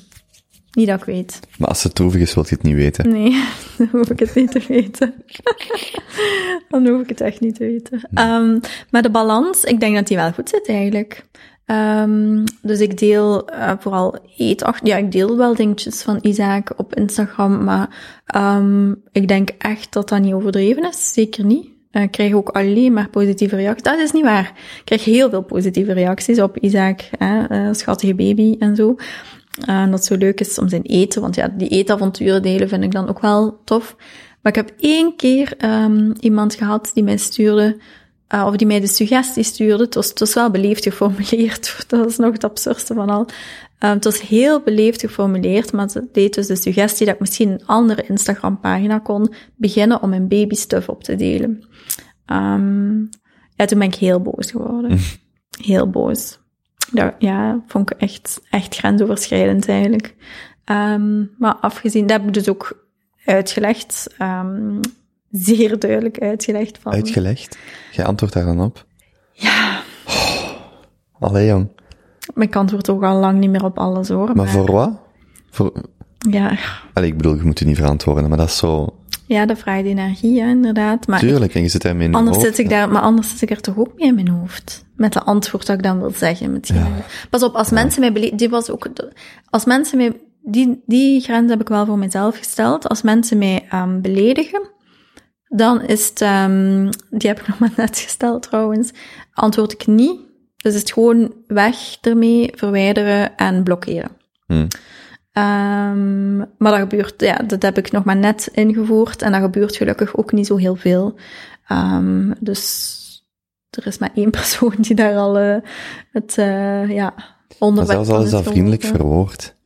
Niet dat ik weet. Maar als het droevig is, wilt je het niet weten. Nee, dan hoef ik het niet te weten. dan hoef ik het echt niet te weten. Ehm, maar de balans, ik denk dat die wel goed zit eigenlijk. Ehm, dus ik deel eh, vooral eetacht. Ja, ik deel wel dingetjes van Isaac op Instagram, maar ehm, ik denk echt dat dat niet overdreven is. Zeker niet. eh, ik krijg ook alleen maar positieve reacties. Dat is niet waar. Ik krijg heel veel positieve reacties op Isaac, hè, eh, schattige baby en zo. En dat zo leuk is om zijn eten, want ja, die eetavonturen delen vind ik dan ook wel tof. Maar ik heb één keer ehm, iemand gehad die mij stuurde, eh, of die mij de suggestie stuurde. Het was, het was wel beleefd geformuleerd. Dat is nog het absurdste van al. Eh, het was heel beleefd geformuleerd, maar ze deed dus de suggestie dat ik misschien een andere Instagram-pagina kon beginnen om mijn babystuff op te delen. Ehm, ja, toen ben ik heel boos geworden. Heel boos. Dat, ja, vond ik echt, echt grensoverschrijdend eigenlijk. Ehm, maar afgezien, dat heb ik dus ook uitgelegd. ehm, zeer duidelijk uitgelegd. Van, Uitgelegd. Jij antwoordt daar dan op. Ja, Allee, jong. maar ik antwoord ook al lang niet meer op alles hoor. Maar voor wat? Voor... Ja, Allee, ik bedoel, je moet het niet verantwoorden, maar dat is zo... ja, dat vraagt energie, hè, inderdaad. Maar Tuurlijk, en je zit daarmee in Anders hoofd. zit ik daar, maar anders zit ik er toch ook mee in mijn hoofd. Met de antwoord dat ik dan wil zeggen. Met die- Pas op, als mensen mij bele- die was ook, als mensen mij, die, die grens heb ik wel voor mezelf gesteld. Als mensen mij ehm, beledigen, dan is het, ehm, die heb ik nog maar net gesteld trouwens, antwoord ik niet. Dus is het gewoon weg ermee, verwijderen en blokkeren. Hm. Ehm, maar dat gebeurt, ja, dat heb ik nog maar net ingevoerd en dat gebeurt gelukkig ook niet zo heel veel. Ehm, dus er is maar één persoon die daar al eh, het uh, ja, onderwerp zelfs al is dat vriendelijk verwoord.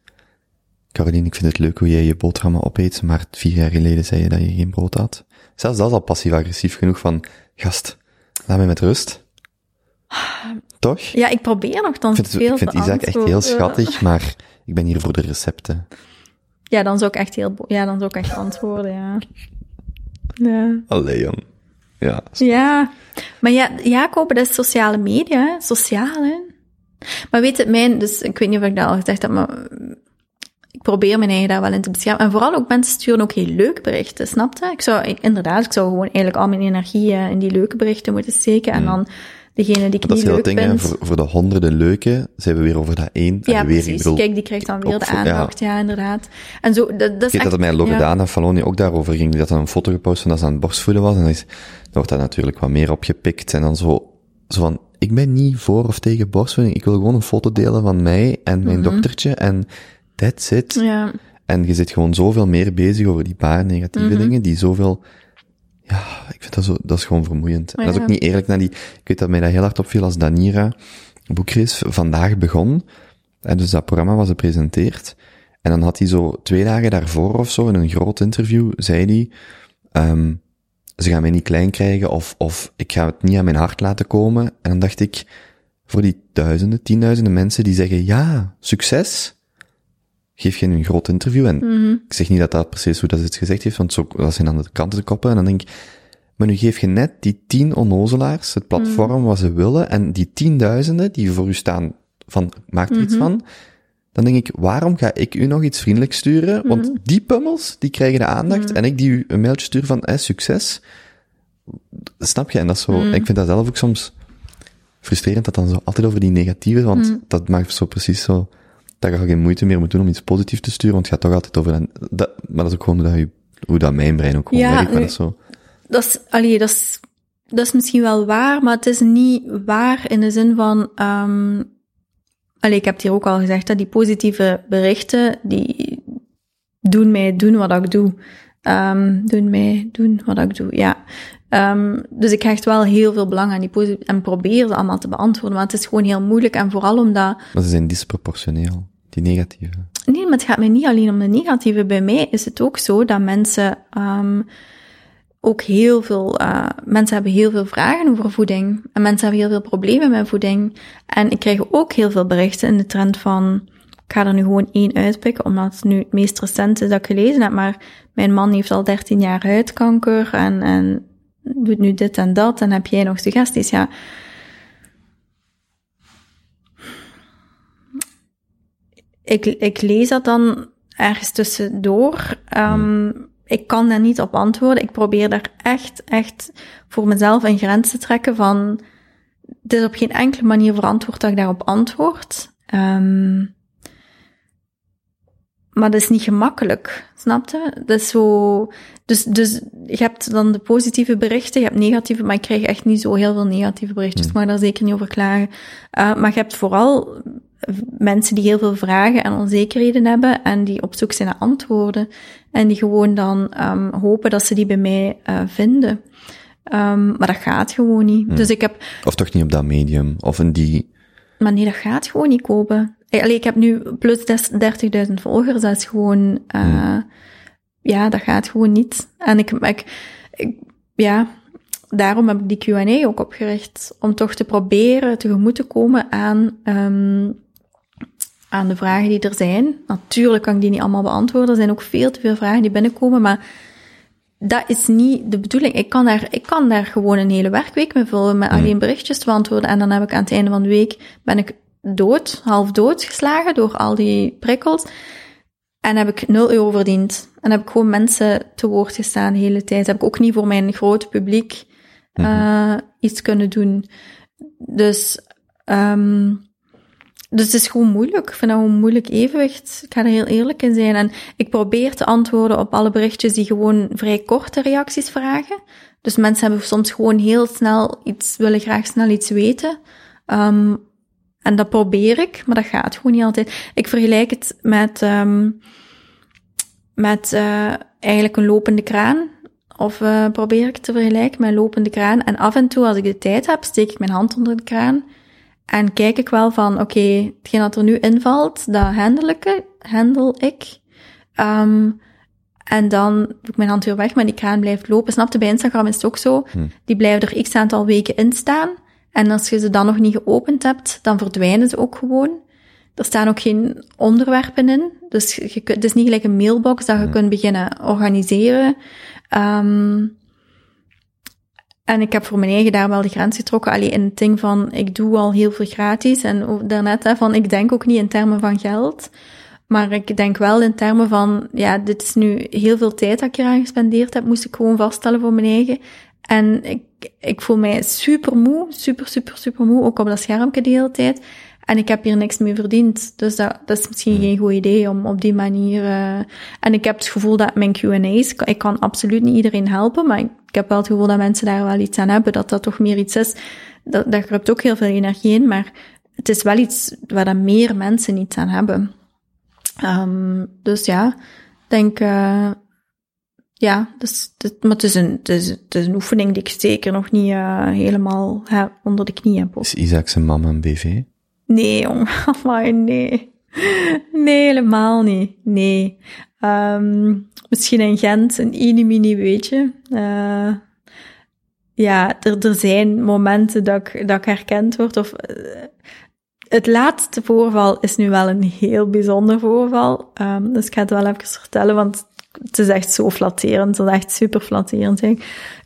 Caroline, ik vind het leuk hoe jij je boterhammen opeet, maar vier jaar geleden zei je dat je geen brood had. Zelfs dat is al passief-agressief genoeg van, gast, laat me met rust. Toch? Ja, ik probeer nog dan Ik vind, veel ik vind Isaac echt heel schattig, maar ik ben hier voor de recepten. Ja, dan zou ik echt heel, ja, dan zou ik echt antwoorden, ja. Ja. Allee, jong. Ja. Ja, maar ja, Jacob, dat is sociale media, hè. sociaal, hè. Maar weet het, mijn, dus ik weet niet of ik dat al gezegd heb, maar ik probeer mijn eigen daar wel in te beschermen. En vooral ook mensen sturen ook heel leuke berichten, snap je? Ik zou, inderdaad, ik zou gewoon eigenlijk al mijn energie eh, in die leuke berichten moeten steken. En dan degene die ik. Dat is niet leuk ding, vind. Voor, voor de honderden leuke zijn we weer over dat één. Ja, en weer, precies. bedoel, Kijk, die krijgt dan weer de ja. aandacht, ja. inderdaad. En zo, dat, dat is Ik weet echt... dat het met ja. Loredana Falloni ook daarover ging. Die had dan een foto gepost van dat ze aan het borstvoeden was. En dan, is, dan wordt dat natuurlijk wat meer opgepikt. En dan zo, zo van, ik ben niet voor of tegen borstvoeding. Ik wil gewoon een foto delen van mij en mijn dochtertje. En that's it. Mhm. Ja, En je zit gewoon zoveel meer bezig over die paar negatieve Mhm. dingen, die zoveel, ja, ik vind dat zo, dat is gewoon vermoeiend. En dat is ook niet eerlijk naar die, ik weet dat mij dat heel hard opviel als Danira Boekreis vandaag begon. En dus dat programma was gepresenteerd. En dan had hij zo twee dagen daarvoor of zo, in een groot interview, zei hij, ehm, ze gaan mij niet klein krijgen of, of ik ga het niet aan mijn hart laten komen. En dan dacht ik, voor die duizenden, tienduizenden mensen die zeggen, ja, succes, geef je een groot interview. En Mhm. ik zeg niet dat dat precies hoe dat het gezegd heeft, want zo, dat zijn aan de kanten te koppen. En dan denk ik, maar nu geef je net die tien onnozelaars het platform wat ze willen, en die tienduizenden die voor u staan van, maak er iets van. Dan denk ik, waarom ga ik u nog iets vriendelijks sturen? Want die pummels, die krijgen de aandacht, en ik die u een mailtje stuur van, eh, succes. Snap je? En dat is zo, ik vind dat zelf ook soms frustrerend, dat dan zo altijd over die negatieve, want dat maakt zo precies zo, dat je geen moeite meer moet doen om iets positiefs te sturen, want het gaat toch altijd over dat, dat maar dat is ook gewoon hoe dat, je, hoe dat mijn brein ook gewoon Ja, werkt, maar dat is zo. dat is, allee, dat is, dat is misschien wel waar, maar het is niet waar in de zin van, allee, ik heb het hier ook al gezegd, dat die positieve berichten, die doen mij doen wat ik doe. Ehm, doen mij doen wat ik doe, ja. Ehm, dus ik hecht wel heel veel belang aan die positieve, en probeer ze allemaal te beantwoorden, maar het is gewoon heel moeilijk, en vooral omdat, Maar ze zijn disproportioneel, die negatieve. Nee, maar het gaat mij niet alleen om de negatieve. Bij mij is het ook zo dat mensen ehm, ook heel veel, eh, mensen hebben heel veel vragen over voeding. En mensen hebben heel veel problemen met voeding. En ik krijg ook heel veel berichten in de trend van, ik ga er nu gewoon één uitpikken, omdat het nu het meest recent is dat ik gelezen heb, maar mijn man heeft al 13 jaar huidkanker en, en doet nu dit en dat, en heb jij nog suggesties? Ja, ik, ik lees dat dan ergens tussendoor. Ehm, Ik kan daar niet op antwoorden. Ik probeer daar echt, echt voor mezelf een grens te trekken van... Het is op geen enkele manier verantwoord dat ik daarop antwoord. Ehm, maar dat is niet gemakkelijk, snap je? Dat is zo... Dus, dus je hebt dan de positieve berichten, je hebt negatieve, maar ik krijg echt niet zo heel veel negatieve berichtjes. Ik mag daar zeker niet over klagen. Uh, maar je hebt vooral mensen die heel veel vragen en onzekerheden hebben en die op zoek zijn naar antwoorden. En die gewoon dan um, hopen dat ze die bij mij uh, vinden. Um, maar dat gaat gewoon niet. Dus ik heb... Of toch niet op dat medium, of in die... Maar nee, dat gaat gewoon niet kopen. Allee, ik heb nu plus 30.000 volgers, dat is gewoon... Uh, Ja, dat gaat gewoon niet. En ik, ik, ik ja, daarom heb ik die Q&A ook opgericht. Om toch te proberen tegemoet te komen aan um, aan de vragen die er zijn. Natuurlijk kan ik die niet allemaal beantwoorden. Er zijn ook veel te veel vragen die binnenkomen, maar dat is niet de bedoeling. Ik kan daar, ik kan daar gewoon een hele werkweek mee vullen met alleen berichtjes te beantwoorden. En dan heb ik aan het einde van de week, ben ik dood, half dood geslagen door al die prikkels. En heb ik 0 euro verdiend. En heb ik gewoon mensen te woord gestaan de hele tijd. Heb ik ook niet voor mijn grote publiek uh, iets kunnen doen. Dus, um, dus het is gewoon moeilijk. Ik vind dat gewoon een moeilijk evenwicht. Ik ga er heel eerlijk in zijn. En ik probeer te antwoorden op alle berichtjes die gewoon vrij korte reacties vragen. Dus mensen hebben soms gewoon heel snel iets, willen graag snel iets weten. Um, en dat probeer ik, maar dat gaat gewoon niet altijd. Ik vergelijk het met, um, met uh, eigenlijk een lopende kraan. Of uh, probeer ik te vergelijken met een lopende kraan. En af en toe, als ik de tijd heb, steek ik mijn hand onder de kraan. En kijk ik wel van, oké, okay, hetgeen dat er nu invalt, dat handel ik. Handel ik. Um, en dan doe ik mijn hand weer weg, maar die kraan blijft lopen. Snap Bij Instagram is het ook zo. Hm. Die blijven er x aantal weken in staan. En als je ze dan nog niet geopend hebt, dan verdwijnen ze ook gewoon. Er staan ook geen onderwerpen in. Dus je, het is niet gelijk een mailbox dat je kunt beginnen organiseren. Um, en ik heb voor mijn eigen daar wel de grens getrokken. Alleen in het ding van, ik doe al heel veel gratis. En daarnet hè, van, ik denk ook niet in termen van geld. Maar ik denk wel in termen van, ja, dit is nu heel veel tijd dat ik eraan gespendeerd heb. Moest ik gewoon vaststellen voor mijn eigen. En ik, ik voel mij super moe, super, super, super moe, ook op dat schermpje de hele tijd. En ik heb hier niks mee verdiend. Dus dat, dat is misschien geen goed idee om op die manier... Uh... En ik heb het gevoel dat mijn Q&A's... Ik kan absoluut niet iedereen helpen, maar ik, ik heb wel het gevoel dat mensen daar wel iets aan hebben. Dat dat toch meer iets is. Dat, daar kruipt ook heel veel energie in, maar het is wel iets waar dan meer mensen iets aan hebben. Um, dus ja, ik denk... Uh, ja, dus, dat, maar het is, een, het, is, het is een oefening die ik zeker nog niet uh, helemaal heb, onder de knie heb. Is Isaac zijn mama een BV? Nee, jongen. Nee. Nee, helemaal niet. Nee. Um, misschien in Gent een mini beetje. Uh, ja, er, er zijn momenten dat ik, dat ik herkend word. Of, uh, het laatste voorval is nu wel een heel bijzonder voorval. Um, dus ik ga het wel even vertellen, want het is echt zo flatterend. Het is echt super flatterend.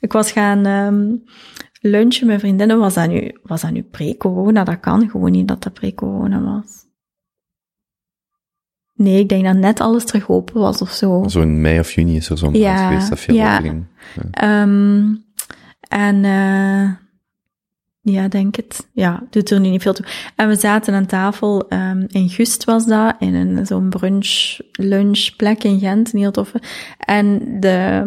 Ik was gaan um, lunchen met vriendinnen. Was dat nu, was dat nu pre-corona? Dat kan gewoon niet dat dat pre-corona was. Nee, ik denk dat net alles terug open was of zo. Zo in mei of juni is er zo'n ja, geweest dat veel ja. ging. Ja. Um, en uh, ja, denk het. Ja, doet er nu niet veel toe. En we zaten aan tafel, um, in Gust was dat, in een zo'n brunch, lunchplek in Gent, een heel toffe. En de,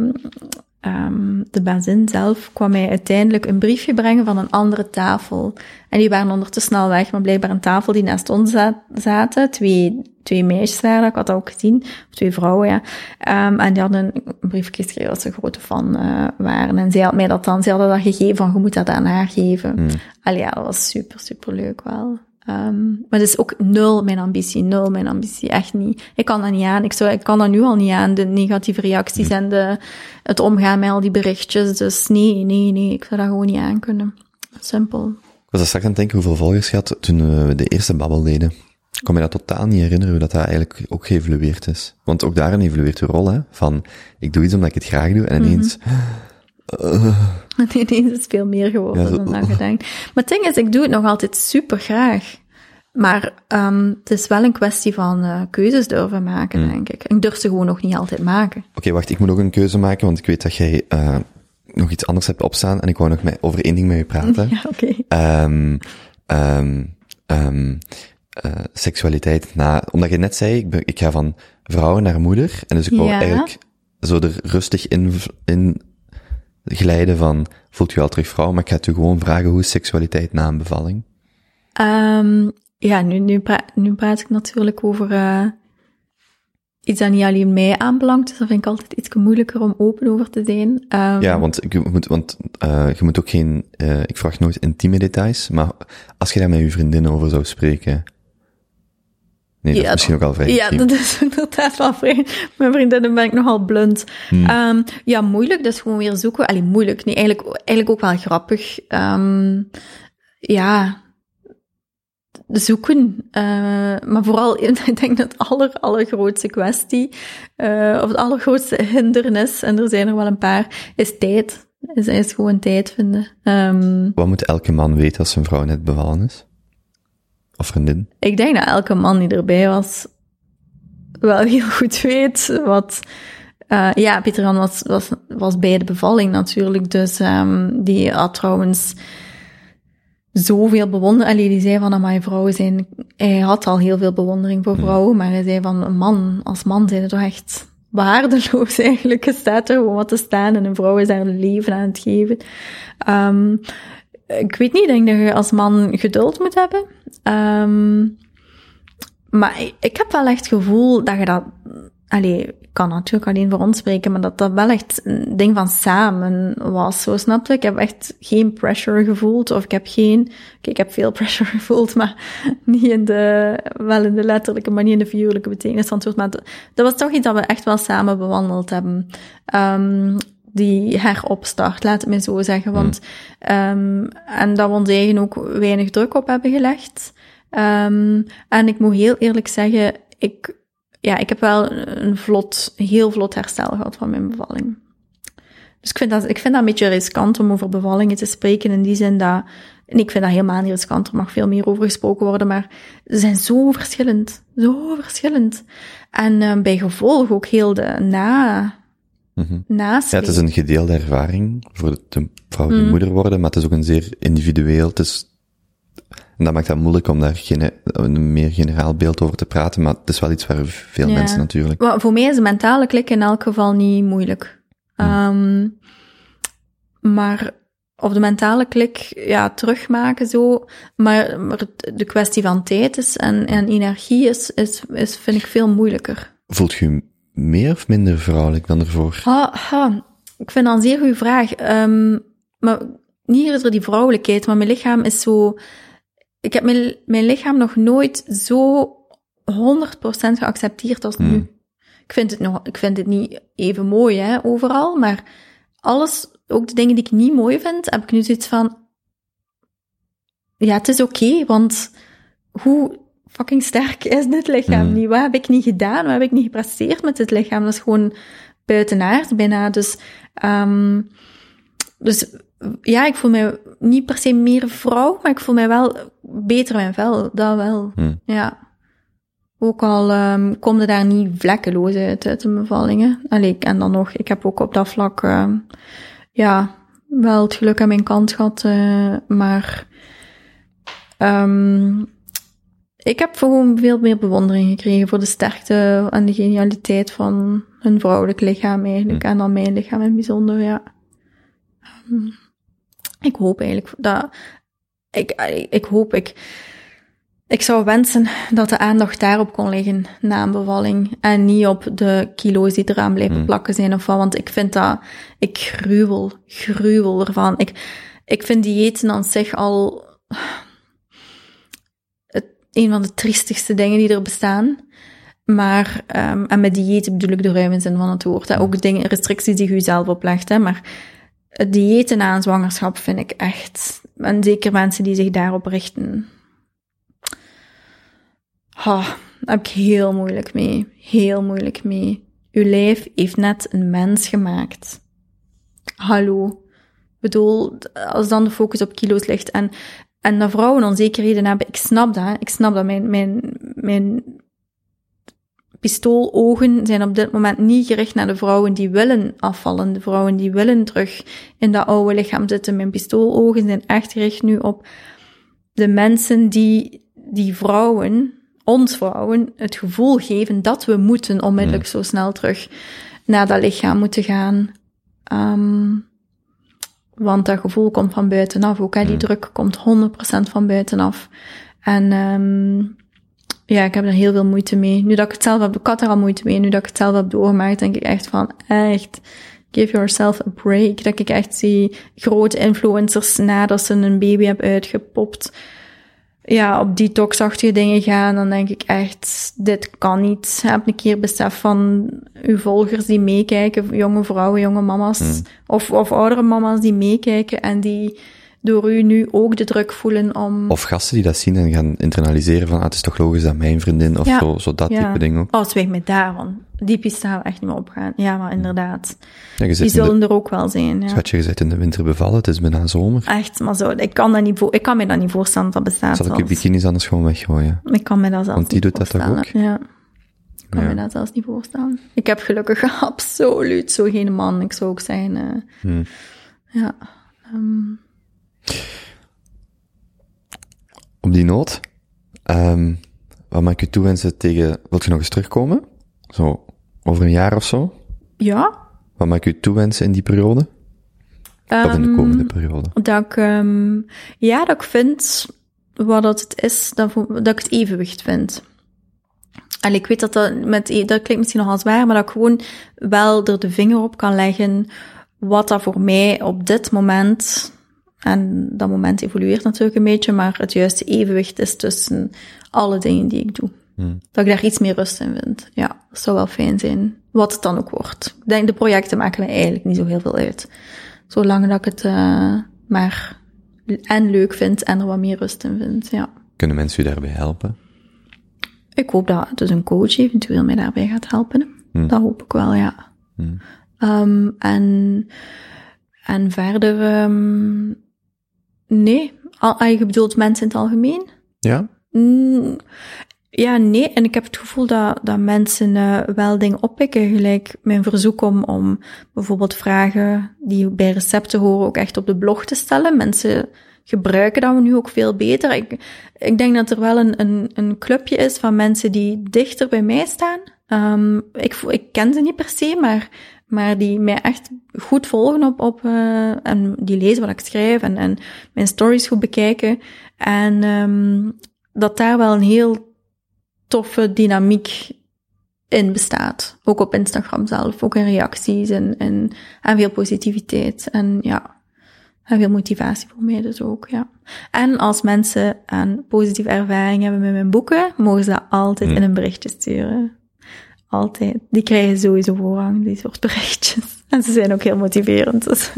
um, de bazin zelf kwam mij uiteindelijk een briefje brengen van een andere tafel. En die waren ondertussen snel weg, maar blijkbaar een tafel die naast ons zaten. Twee, twee meisjes waren ik had dat ook gezien. Of twee vrouwen, ja. Um, en die hadden een briefje geschreven dat ze grote fan uh, waren. En zij had mij dat dan, ze hadden dat gegeven van, je moet dat aan haar geven. Mm. Allee, ja, dat was super, super leuk wel. Um, maar het is ook nul mijn ambitie, nul mijn ambitie, echt niet. Ik kan dat niet aan. Ik, zou, ik kan dat nu al niet aan, de negatieve reacties en de, het omgaan met al die berichtjes. Dus nee, nee, nee, ik zou dat gewoon niet aan kunnen. Simpel. Ik was straks aan het denken hoeveel volgers je had toen we de eerste babbel deden. Ik kan me dat totaal niet herinneren hoe dat, dat eigenlijk ook geëvolueerd is. Want ook daarin evolueert de rol, hè, van ik doe iets omdat ik het graag doe en ineens... Mm -hmm. uh, Ineens is veel meer geworden ja, zo, dan gedacht. Maar het ding is, ik doe het nog altijd super graag. Maar um, het is wel een kwestie van uh, keuzes durven maken, mm. denk ik. Ik durf ze gewoon nog niet altijd maken. Oké, okay, wacht, ik moet ook een keuze maken, want ik weet dat jij uh, nog iets anders hebt opstaan en ik wou nog met, over één ding met je praten. Ja, oké. Okay. Um, um, uh, seksualiteit na, omdat je net zei, ik, ben, ik ga van vrouwen naar moeder. En dus ik wou Ja. eigenlijk zo er rustig in, in glijden van, voelt u al terug vrouw? Maar ik ga het u gewoon vragen, hoe is seksualiteit na een bevalling? Ehm, ja, nu, nu, pra- nu praat ik natuurlijk over eh, iets dat niet alleen mij aanbelangt, dus dat vind ik altijd iets moeilijker om open over te zijn. Ehm, Ja, want, ik moet, want uh, je moet ook geen, uh, ik vraag nooit intieme details, maar als je daar met je vriendin over zou spreken, nee, dat Ja, is misschien ook al vrij Ja, dat is inderdaad wel vrij. Mijn vriendinnen ben ik nogal blunt. Hmm. Ehm, ja, moeilijk, dus gewoon weer zoeken. Allee, moeilijk. Nee, eigenlijk, eigenlijk ook wel grappig. Ehm, ja, zoeken. Eh, maar vooral, ik denk dat het aller, allergrootste kwestie, eh, of het allergrootste hindernis, en er zijn er wel een paar, is tijd. Is, is gewoon tijd vinden. Ehm, Wat moet elke man weten als zijn vrouw net bevallen is? Of vriendin? ik denk dat elke man die erbij was, wel heel goed weet wat. eh, ja, Pieter Jan was, was, was bij de bevalling natuurlijk, dus ehm, die had trouwens zoveel bewondering. Allee, die zei van, dat mijn vrouwen zijn... Hij had al heel veel bewondering voor vrouwen, maar hij zei van, een man, als man zijn het toch echt waardeloos eigenlijk. Je staat er gewoon wat te staan en een vrouw is daar leven aan het geven. Ehm, ik weet niet, ik denk dat je als man geduld moet hebben. Ehm, maar ik, ik heb wel echt het gevoel dat je dat... Allee, ik kan natuurlijk alleen voor ons spreken, maar dat dat wel echt een ding van samen was. Zo snap je? Ik heb echt geen pressure gevoeld, of ik heb geen... Oké, ik heb veel pressure gevoeld, maar niet in de... Wel in de letterlijke, maar niet in de figuurlijke betekenis van woord. Maar dat, dat was toch iets dat we echt wel samen bewandeld hebben. Ehm, die heropstart, laat het me zo zeggen. Want, um, en dat we ons eigen ook weinig druk op hebben gelegd. Um, en ik moet heel eerlijk zeggen, ik, ja, ik heb wel een vlot, heel vlot herstel gehad van mijn bevalling. Dus ik vind dat, ik vind dat een beetje riskant om over bevallingen te spreken in die zin dat, en ik vind dat helemaal niet riskant, er mag veel meer over gesproken worden, maar ze zijn zo verschillend, zo verschillend. En uh, bij gevolg ook heel de na, Mm Naast ja, het is een gedeelde ervaring voor de vrouw die Mm. moeder worden, maar het is ook een zeer individueel. Het is, en dat maakt het moeilijk om daar een meer generaal beeld over te praten, maar het is wel iets waar veel Ja. mensen natuurlijk. Maar voor mij is de mentale klik in elk geval niet moeilijk. Ehm, maar of de mentale klik ja, terugmaken zo. Maar, maar het- de kwestie van tijd is en, en energie is, is, is, vind ik veel moeilijker. Voelt je meer of minder vrouwelijk dan ervoor? Ha, ha, ik vind dat een zeer goede vraag. Ehm, maar niet eerder die vrouwelijkheid, maar mijn lichaam is zo... Ik heb mijn, mijn lichaam nog nooit zo 100% geaccepteerd als nu. Hmm. Ik vind het nog, ik vind het niet even mooi, hè, overal, maar alles, ook de dingen die ik niet mooi vind, heb ik nu zoiets van, ja, het is oké, want hoe fucking sterk is dit lichaam Mm. niet? Wat heb ik niet gedaan? Wat heb ik niet gepresteerd met dit lichaam? Dat is gewoon buitenaard bijna. Dus, ehm, dus ja, ik voel mij niet per se meer vrouw, maar ik voel mij wel beter in mijn vel. Dat wel. Hmm. Ja. Ook al um, kom je daar niet vlekkeloos uit, uit de bevallingen. Allee, en dan nog, ik heb ook op dat vlak, ehm, ja, wel het geluk aan mijn kant gehad, eh, maar ehm, ik heb gewoon veel meer bewondering gekregen voor de sterkte en de genialiteit van hun vrouwelijk lichaam eigenlijk, en dan mijn lichaam in het bijzonder, ja. Ehm, ik hoop eigenlijk dat, ik, ik hoop, ik, ik zou wensen dat de aandacht daarop kon liggen na een bevalling en niet op de kilo's die eraan blijven Hmm. plakken zijn of wat, want ik vind dat, ik gruwel, gruwel ervan. Ik, ik vind diëten aan zich al een van de triestigste dingen die er bestaan. Maar, um, en met diëten bedoel ik de ruime zin van het woord. Hè. Ook dingen, restricties die je jezelf oplegt. Hè. Maar het diëten na zwangerschap vind ik echt, en zeker mensen die zich daarop richten, ha, daar heb ik heel moeilijk mee. Heel moeilijk mee. Uw lijf heeft net een mens gemaakt. Hallo. Ik bedoel, als dan de focus op kilo's ligt en, en dat vrouwen onzekerheden hebben, ik snap dat. hè. Ik snap dat mijn, mijn, mijn pistoologen zijn op dit moment niet gericht naar de vrouwen die willen afvallen, de vrouwen die willen terug in dat oude lichaam zitten. Mijn pistoologen zijn echt gericht nu op de mensen die, die vrouwen, ons vrouwen het gevoel geven dat we moeten onmiddellijk zo snel terug naar dat lichaam moeten gaan. Ehm, want dat gevoel komt van buitenaf ook. Hè? Die druk komt 100% van buitenaf. En ehm, ja, ik heb er heel veel moeite mee. Nu dat ik het zelf heb, ik had er al moeite mee. Nu dat ik het zelf heb doorgemaakt, denk ik echt van, echt, give yourself a break. Dat ik echt zie grote influencers nadat ze een baby hebben uitgepopt, ja, op detoxachtige dingen gaan, dan denk ik echt, dit kan niet. Heb een keer besef van uw volgers die meekijken, jonge vrouwen, jonge mama's, of, of oudere mama's die meekijken en die door u nu ook de druk voelen om... Of gasten die dat zien en gaan internaliseren van, ah, het is toch logisch dat mijn vriendin, of Ja. zo, zo dat Ja. type ding ook. Als wij met daarvan, die piste gaan echt niet meer opgaan. Ja, maar inderdaad. Ja, Die de, zullen er ook wel zijn, ja. schatje, je zit in de winter bevallen, het is bijna zomer. Echt, maar zo, ik kan, dat niet voor, ik kan me dat niet voorstellen dat dat bestaat. Zal ik je bikinis anders gewoon weggooien? Ik kan me dat zelfs Want die niet doet dat toch voorstellen. Ja. Ik kan Ja. me dat zelfs niet voorstellen. Ik heb gelukkig absoluut zo geen man. Ik zou ook zijn. eh, Hmm. Ja. ehm, Op die noot, ehm wat mag ik u toewensen tegen, wilt je nog eens terugkomen? Zo, over een jaar of zo? ja. Wat mag ik u toewensen in die periode? Of in de Ehm, komende periode? Dat ik, ehm, ja, dat ik vind wat dat het is, dat, dat ik het evenwicht vind. En ik weet dat dat met, dat klinkt misschien nogal zwaar, maar dat ik gewoon wel er de vinger op kan leggen wat dat voor mij op dit moment, en dat moment evolueert natuurlijk een beetje, maar het juiste evenwicht is tussen alle dingen die ik doe. Dat ik daar iets meer rust in vind. Ja, dat zou wel fijn zijn. Wat het dan ook wordt. Ik denk, de projecten maken eigenlijk niet zo heel veel uit. Zolang dat ik het eh, maar en leuk vind en er wat meer rust in vind, ja. Kunnen mensen u daarbij helpen? Ik hoop dat dus een coach eventueel mij daarbij gaat helpen. Dat hoop ik wel, ja. Ehm, en, en verder, ehm, nee. Al, ah, je bedoelt mensen in het algemeen? Ja? Mm, ja, nee. En ik heb het gevoel dat, dat mensen eh, wel dingen oppikken. Gelijk mijn verzoek om, om bijvoorbeeld vragen die bij recepten horen ook echt op de blog te stellen. Mensen gebruiken dat nu ook veel beter. Ik, ik denk dat er wel een, een, een clubje is van mensen die dichter bij mij staan. Ehm, ik, ik ken ze niet per se, maar, maar die mij echt goed volgen op, op eh, en die lezen wat ik schrijf en, en mijn stories goed bekijken. En ehm, dat daar wel een heel toffe dynamiek in bestaat. Ook op Instagram zelf, ook in reacties en, en, en veel positiviteit. En ja, en veel motivatie voor mij dus ook, ja. En als mensen een positieve ervaring hebben met mijn boeken, mogen ze dat altijd in een berichtje sturen. Altijd. Die krijgen sowieso voorrang, die soort berichtjes. En ze zijn ook heel motiverend. Dus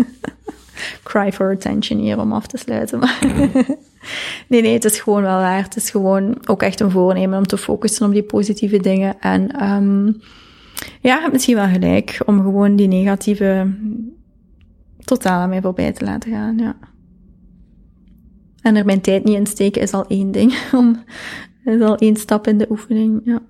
cry for attention hier om af te sluiten. Maar nee, nee, het is gewoon wel waar. Het is gewoon ook echt een voornemen om te focussen op die positieve dingen. En ehm ja, je hebt misschien wel gelijk om gewoon die negatieve totaal aan mij voorbij te laten gaan, ja. En er mijn tijd niet in steken is al één ding. Om, is al één stap in de oefening, ja.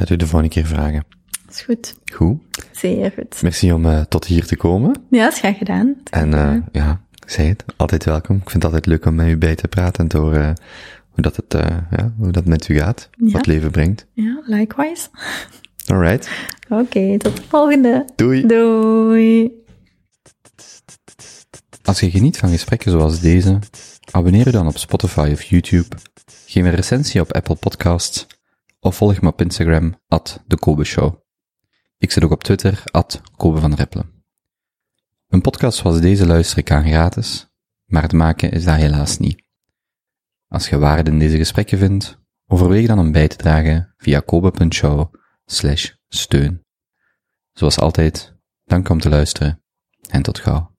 Ga het u de volgende keer vragen. Is goed. Goed. Zeer goed. Merci om eh, tot hier te komen. Ja, is graag gedaan. En eh, ja, ik zei het, altijd welkom. Ik vind het altijd leuk om met u bij te praten en te horen hoe dat, het, eh, ja, hoe dat met u gaat. Ja. Wat leven brengt. Ja, likewise. Alright. Oké, tot de volgende. Doei. Doei. Als je geniet van gesprekken zoals deze, abonneer je dan op Spotify of YouTube, geef een recensie op Apple Podcasts of volg me op Instagram, at Show. Ik zit ook op Twitter, at Kobe van Rippelen. Een podcast zoals deze luister ik aan gratis, maar het maken is dat helaas niet. Als je waarde in deze gesprekken vindt, overweeg dan om bij te dragen via kobe.show steun. Zoals altijd, dank om te luisteren en tot gauw.